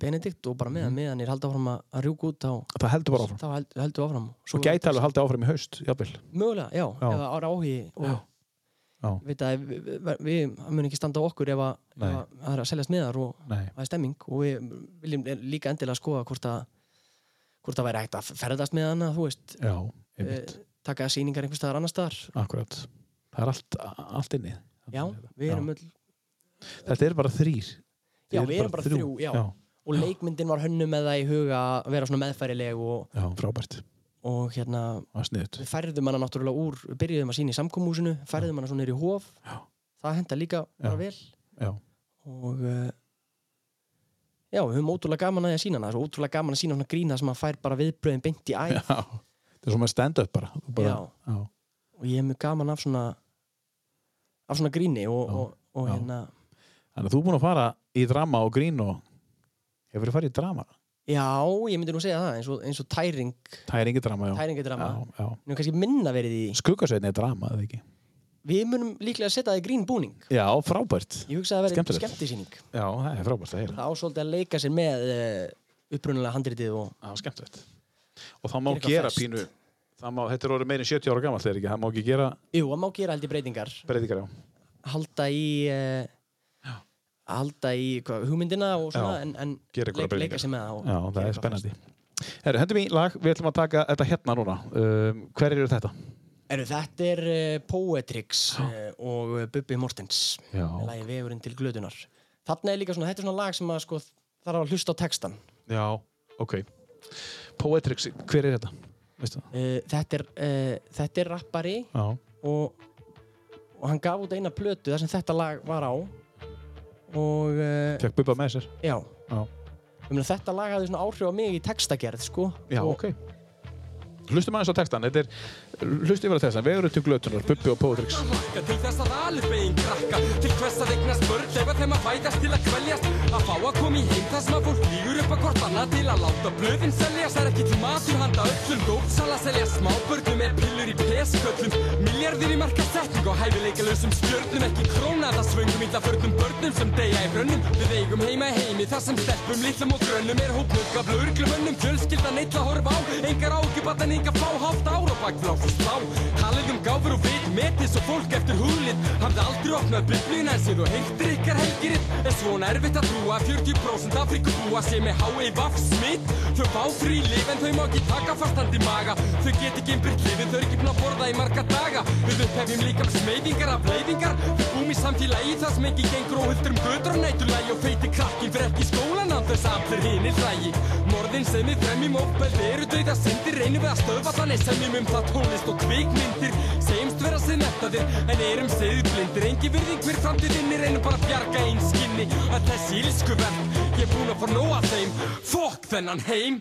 Benedikt og bara meðan meðan er halda áfram að rjúka út þá, Það heldur bara áfram held, heldur áfram og gæti alveg haldið áfram í haust, jafnvel mögulega, já, Já. ef það ára áhugi og Já. Að við, við, við það mun ekki standa á okkur ef það er að seljast miðar og það er stemming. Og við viljum líka endilega skoða hvort að hvort það væri hægt að ferðast með hana þú veist, Já, einmitt, taka sýningar einhvers staðar annar staðar. Akkurat. Það er allt, allt inni. Já, við erum öll Þetta er bara þrýr já, við erum bara þrjú, já. Já, og leikmyndin var hönnu með það í huga að vera svona meðfærileg og, já frábært og hérna Það er við færðum hana náttúrulega úr byrjuðum að sína í samkomúsinu, færðum hana svona niður í hof. Já. það henda líka bara vel. Já, og uh, já, við höfum ótrúlega gaman að sína hana. Svo ótrúlega gaman að sína svona grína sem að fær bara viðbröðin beint í æð. Já. Það er svona stand-up bara, bara Já. og ég hef mjög gaman af svona af svona gríni og, og, og hérna Þannig að þú er búin að fara í drama og grín og hefur þið farið í drama já, ég myndi nú segja það eins og, eins og tæring Tæringi drama, já. tæringadrama, Já, já. nú kannski minna verið í Skuggasveitin er drama, eða ekki? við munum líklega að setja það í grín búning. Já, frábært. Ég hugsa að það verið skemmtisýning. Já, það er frábært að heyra það ásóldi að leika sér með uh, upprunalega handritið og Já, skemmtilegt. Og það má Gera fest. pínu það má, Þetta er orðið meira en 70 ára gamalt, þegar ekki? Það má ekki gera jú, það má gera held í breytingar. breytingar á halda í hvað, hugmyndina og svona Já, en, en einhverjar leika, sér með það Já, það er spennandi. Herru, hendum í lag, við ætlum að taka þetta hérna núna. Um, Hver eru þetta? Eru, þetta er uh, Poetrix uh, og uh, Bubbi Mortens. Já. með lagi Vegurinn til glötunar. Þarna er líka svona, þetta er svona lag sem að sko þarf að hlusta á textan Já, ok. Poetrix, hver er þetta? Uh, þetta, er, þetta er rappari og, og hann gaf út eina plötu þar sem þetta lag var á og uh, fekk Bubba með sér? Já. Já, meina, þetta lag hafði svona áhrif á mig í textagerð sko. Já og, ok. Hlustum aðeins á textan, þetta er Hlustum yfir textan, við erum til glötunar, Bubbi og Hlakka til þess að alveg beginn krakka. Til hvers að eignast börn Lefa þeim að fætast til að kveljast? Að fá að koma í heim sem að fólk lígur upp að hvort annað Til að láta blöðin seljast Það er ekki til matur handa öllum. Dópsala selja smábörnum með pillur í pesköllum. Miljardir í markasetning og hæfileikalösum stjörnum. Ekki krónaða svöngum illa förnum börnum sem deyja í brönnum Við eigum heima í heimi þar sem stelpum litlum og grönnum. Er hópnug af lögreglumönnum Fjölskyldan eitt að horfa á. Engar ákjöpatan enga fá. Hálft ár og bakflátt og slá Talið um gáfur og vit metið svo fólk eftir huglit Hafði aldrei opnað biblíuna en séð og heyrtir ykkar helgiritt Er svona erfitt að trúa að 40% Afrikubúa sé með HIV smitt Þau fá frí lif en þau má ekki taka fastandi maga. Þau get ekki innbyrt lifin, þau er ekki búin að borða í marga daga. Við upphefjum líka með smeyðingar af leiðingar Við búum í samfélagi þar sem ekki gengur óhultur um götur og næturlægi Og feiti krakkin fyrir ekki skólan af þess að allir hinir hlægi. Morðin sem við fremjum ópeld eru dauða syndir Reynum við að stöðva þannig semjum um það tónlist og kvikmyndir Segjumst vera sem eftaðir en erum segðu blindir Engi virðing hver framtíðinni reynum bara að bjarga einn skinni Að þessi ílskuverk, ég er búinn að nóg að þeim. Fokk þennan heim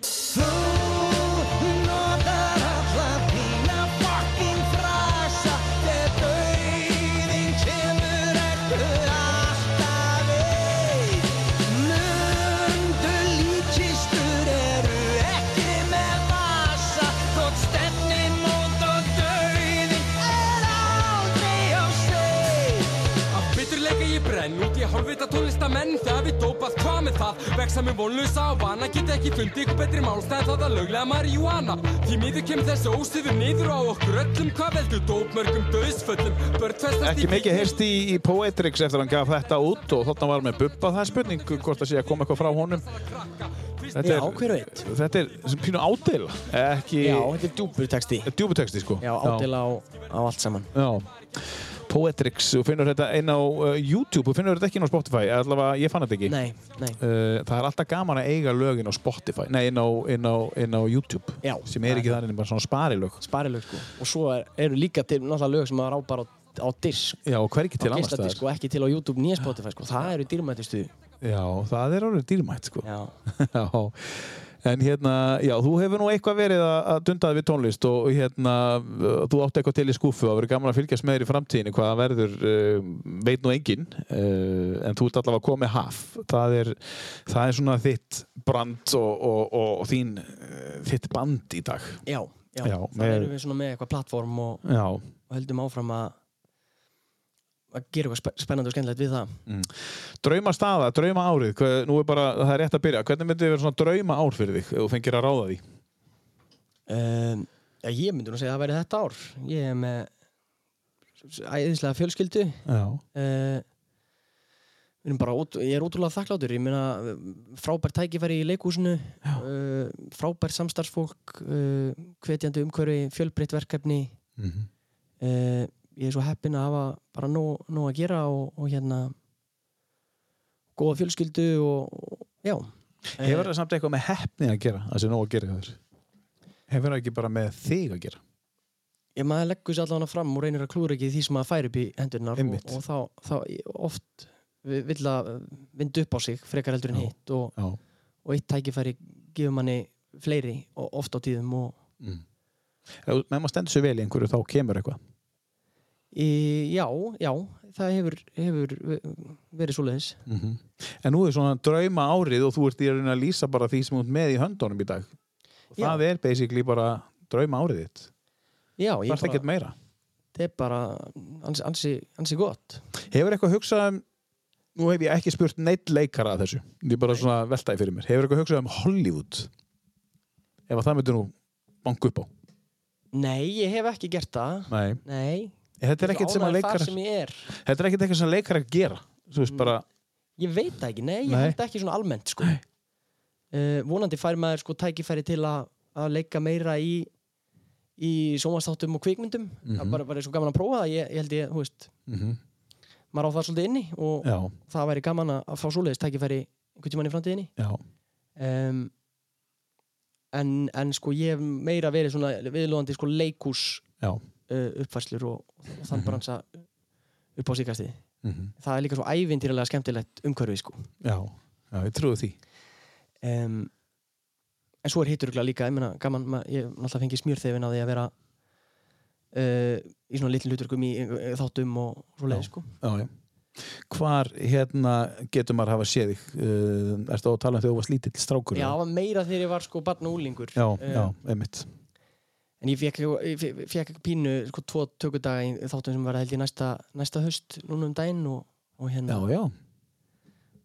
í hálfvita tónlistamenn Þegar við dópað hvað með það að vexa með vonlusa og vana Get ekki fundið ykkur betri málstæð það að löglega marihuana Því miður kemur þessu ósýður niður á okkur öllum Hvað veldur dópmörgum döðsföllum Börn festast Ekki mikið heyrst í, í Poetrix eftir að hann gaf þetta út og þarna var með Bubba það er spurning hvort það sé að koma eitthvað frá honum Þetta Já, hver veit? Þetta er sem pínu ádela ekki Já, þetta er djúpur texti. djúbuteksti sko Já, ádela á, á allt saman. Já. Poetrix, þú finnur þetta inn á uh, YouTube, þú finnur þetta ekki inn á Spotify allavega, ég fann þetta ekki Nei, nei. Uh, það er alltaf gaman að eiga lögin á Spotify nei, inn á, inn á, inn á YouTube Já, sem er ekki þannig, bara svona sparilög Sparilög, sko. Og svo er, eru líka til náttúrulega lög sem maður á bara á, á disk. Já, og hvergi til annars geisladisk og ekki til á YouTube nýja Spotify, sko. Það eru dýrmættistu. Já, það er orðið dýrmætt sko Já. *laughs* En hérna, já, þú hefur nú eitthvað verið að að dunda þig við tónlist og hérna, þú átt eitthvað til í skúfu og það verður gaman að fylgjast með þér í framtíðinni. Hvað það verður, uh, veit nú enginn uh, en þú ert allavega komið haf. Það er, það er svona þitt brand og, og, og, og þín uh, þitt band í dag. Já, já. Já, það erum við svona með eitthvað plattform og, höldum áfram að að gera eitthvað spe- spennandi og skemmtilegt við það. mm. drauma staða, drauma árið hver, nú er bara, það er rétt að byrja hvernig myndi vera svona drauma ár fyrir þig ef þú fengir að ráða því Um, já, ég myndi nú segja að það væri þetta ár. Ég er með æðislega fjölskyldu. Uh, bara, ég er ótrúlega þakkláttur. Ég meina, frábært tækifæri í leikhúsinu, uh, frábært samstarfsfólk, uh, hvetjandi umhverfi, fjölbreytt verkefni. Mhm. uh, ég er svo heppinn að hafa bara nóg, nóg að gera og, og hérna góða fjölskyldu og, og já. Hefur það samt eitthvað með heppni að gera, það sé nóg að gera þér? Hefur það ekki bara með þig að gera? Ég maður leggur sér allavega fram og reynir að klúra ekki því sem maður fær upp í hendurnar og, og þá, þá oft vi- vill að vinda upp á sig frekar heldur en hitt og, og eitt tækifæri gefur manni fleiri og oft á tíðum og Ef ef maður stendur sér vel í einhverju þá kemur eitthvað. Í, já, já, það hefur, hefur verið svoleiðis Mhm. En nú er svona drauma árið og þú ert í að lýsa bara því sem ert með í höndunum í dag. Og Já. það er basically bara drauma árið þitt. Já, Það ég ekkert meira. það er bara ansi, ansi, ansi gott Hefur eitthvað hugsað um, nú hef ég ekki spurt neitt leikara að þessu, ég er bara svona veltaði fyrir mér. Hefur eitthvað hugsað um Hollywood? Ef að það myndir nú banka upp á. Nei, ég hef ekki gert það Nei. Nei Þetta er ekkert sem að þar sem er þetta er ekkert eitthvað sem leikara gera. Þú veist bara, Ég veit það ekki, nei, ég Nei. held ekki svona almennt sko. uh, vonandi fær maður sko tækifæri til að að leika meira í í sjónvastáttum og kvikmyndum það Mhm. bara, bara er svo gaman að prófa það ég, ég held ég, þú veist Mhm. maður á það svolítið inni og Já. það væri gaman að að fá svoleiðis tækifæri einhvern tímann í framtíðinni um, en, en sko ég hef meira verið svona viðlóðandi sko leikús Já. Uh, uppfærslur og, og þann Mhm. bransa upp á síkastið Mhm. það er líka svo ævintýralega skemmtilegt umhverfi sko Já, já, ég trúi því. um, en svo er hittur líka ég, meina, gaman, ma- ég náttúrulega fengið smjörþefin á því að vera uh, í svona litlum hluturkum í uh, þáttum og svo leið sko. Já, já. Hvar hérna getur maður hafa séð þig? Uh, ertu á að tala um þegar þú varst lítill strákur? já, meira þegar ég var sko barn og úlingur já, já, einmitt. En ég fekk, ég fe- fekk pínu sko tvo tökudaga í þáttum sem var held ég næsta, næsta höst núna um daginn og, og hérna Já, já.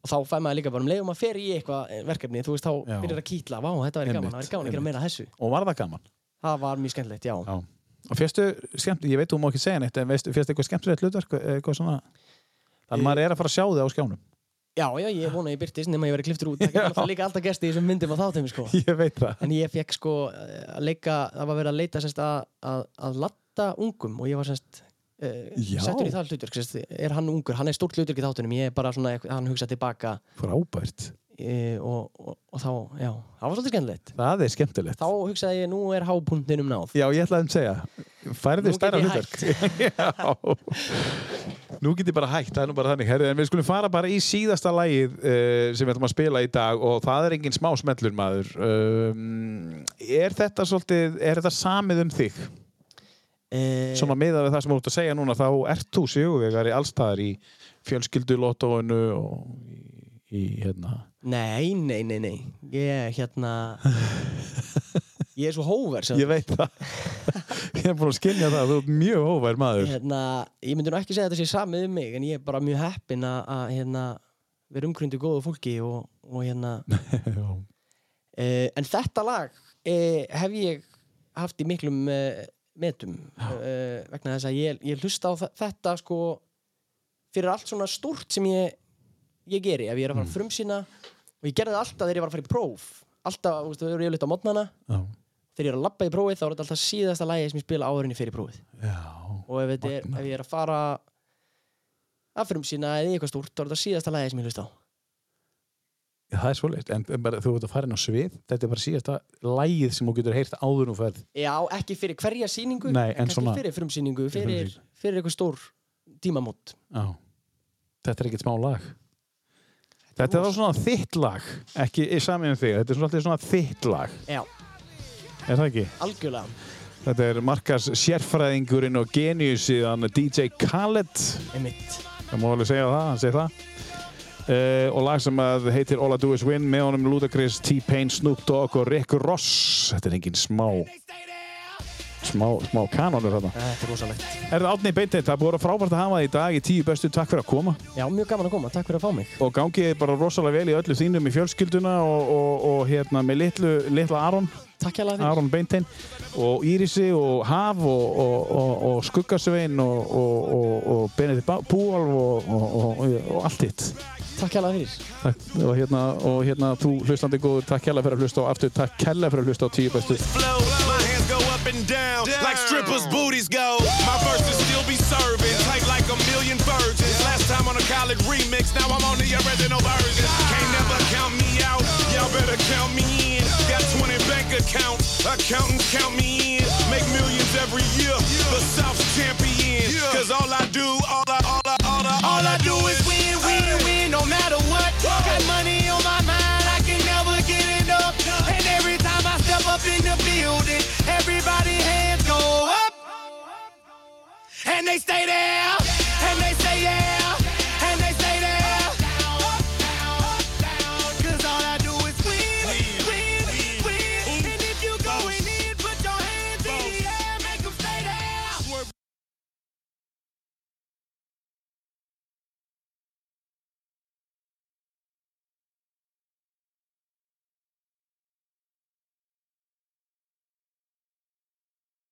og þá fæ maður líka bara um leiðum að fer í eitthvað verkefni þú veist þá Já. byrjar að kýtla vá þetta væri gaman, það væri gaman að gera meira þessu Og var það gaman? það var mjög skemmtilegt, já, Já. Og férstu, skemmt, ég veit þú má ekki segja neitt, en férstu eitthvað skemmtilegt hlutverk, eitthvað svona, þannig að maður er að fara að sjá þig á skjánum. Já, já, ég vona að ég byrtist nema ég verið kliftur út, það *laughs* alltaf líka alltaf gesti þessum myndum á þáttum sko. *laughs* Ég veit það. en ég fekk sko að leika, það var verið að leita sérst, að, að, að latta ungum og ég var sérst uh, settur í það hlutverk sérst, er hann ungur, hann er stórt hlutverk í þáttunum ég er bara svona, hann hugsa tilbaka Frábært. uh, og, og, og þá, já, það var svolítið skemmtilegt Það er skemmtilegt. þá hugsaði ég, nú er hápunktinum náð Já, ég ætlaði að segja, get stærra hlutverk. *laughs* Nú get ég bara hægt, það er nú bara þannig. Herri, en við skulum fara bara í síðasta lagið uh, sem við ætlum að spila í dag og það er engin smá smellur maður. Um, er þetta svolítið, er þetta samið um þig? uh, Svona miðað við það sem þú ert að segja núna, þá ert þú sigurvegari allstaðar í fjölskyldulótóinu og í, í hérna... nei, nei, nei, nei ég, hérna *laughs* ég er svo hóver Ég veit það. Ég er búin að skilja það, þú ert mjög hóvær maður. hérna, ég myndi nú ekki segja þetta sé samið um mig en ég er bara mjög heppin að, hérna, vera umgrundu góðu fólki og, og hérna. *laughs* Uh, en þetta lag uh, hef ég haft í miklum uh, metum vegna þess að ég, ég hlusta á þetta sko fyrir allt svona stórt sem ég ég geri, ef ég er að fara að frumsýna og ég gerði það alltaf þegar ég var að fara í próf. Alltaf, þú veist, þau eru yfirleitt á mótnana Já. Þegar ég er að labba í prófið þá er þetta alltaf síðasta lagi sem ég spila áðurinni fyrir prófið. Já. og ef, er, ef ég er að fara að frumsýna eða eitthvað stórt þá er þetta síðasta lagi sem ég hlusta á. Já, það er svolítið, en en bara, þú ert að fara inn á svið þetta er bara síðasta lægið sem þú getur heyrt áður nú ferð. Já, ekki fyrir hverja sýningu Nei, en svona- fyrir frumsýningu, Fyrir fyrir, eitthvað stór tímamót. Já. Þetta er ekkert smá lag. Þetta er þá svona þitt lag ekki í sami um þig, þetta er svona, alltaf svona þitt lag. Já, er það ekki? algjörlega. Þetta er Markas sérfræðingurinn og geniusiðan DJ Khaled. Einmitt. Það má alveg segja það, hann segir það. Uh, og lag sem heitir All I Do Is Win með honum Ludacris, T-Pain, Snoop Dogg og Rick Ross. Þetta er engin smá smá, smá kanonur þarna. Þetta er rosalegt. Er það átni beintið, það er búið að vera frábært að hafa það í dag í tíu bestu, takk fyrir að koma. Já, mjög gaman að koma, takk fyrir að fá mig. Og gangið bara rosalega vel í öllu þínum í fjölskylduna og, og, og hérna með litlu, litla Aron Aron Beintein og Írisi og Haf og, og, og, og Skuggasvein og, og, og Benedikt Búalf og, og allt hitt. Takk hjá fyrir. Takk, og hérna, og hérna þú hlustandi góður, takk kærlega fyrir að hlusta og aftur takk kærlega fyrir að hlusta á tíu bestu go up and down like strippers' booties go. My verses still be serving, tight like a million virgins. Last time on a college remix, now I'm on the original version. Can't never count me out, y'all better count me in. Got 20 bank accounts, accountants count me in. Make millions every year, the South's champion. Cause all I do, all I, all I, all I, all I do is win, and they stay there.